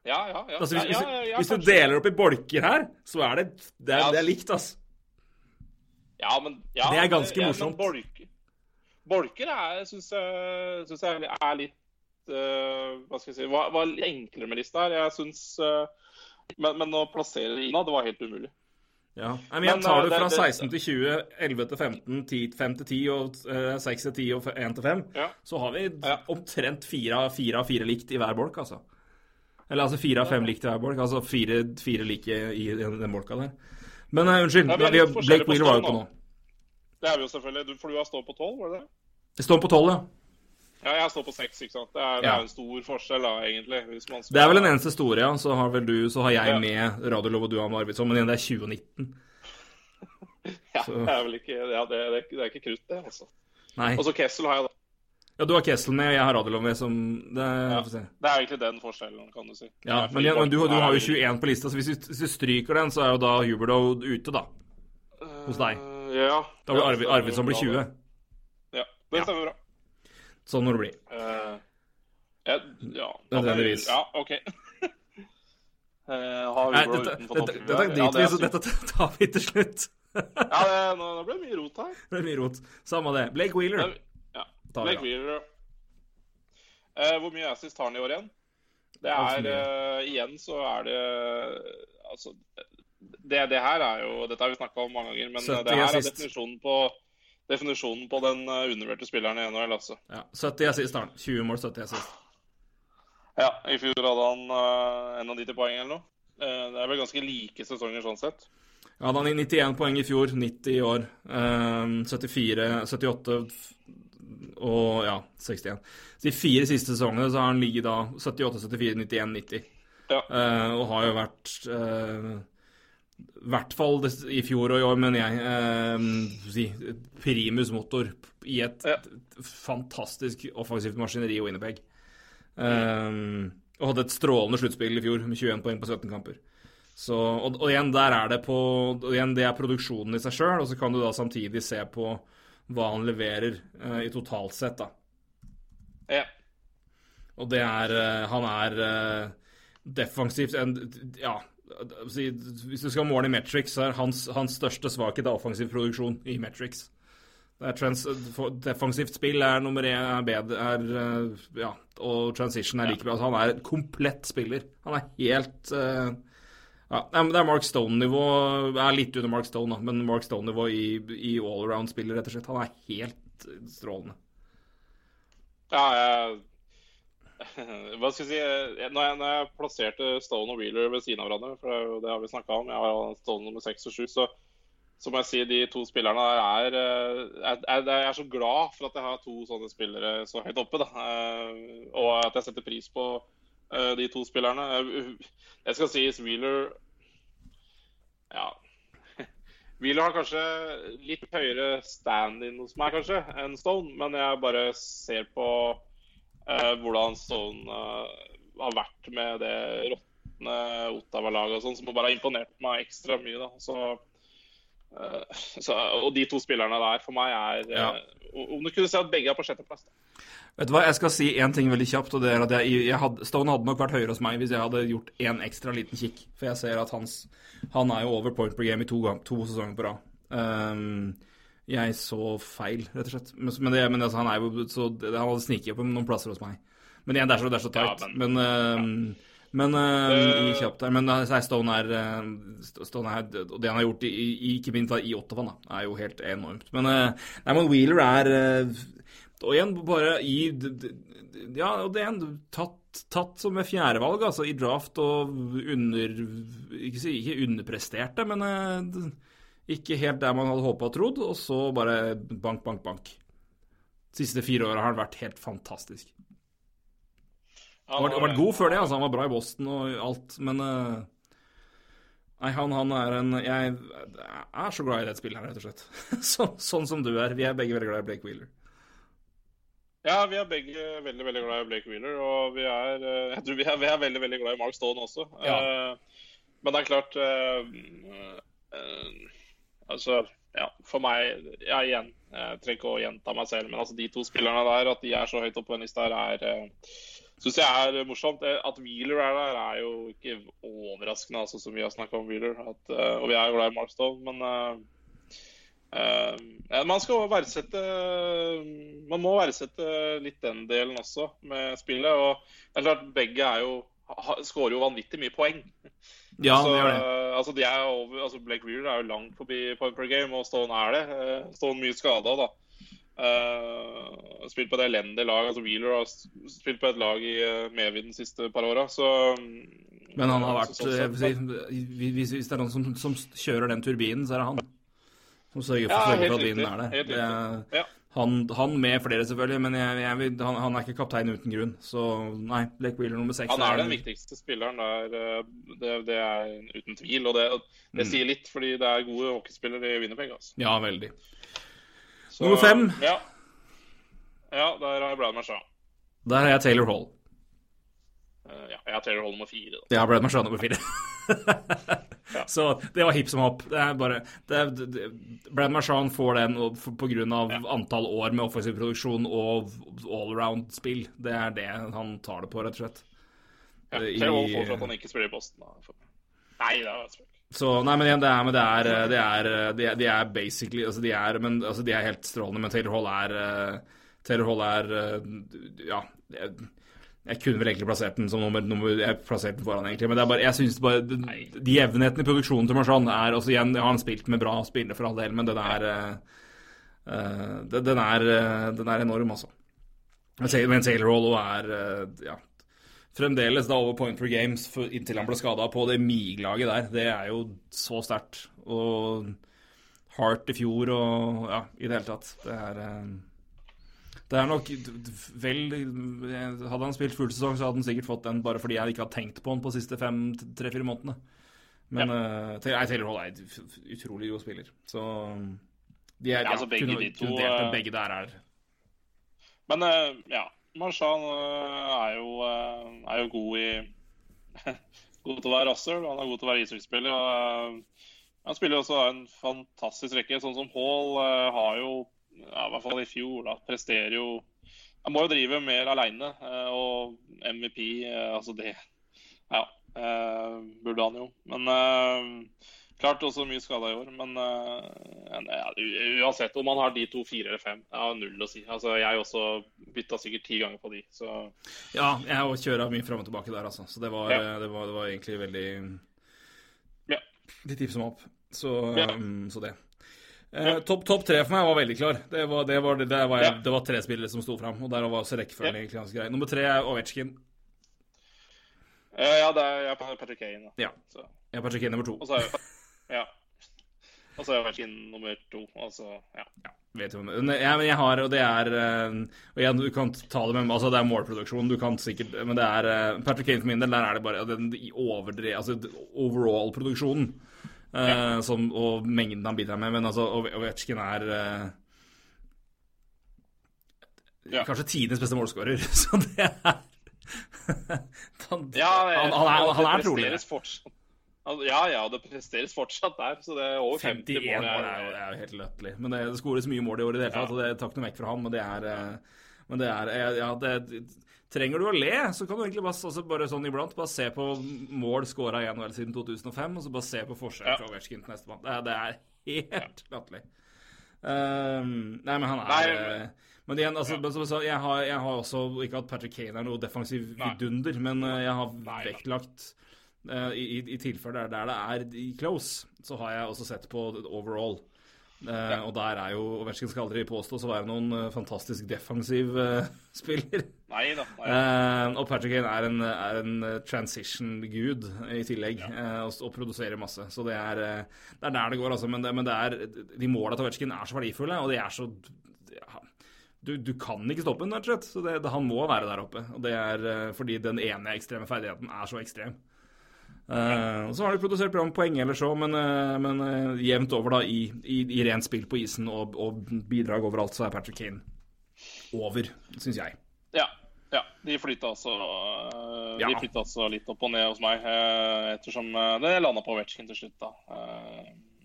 Ja, ja, ja. Altså, hvis, ja, ja, ja, hvis du deler opp i bolker her, så er det Det er, det er likt, altså. Ja, men ja, Det er ganske ja, men morsomt. Bolker, bolker er, syns jeg, synes jeg er litt uh, Hva skal jeg si Var, var enklere med lista her. Jeg syns uh, men, men å plassere det innad, det var helt umulig. Ja. Men jeg tar eh, det fra det- det- 16 til 20, 11 til 15, 10, 5 til 10 og eh, 6 til 10 og 1 til 5. Ja. Så har vi omtrent fire av fire likt i hver bolk, altså. Eller altså fire av fem likt i hver bolk. Altså fire, fire like i den, den bolka der. Men uh, unnskyld, Blake Wheeler var jo på nå. Det er vi jo selvfølgelig. Du, for du har stått på 12, var det det? Jeg står på 12, ja. Ja, jeg står på 6, ikke sant. Det er, det er en stor forskjell, da, egentlig. Hvis man skal... Det er vel den eneste store, ja. Så har vel du, så har jeg Ja. med Radiolov og du har med Arvidsson. Men igjen, det er 2019. Ja, så- det er vel ikke Ja, det, er det er ikke krutt, det, altså. Nei. Og så Kessel har jeg, da. Ja, du har Kessel med, og jeg har Radiolov med som det, Ja. får se. Det er egentlig den forskjellen, kan du si. Ja, men, igjen, men du, du har jo er- 21 på lista, så hvis du, hvis du stryker den, så er jo da Huberdow ute, da. hos deg. Eh, Ja. Da blir Arvid, Arvid, som blir 20. Ja, det stemmer bra. Sånn må det bli. Uh, ja, ja, da- Nødvendigvis. Ja, OK. Uh, har Hugo dette, dette, dette driter Ja, vi i, så dette tar vi til slutt. Ja, det, nå, nå ble det mye rot her. Det er mye rot. Samme det. Blake Wheeler. Ja. Blake. Wheeler. Uh, hvor mye assist har han i år igjen? Det er eh, Igjen så er det Altså det, det her er jo Dette har vi snakka om mange ganger, men det her er definisjonen på Definisjonen på den eh, undervurderte spilleren i NHL, altså. Ja, 70 assist har han. 20 mål, 70 assist. Ja, i fjor hadde han uh, 91 poeng eller noe. Uh, det er vel ganske like sesonger sånn sett. Ja, han hadde 91 poeng i fjor, 90 i år. Uh, 74, 78 og ja, 61. Så de fire siste sesongene så har han ligget da 78, 74, 91, 90. Ja. Uh, og har jo vært eh, I hvert fall i fjor og i år, mener jeg, eh, si, primus motor i et Ja. fantastisk offensivt maskineri og Winnipeg. Eh, og hadde et strålende sluttspill i fjor med 21 poeng på 17 kamper. Så, og, og igjen, der er det på igjen, Det er produksjonen i seg sjøl, og så kan du da samtidig se på hva han leverer eh, i totalt sett, da. Ja. Og det er eh, Han er eh, defensivt en Ja, hvis du skal måle i metrics, så er hans, hans største svakhet offensiv produksjon i metrics. Trans, defensivt spill er nummer én, er bedre er, eh, Ja, og transition er like bra. Altså, han er en komplett spiller. Han er helt uh, ja, Det er Mark Stone-nivå. Er litt under Mark Stone, da, men Mark Stone-nivå i, i allround-spiller, rett og slett. Han er helt strålende. Ja, jeg Hva skal jeg si Når jeg, når jeg plasserte Stone og Wheeler ved siden av hverandre, for det, er har vi snakka om, jeg har Stone nummer seks og sju, så, så må jeg si de to spillerne der er Jeg, jeg, er så glad for at jeg har to sånne spillere så høyt oppe, da. Eh, Og at jeg setter pris på eh, de to spillerne. Jeg skal si Wheeler Ja. Wheeler har kanskje litt høyere stand-in hos meg, kanskje, enn Stone. Men jeg bare ser på eh, hvordan Stone eh, har vært med det råtne Ottawa-laget og sånn, som bare har imponert meg ekstra mye. da. Så eh, så, og de to spillerne der for meg er Ja. eh, Om du kunne si at begge er på sjetteplass. Vet du hva, jeg skal si én ting veldig kjapt, og det er at jeg, jeg hadde, Stone hadde nok vært høyere hos meg hvis jeg hadde gjort én ekstra liten kikk. For jeg ser at hans Han er jo over point per game i to, gang, to sesonger på rad. Um, jeg så feil, rett og slett. Men, men, det, men altså, han er så det, Han hadde sniket opp noen plasser hos meg. Men igjen, det er så, det er så tight. Ja, men men, men uh, i kjapt der. Men uh, Stone er, uh, Stone er Og det han har gjort, i, i, ikke minst i Ottawa, da, er jo helt enormt. Men, uh, nei, men Wheeler er uh, og igjen, bare i Ja, og det er en tatt, tatt som med fjerdevalg, altså, i draft og under Ikke, ikke underpresterte, men eh, ikke helt der man hadde håpa og trodd, og så bare bank, bank, bank. De siste fire åra har han vært helt fantastisk. Han har vært- god før det, altså. Han var bra i Boston og alt, men eh, Nei, han, han er en Jeg er så glad i det spillet her, rett og slett. sånn, sånn som du er. Vi er begge veldig glad i Blake Wheeler. Ja, vi er begge veldig veldig glad i Blake Wheeler, og vi er, eh, jeg tror vi er, vi er veldig veldig glad i Mark Stone også. Ja. Eh, Men det er klart uh, eh, Altså, ja, for meg Ja, igjen. Jeg trenger ikke å gjenta meg selv, men altså de to spillerne der, at de er så høyt oppe på den lista er uh, Syns jeg er morsomt. Eh, At Wheeler er der, er jo ikke overraskende, altså, som vi har snakka om Wheeler. At, eh, og vi er jo glad i Markstone, men uh, Eh, man skal verdsette Man må verdsette litt den delen også med spillet. Og det er klart, begge er jo skårer jo vanvittig mye poeng. Ja, så, det gjør det. Altså, de er over, altså Blake Wheeler er jo langt forbi point per game, og Stone er det. Eh, Stone mye skada, da. Uh, spilt på et elendig lag. altså Wheeler har spilt på et lag i uh, medvind de siste par åra, så Men han har vært så sånn sett- si, hvis, hvis det er noen som, som kjører den turbinen, så er det han. Som sørger for, Ja, sørger for at vinden er der. Helt Det riktig. Ja. Han, han med flere, selvfølgelig, men jeg, jeg, vil- han, han er ikke kaptein uten grunn. Så nei, Blake Wheeler nummer seks Han er den viktigste spilleren der, eh, det, det er uten tvil. Og det, det Mm. sier litt, fordi det er gode hockeyspillere i Winnerpeg. Altså. Ja, veldig. Så, Nummer fem. Ja. ja, der har jeg Brad Marchand. Der har jeg Taylor Hall. Eh, ja, jeg har Taylor Hall nummer fire. Da. Ja, Brad Marchand nummer fire. Så det var hipp som hopp. Det er bare det er, det, Brad Marchand får den pga. Ja. på grunn av antall år med offensiv produksjon og allround-spill. Det er det han tar det på, rett og slett. Ja, I- Taylor Hall får for at han ikke spiller i Boston. Da. Nei, det er spøk. Så, nei, men igjen, det er, men det er, det er, de er, de er basically altså de, er, men, altså de er helt strålende, men Taylor Hall er eh, Taylor Hall er eh, Ja. Jeg, jeg kunne vel egentlig plassert den som nummer, nummer Jeg plasserte den foran, egentlig, men det er bare, jeg synes bare de, de jevnheten i produksjonen til Marchand er også igjen, har han spilt med bra spillere for all del, men den er eh, den, den er uh, Den er enorm, altså. Men Taylor- også er uh, ja, fremdeles da over point for games for, inntil han ble skada på det Mig-laget der. Det er jo så sterkt. Og Heart i fjor og ja, i det hele tatt. Det er Det er nok vel Hadde han spilt full sesong, så hadde han sikkert fått den bare fordi jeg ikke har tenkt på han på de siste fem, tre-fire månedene. Men ja. uh, Taylor Hall er en utrolig god spiller. Så de er, Ja, altså, begge kunne- de to, kunne delt eh, Begge der er Men uh, ja, Marchand uh, er, jo, uh, er jo god i God til å være rasshøl, han er god til å være ishockeyspiller. eh, Han spiller også en fantastisk rekke. Sånn som Hall eh, har jo, ja, i hvert fall i fjor, da, presterer jo Han må jo drive mer aleine, og MVP, eh, altså det Ja, eh, burde han jo. Men eh, klart også mye skada i år. Men eh, ja, uansett om man har de to, fire eller fem, jeg har null å si. Altså, jeg også bytta sikkert ti ganger på de, så Ja, jeg har kjøra mye fram og tilbake der, altså. Så det var, Ja. det var, det var egentlig veldig Ja. Litt tips om opp. Så, um, så det. Eh, Topp top tre for meg var veldig klar. Det var, det var, det var, jeg, Ja. det var tre spillere som sto fram, og der var også rekkefølgen egentlig ganske grei. Nummer tre er Ovetsjkin. Eh, Ja, det er, jeg er Patrick Kane. Ja. Så. Jeg er Patrick nummer to. Og så er jeg, ja. Og så er jeg nummer to. Og så, ja. Vet du, men jeg, jeg har, og det er eh, Og igjen, du kan ta det med Altså, det er målproduksjon, du kan sikkert Men det er eh, Patrick Kane for min del, der er det bare den overdre... Altså overall-produksjonen. Eh, som, og mengden han bidrar med. Men altså, Ove- Ovetsjkin er uh, Ja. Kanskje tidenes beste målskårer, så det er han, Ja, han, han, er, han er trolig det. fortsatt. Ja, ja, det presteres fortsatt der. Så det er over 50 51 mål. mål er jo, er jo helt latterlig. Men det, det skåres mye mål i år i det hele tatt, og det tar ikke noe vekk fra han. Men det er, eh, men det er Ja, det Trenger du å le, så kan du egentlig bare, altså bare sånn iblant bare se på mål skåra i NHL siden 2005, og så bare se på forskjellen Ja. fra Ovetsjkin til nestemann. Det, det er helt latterlig. Um, nei, men han er Nei, eh, Men igjen, altså, men som jeg, har, jeg har også ikke hatt Patrick Kane er noe defensiv vidunder, men eh, jeg har Nei, vektlagt uh, i, i, I tilfeller der, der det er i close, så har jeg også sett på overall. Eh, Og der er jo Ovetsjkin skal aldri påstås å være noen eh, fantastisk defensiv eh, spiller. Nei da. Og Patrick Kane er en, er en transition-gud i tillegg, eh, og, og produserer masse. Så det er, det er der det går, altså. Men, det, men det er, de måla til Ovetsjkin er så verdifulle, og de er så ja, du, du kan ikke stoppe ham, rett og slett. Så det, han må være der oppe. Og det er fordi den ene ekstreme ferdigheten er så ekstrem. Eh, og så har de produsert bra med poeng ellers òg, men, uh, men uh, jevnt over da i, i, i rent spill på isen og, og bidrag overalt, så er Patrick Kane over, syns jeg. Ja. ja. De flytta altså, Ja. altså litt opp og ned hos meg, ettersom det landa på Ovetsjkin til slutt, da.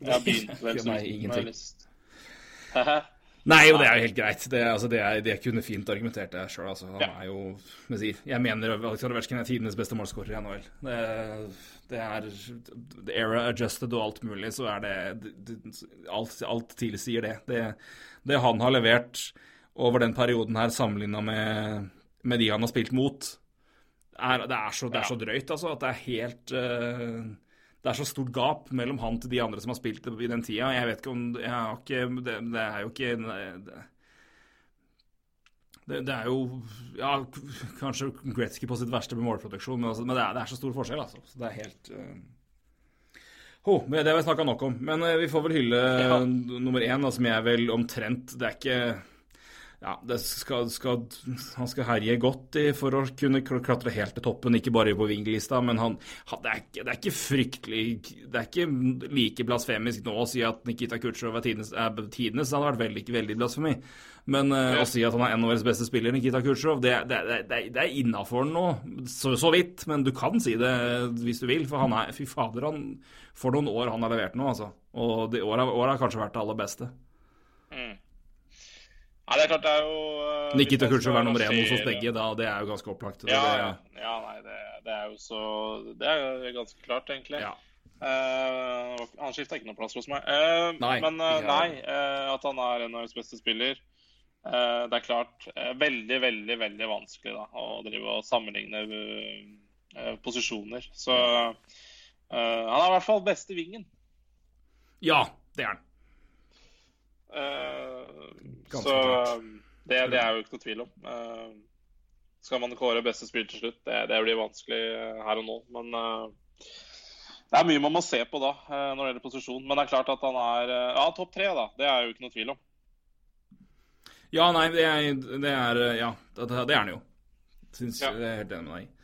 Jeg har begynt vel som med lyst. Nei, og det er jo helt greit. Det, altså, det, er, det kunne fint argumentert det sjøl. Altså. Han Ja. er jo jeg sier, Jeg mener Alexander Ovetsjkin er tidenes beste målskårer i NHL. Det, det er era adjusted og alt mulig, så er det, alt, alt tilsier det. det. Det han har levert over den perioden her, sammenligna med, med de han har spilt mot, er, det, er så, det er så drøyt, altså, at det er helt eh, det er så stort gap mellom han til de andre som har spilt i den tida. Jeg vet ikke om jeg har ikke, det, det er jo ikke det, det, er jo Ja, kanskje Gretzky på sitt verste med målproduksjon, men, altså, men det, er, det er så stor forskjell, altså. Så det er helt uh... oh, Det har vi snakka nok om. Men uh, vi får vel hylle Ja. nummer én, som som jeg vel omtrent Det er ikke ja, det skal, skal, han skal herje godt i, for å kunne klatre helt til toppen, ikke bare på vinglista, men han, han det, er ikke, det er ikke fryktelig Det er ikke like blasfemisk nå å si at Nikita Kutsjov er tidenes, er tidenes. Det hadde vært veldig, veldig blasfemi. Men eh, å si at han er NHLs beste spiller, Nikita Kutsjov, det, det, det, er innafor nå. Så, så vidt, men du kan si det hvis du vil, for han er Fy fader, han For noen år han har levert nå, altså. Og de året, året har kanskje vært det aller beste. Nei, det er klart det er jo Nikita Kulsjov er nummer én hos oss begge, da, det er jo ganske opplagt. Det, Ja, ja. ja nei, det, det er jo så Det er jo ganske klart, egentlig. ja. Uh, han skifta ikke noe plass hos meg. Uh, Nei, men uh, nei, at han er en av deres beste spiller Det er klart veldig, veldig veldig vanskelig da, å drive og sammenligne posisjoner. Så han er i hvert fall best i vingen. ja, det er han. Eh, så det, det er jo ikke noe tvil om. Eh, skal man kåre beste spill til slutt? Det, det blir vanskelig eh, her og nå. Men det er mye man må se på da når det gjelder posisjon. Men det er klart at han er ja, topp tre. da. Det er jo ikke noe tvil om. Ja, nei, det er, det er Ja, det, det er han jo. Syns Ja. jeg er helt enig med deg.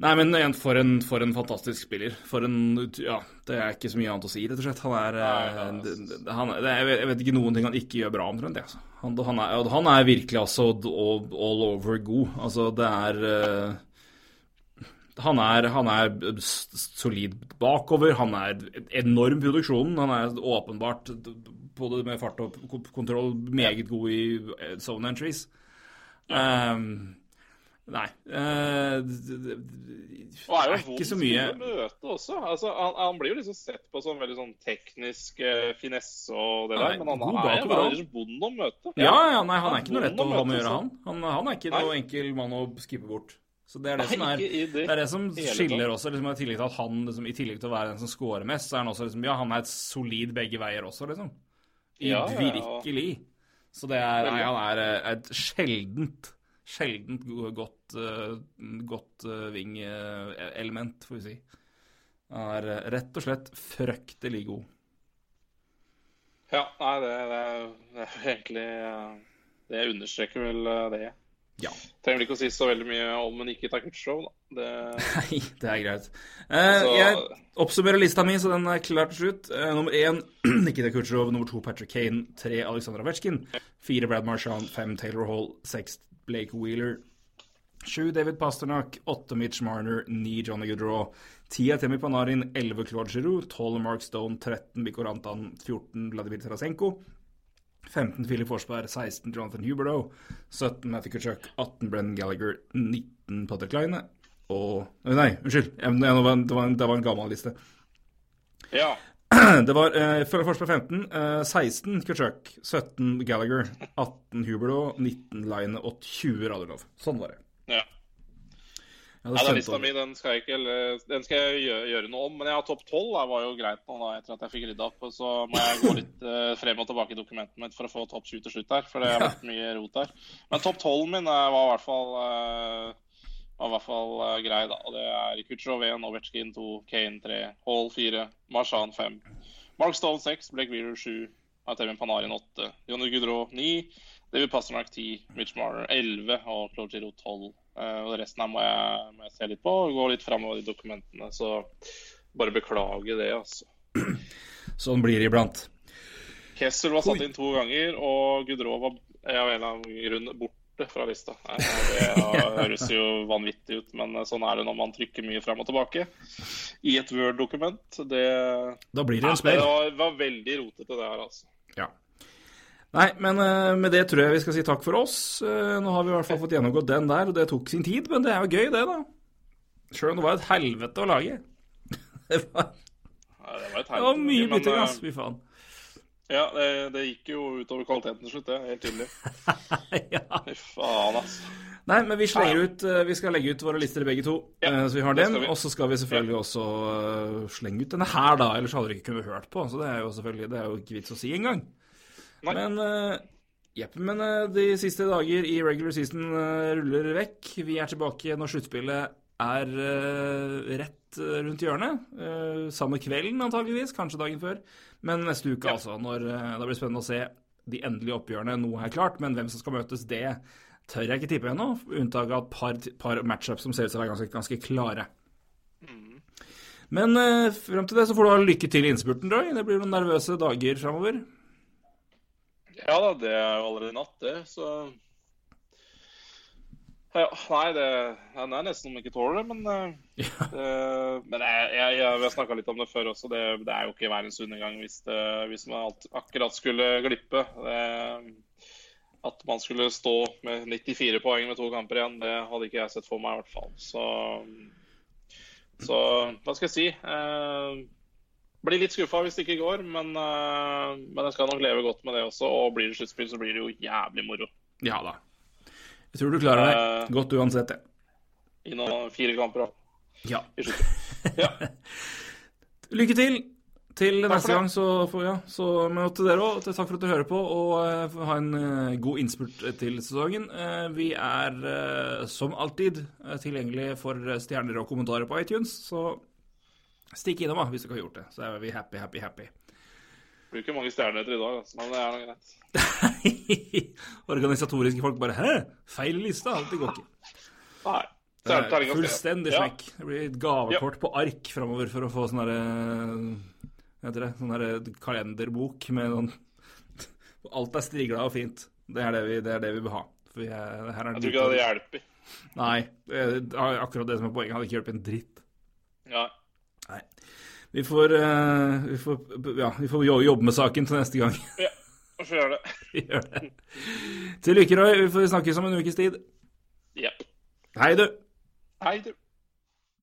Nei, men en, for en, for en fantastisk spiller. For en Ja, det er ikke så mye annet å si, rett og slett. Han er, Nei, ja, er- det, det, han, det, jeg, vet, ikke noen ting han ikke gjør bra, omtrent. det, Altså. Han, han, er, han er virkelig altså all, all over god. Altså, det er eh, han er, han er solid bakover, han er enorm i produksjonen. Han er åpenbart, både med fart og kontroll, meget god i eh, zone entries. Um, nei Uh, er jo det er vond ikke så mye å møte også. Altså, han, han blir jo liksom sett på som veldig sånn teknisk uh, finesse og det Nei, der, men han er jo bare liksom vond å møte. Ja, ja, nei, han er ikke noe lett å ha med å gjøre, han. Han, han er ikke Nei. noe enkel mann å skippe bort. Så det er det Nei, som er det Det er det som skiller også, liksom, i tillegg til at han liksom, i tillegg til å være den som scorer mest, så er han også liksom Ja, han er et solid begge veier også, liksom. I, Ja, ja, ja. virkelig. Så det er Nei, han er eh, et sjeldent Sjeldent godt, eh, godt uh, ving-element, får vi si. Han er eh, rett og slett fryktelig god. Ja, nei, det, det, det er egentlig eh, Det understreker vel eh, det. Ja. Trenger ikke å si så veldig mye om Nikita Kutsjov, da. Det, Nei, det er greit. Eh, Så- jeg oppsummerer lista mi, så den er klar til slutt. Eh, nummer én Nikita Kutsjov. Nummer to Patrick Kane. Tre Alexander Ovetsjkin. Fire Brad Marchand. Fem Taylor Hall. Seks Blake Wheeler. Sju David Pasternak, åtte Mitch Marner, ni Johnny Goodrow, ti Artemi Panarin, elleve Claude Giroux, tolv Mark Stone, 13 Mikko Rantan, 14 Vladimir Tarasenko, 15 Philip Forsberg, 16 Jonathan Huberto, 17 Matthew Kuchuk, 18 Brennan Gallagher, 19 Patrick Line og Nei, unnskyld, det var, en, det var en gammel liste. Ja. Det var eh, for på 15, eh, 16 Kutchuk, 17 Gallagher, 18 Huberlo, 19 Line og 20 Radulov. Sånn var det. ja. ja det den lista mi den skal jeg ikke den skal jeg gjøre, gjøre noe om. Men jeg har topp tolv. Det var jo greit nå da, etter at jeg fikk rydda opp. Så må jeg gå litt eh, frem og tilbake i dokumentet mitt for å få topp 20 til slutt her. For det har vært mye rot der. Men topp tolv min eh, var i hvert fall eh, var i hvert fall eh, grei, da. Og det er Kutsjov 1, Ovetsjkin 2, Kane 3, Hall 4, Marshan 5, Mark Stone 6, Blake Wheeler 7, Artemin Panarin 8, Jonny Gudrå 9, David Pasternak 10, Mitch Marner 11 og Claude Giro 12. Eh, og resten her må jeg, må jeg se litt på og gå litt framover i dokumentene. Så bare beklage det, altså. Sånn blir det iblant. Kessel var satt inn to ganger, og Gudrå var av en eller annen grunn borte fra lista. Eh, Det høres jo vanvittig ut, men sånn er det når man trykker mye fram og tilbake i et Word-dokument. Det, Da blir det en en det var, var veldig rotete, det her, altså. Ja. Nei, men eh, med det tror jeg vi skal si takk for oss. Eh, nå har vi i hvert fall fått gjennomgått den der, og det tok sin tid, men det er jo gøy, det, da. Sjøl om det var et helvete å lage. det var, Ja, Det var, et det var mye bytting, eh, ass. Fy faen. Ja, det, det gikk jo utover kvaliteten til slutt, det. Helt tydelig. ja. Fy faen, ass. Nei, men vi ut eh, Vi skal legge ut våre lister begge to, Ja, eh, så vi har den. Og så skal vi selvfølgelig også eh, slenge ut denne her, da. Ellers hadde dere ikke kunnet hørt på. Så det er jo selvfølgelig Det er jo ikke vits å si engang. Men Jepp, men de siste dager i regular season ruller vekk. Vi er tilbake når sluttspillet er rett rundt hjørnet. Samme kvelden antageligvis, kanskje dagen før. Men neste uke, Ja. altså. Når, eh, det blir spennende å se de endelige oppgjørene. Noe er klart, men hvem som skal møtes, det tør jeg ikke tippe ennå. Unntaket av et par, par matchups som ser ut til å være ganske, ganske klare. Men eh, frem til det så får du ha lykke til i innspurten, Roy. Det blir noen nervøse dager framover. Ja da, det er jo allerede natt, det, så ja, Nei, det den er nesten om ikke tåler det, men eh, Ja. det- Men jeg, jeg, jeg, har snakka litt om det før også. Det, det er jo ikke verdens undergang hvis, det, hvis man alt, akkurat skulle glippe. Det, at man skulle stå med 94 poeng med to kamper igjen, det hadde ikke jeg sett for meg i hvert fall. Så, så hva skal jeg si? Eh, blir litt skuffa hvis det ikke går, men, eh, men jeg skal nok leve godt med det også. Og blir det sluttspill, så blir det jo jævlig moro. Ja da. Jeg tror du klarer deg Eh. godt uansett, det. Noen fire kamper da, Ja. Ja. Lykke til til neste gang. Så, får, ja, så men til dere òg. Takk for at du hører på, og uh, ha en uh, god innspurt til sesongen. Uh, vi er som alltid tilgjengelige for stjerner og kommentarer på iTunes, så stikk innom da, hvis du ikke har gjort det. Så er vi happy, happy, happy. Blir ikke mange stjerner etter i dag, altså, men det er noe greit. Organisatoriske folk bare 'hæ, feil liste'? Det går ikke. Nei. Det er fullstendig Ja. Det blir et gavekort på ark framover for å få sånn herre? Sånn herre kalenderbok med sånn Alt er strigla og fint. Det er det vi, det er det vi vil ha. Er Jeg tror ikke det hadde hjulpet. Nei. det akkurat det som er poenget. Hadde ikke hjulpet en dritt. Ja. Nei. Vi får, eh, vi får, ja, vi får jobbe med saken til neste gang. ja. Hvorfor gjør det? gjør det. Til lykke, Roy. Vi får snakkes om en ukes tid. Ja. Hei, du. Hei, du.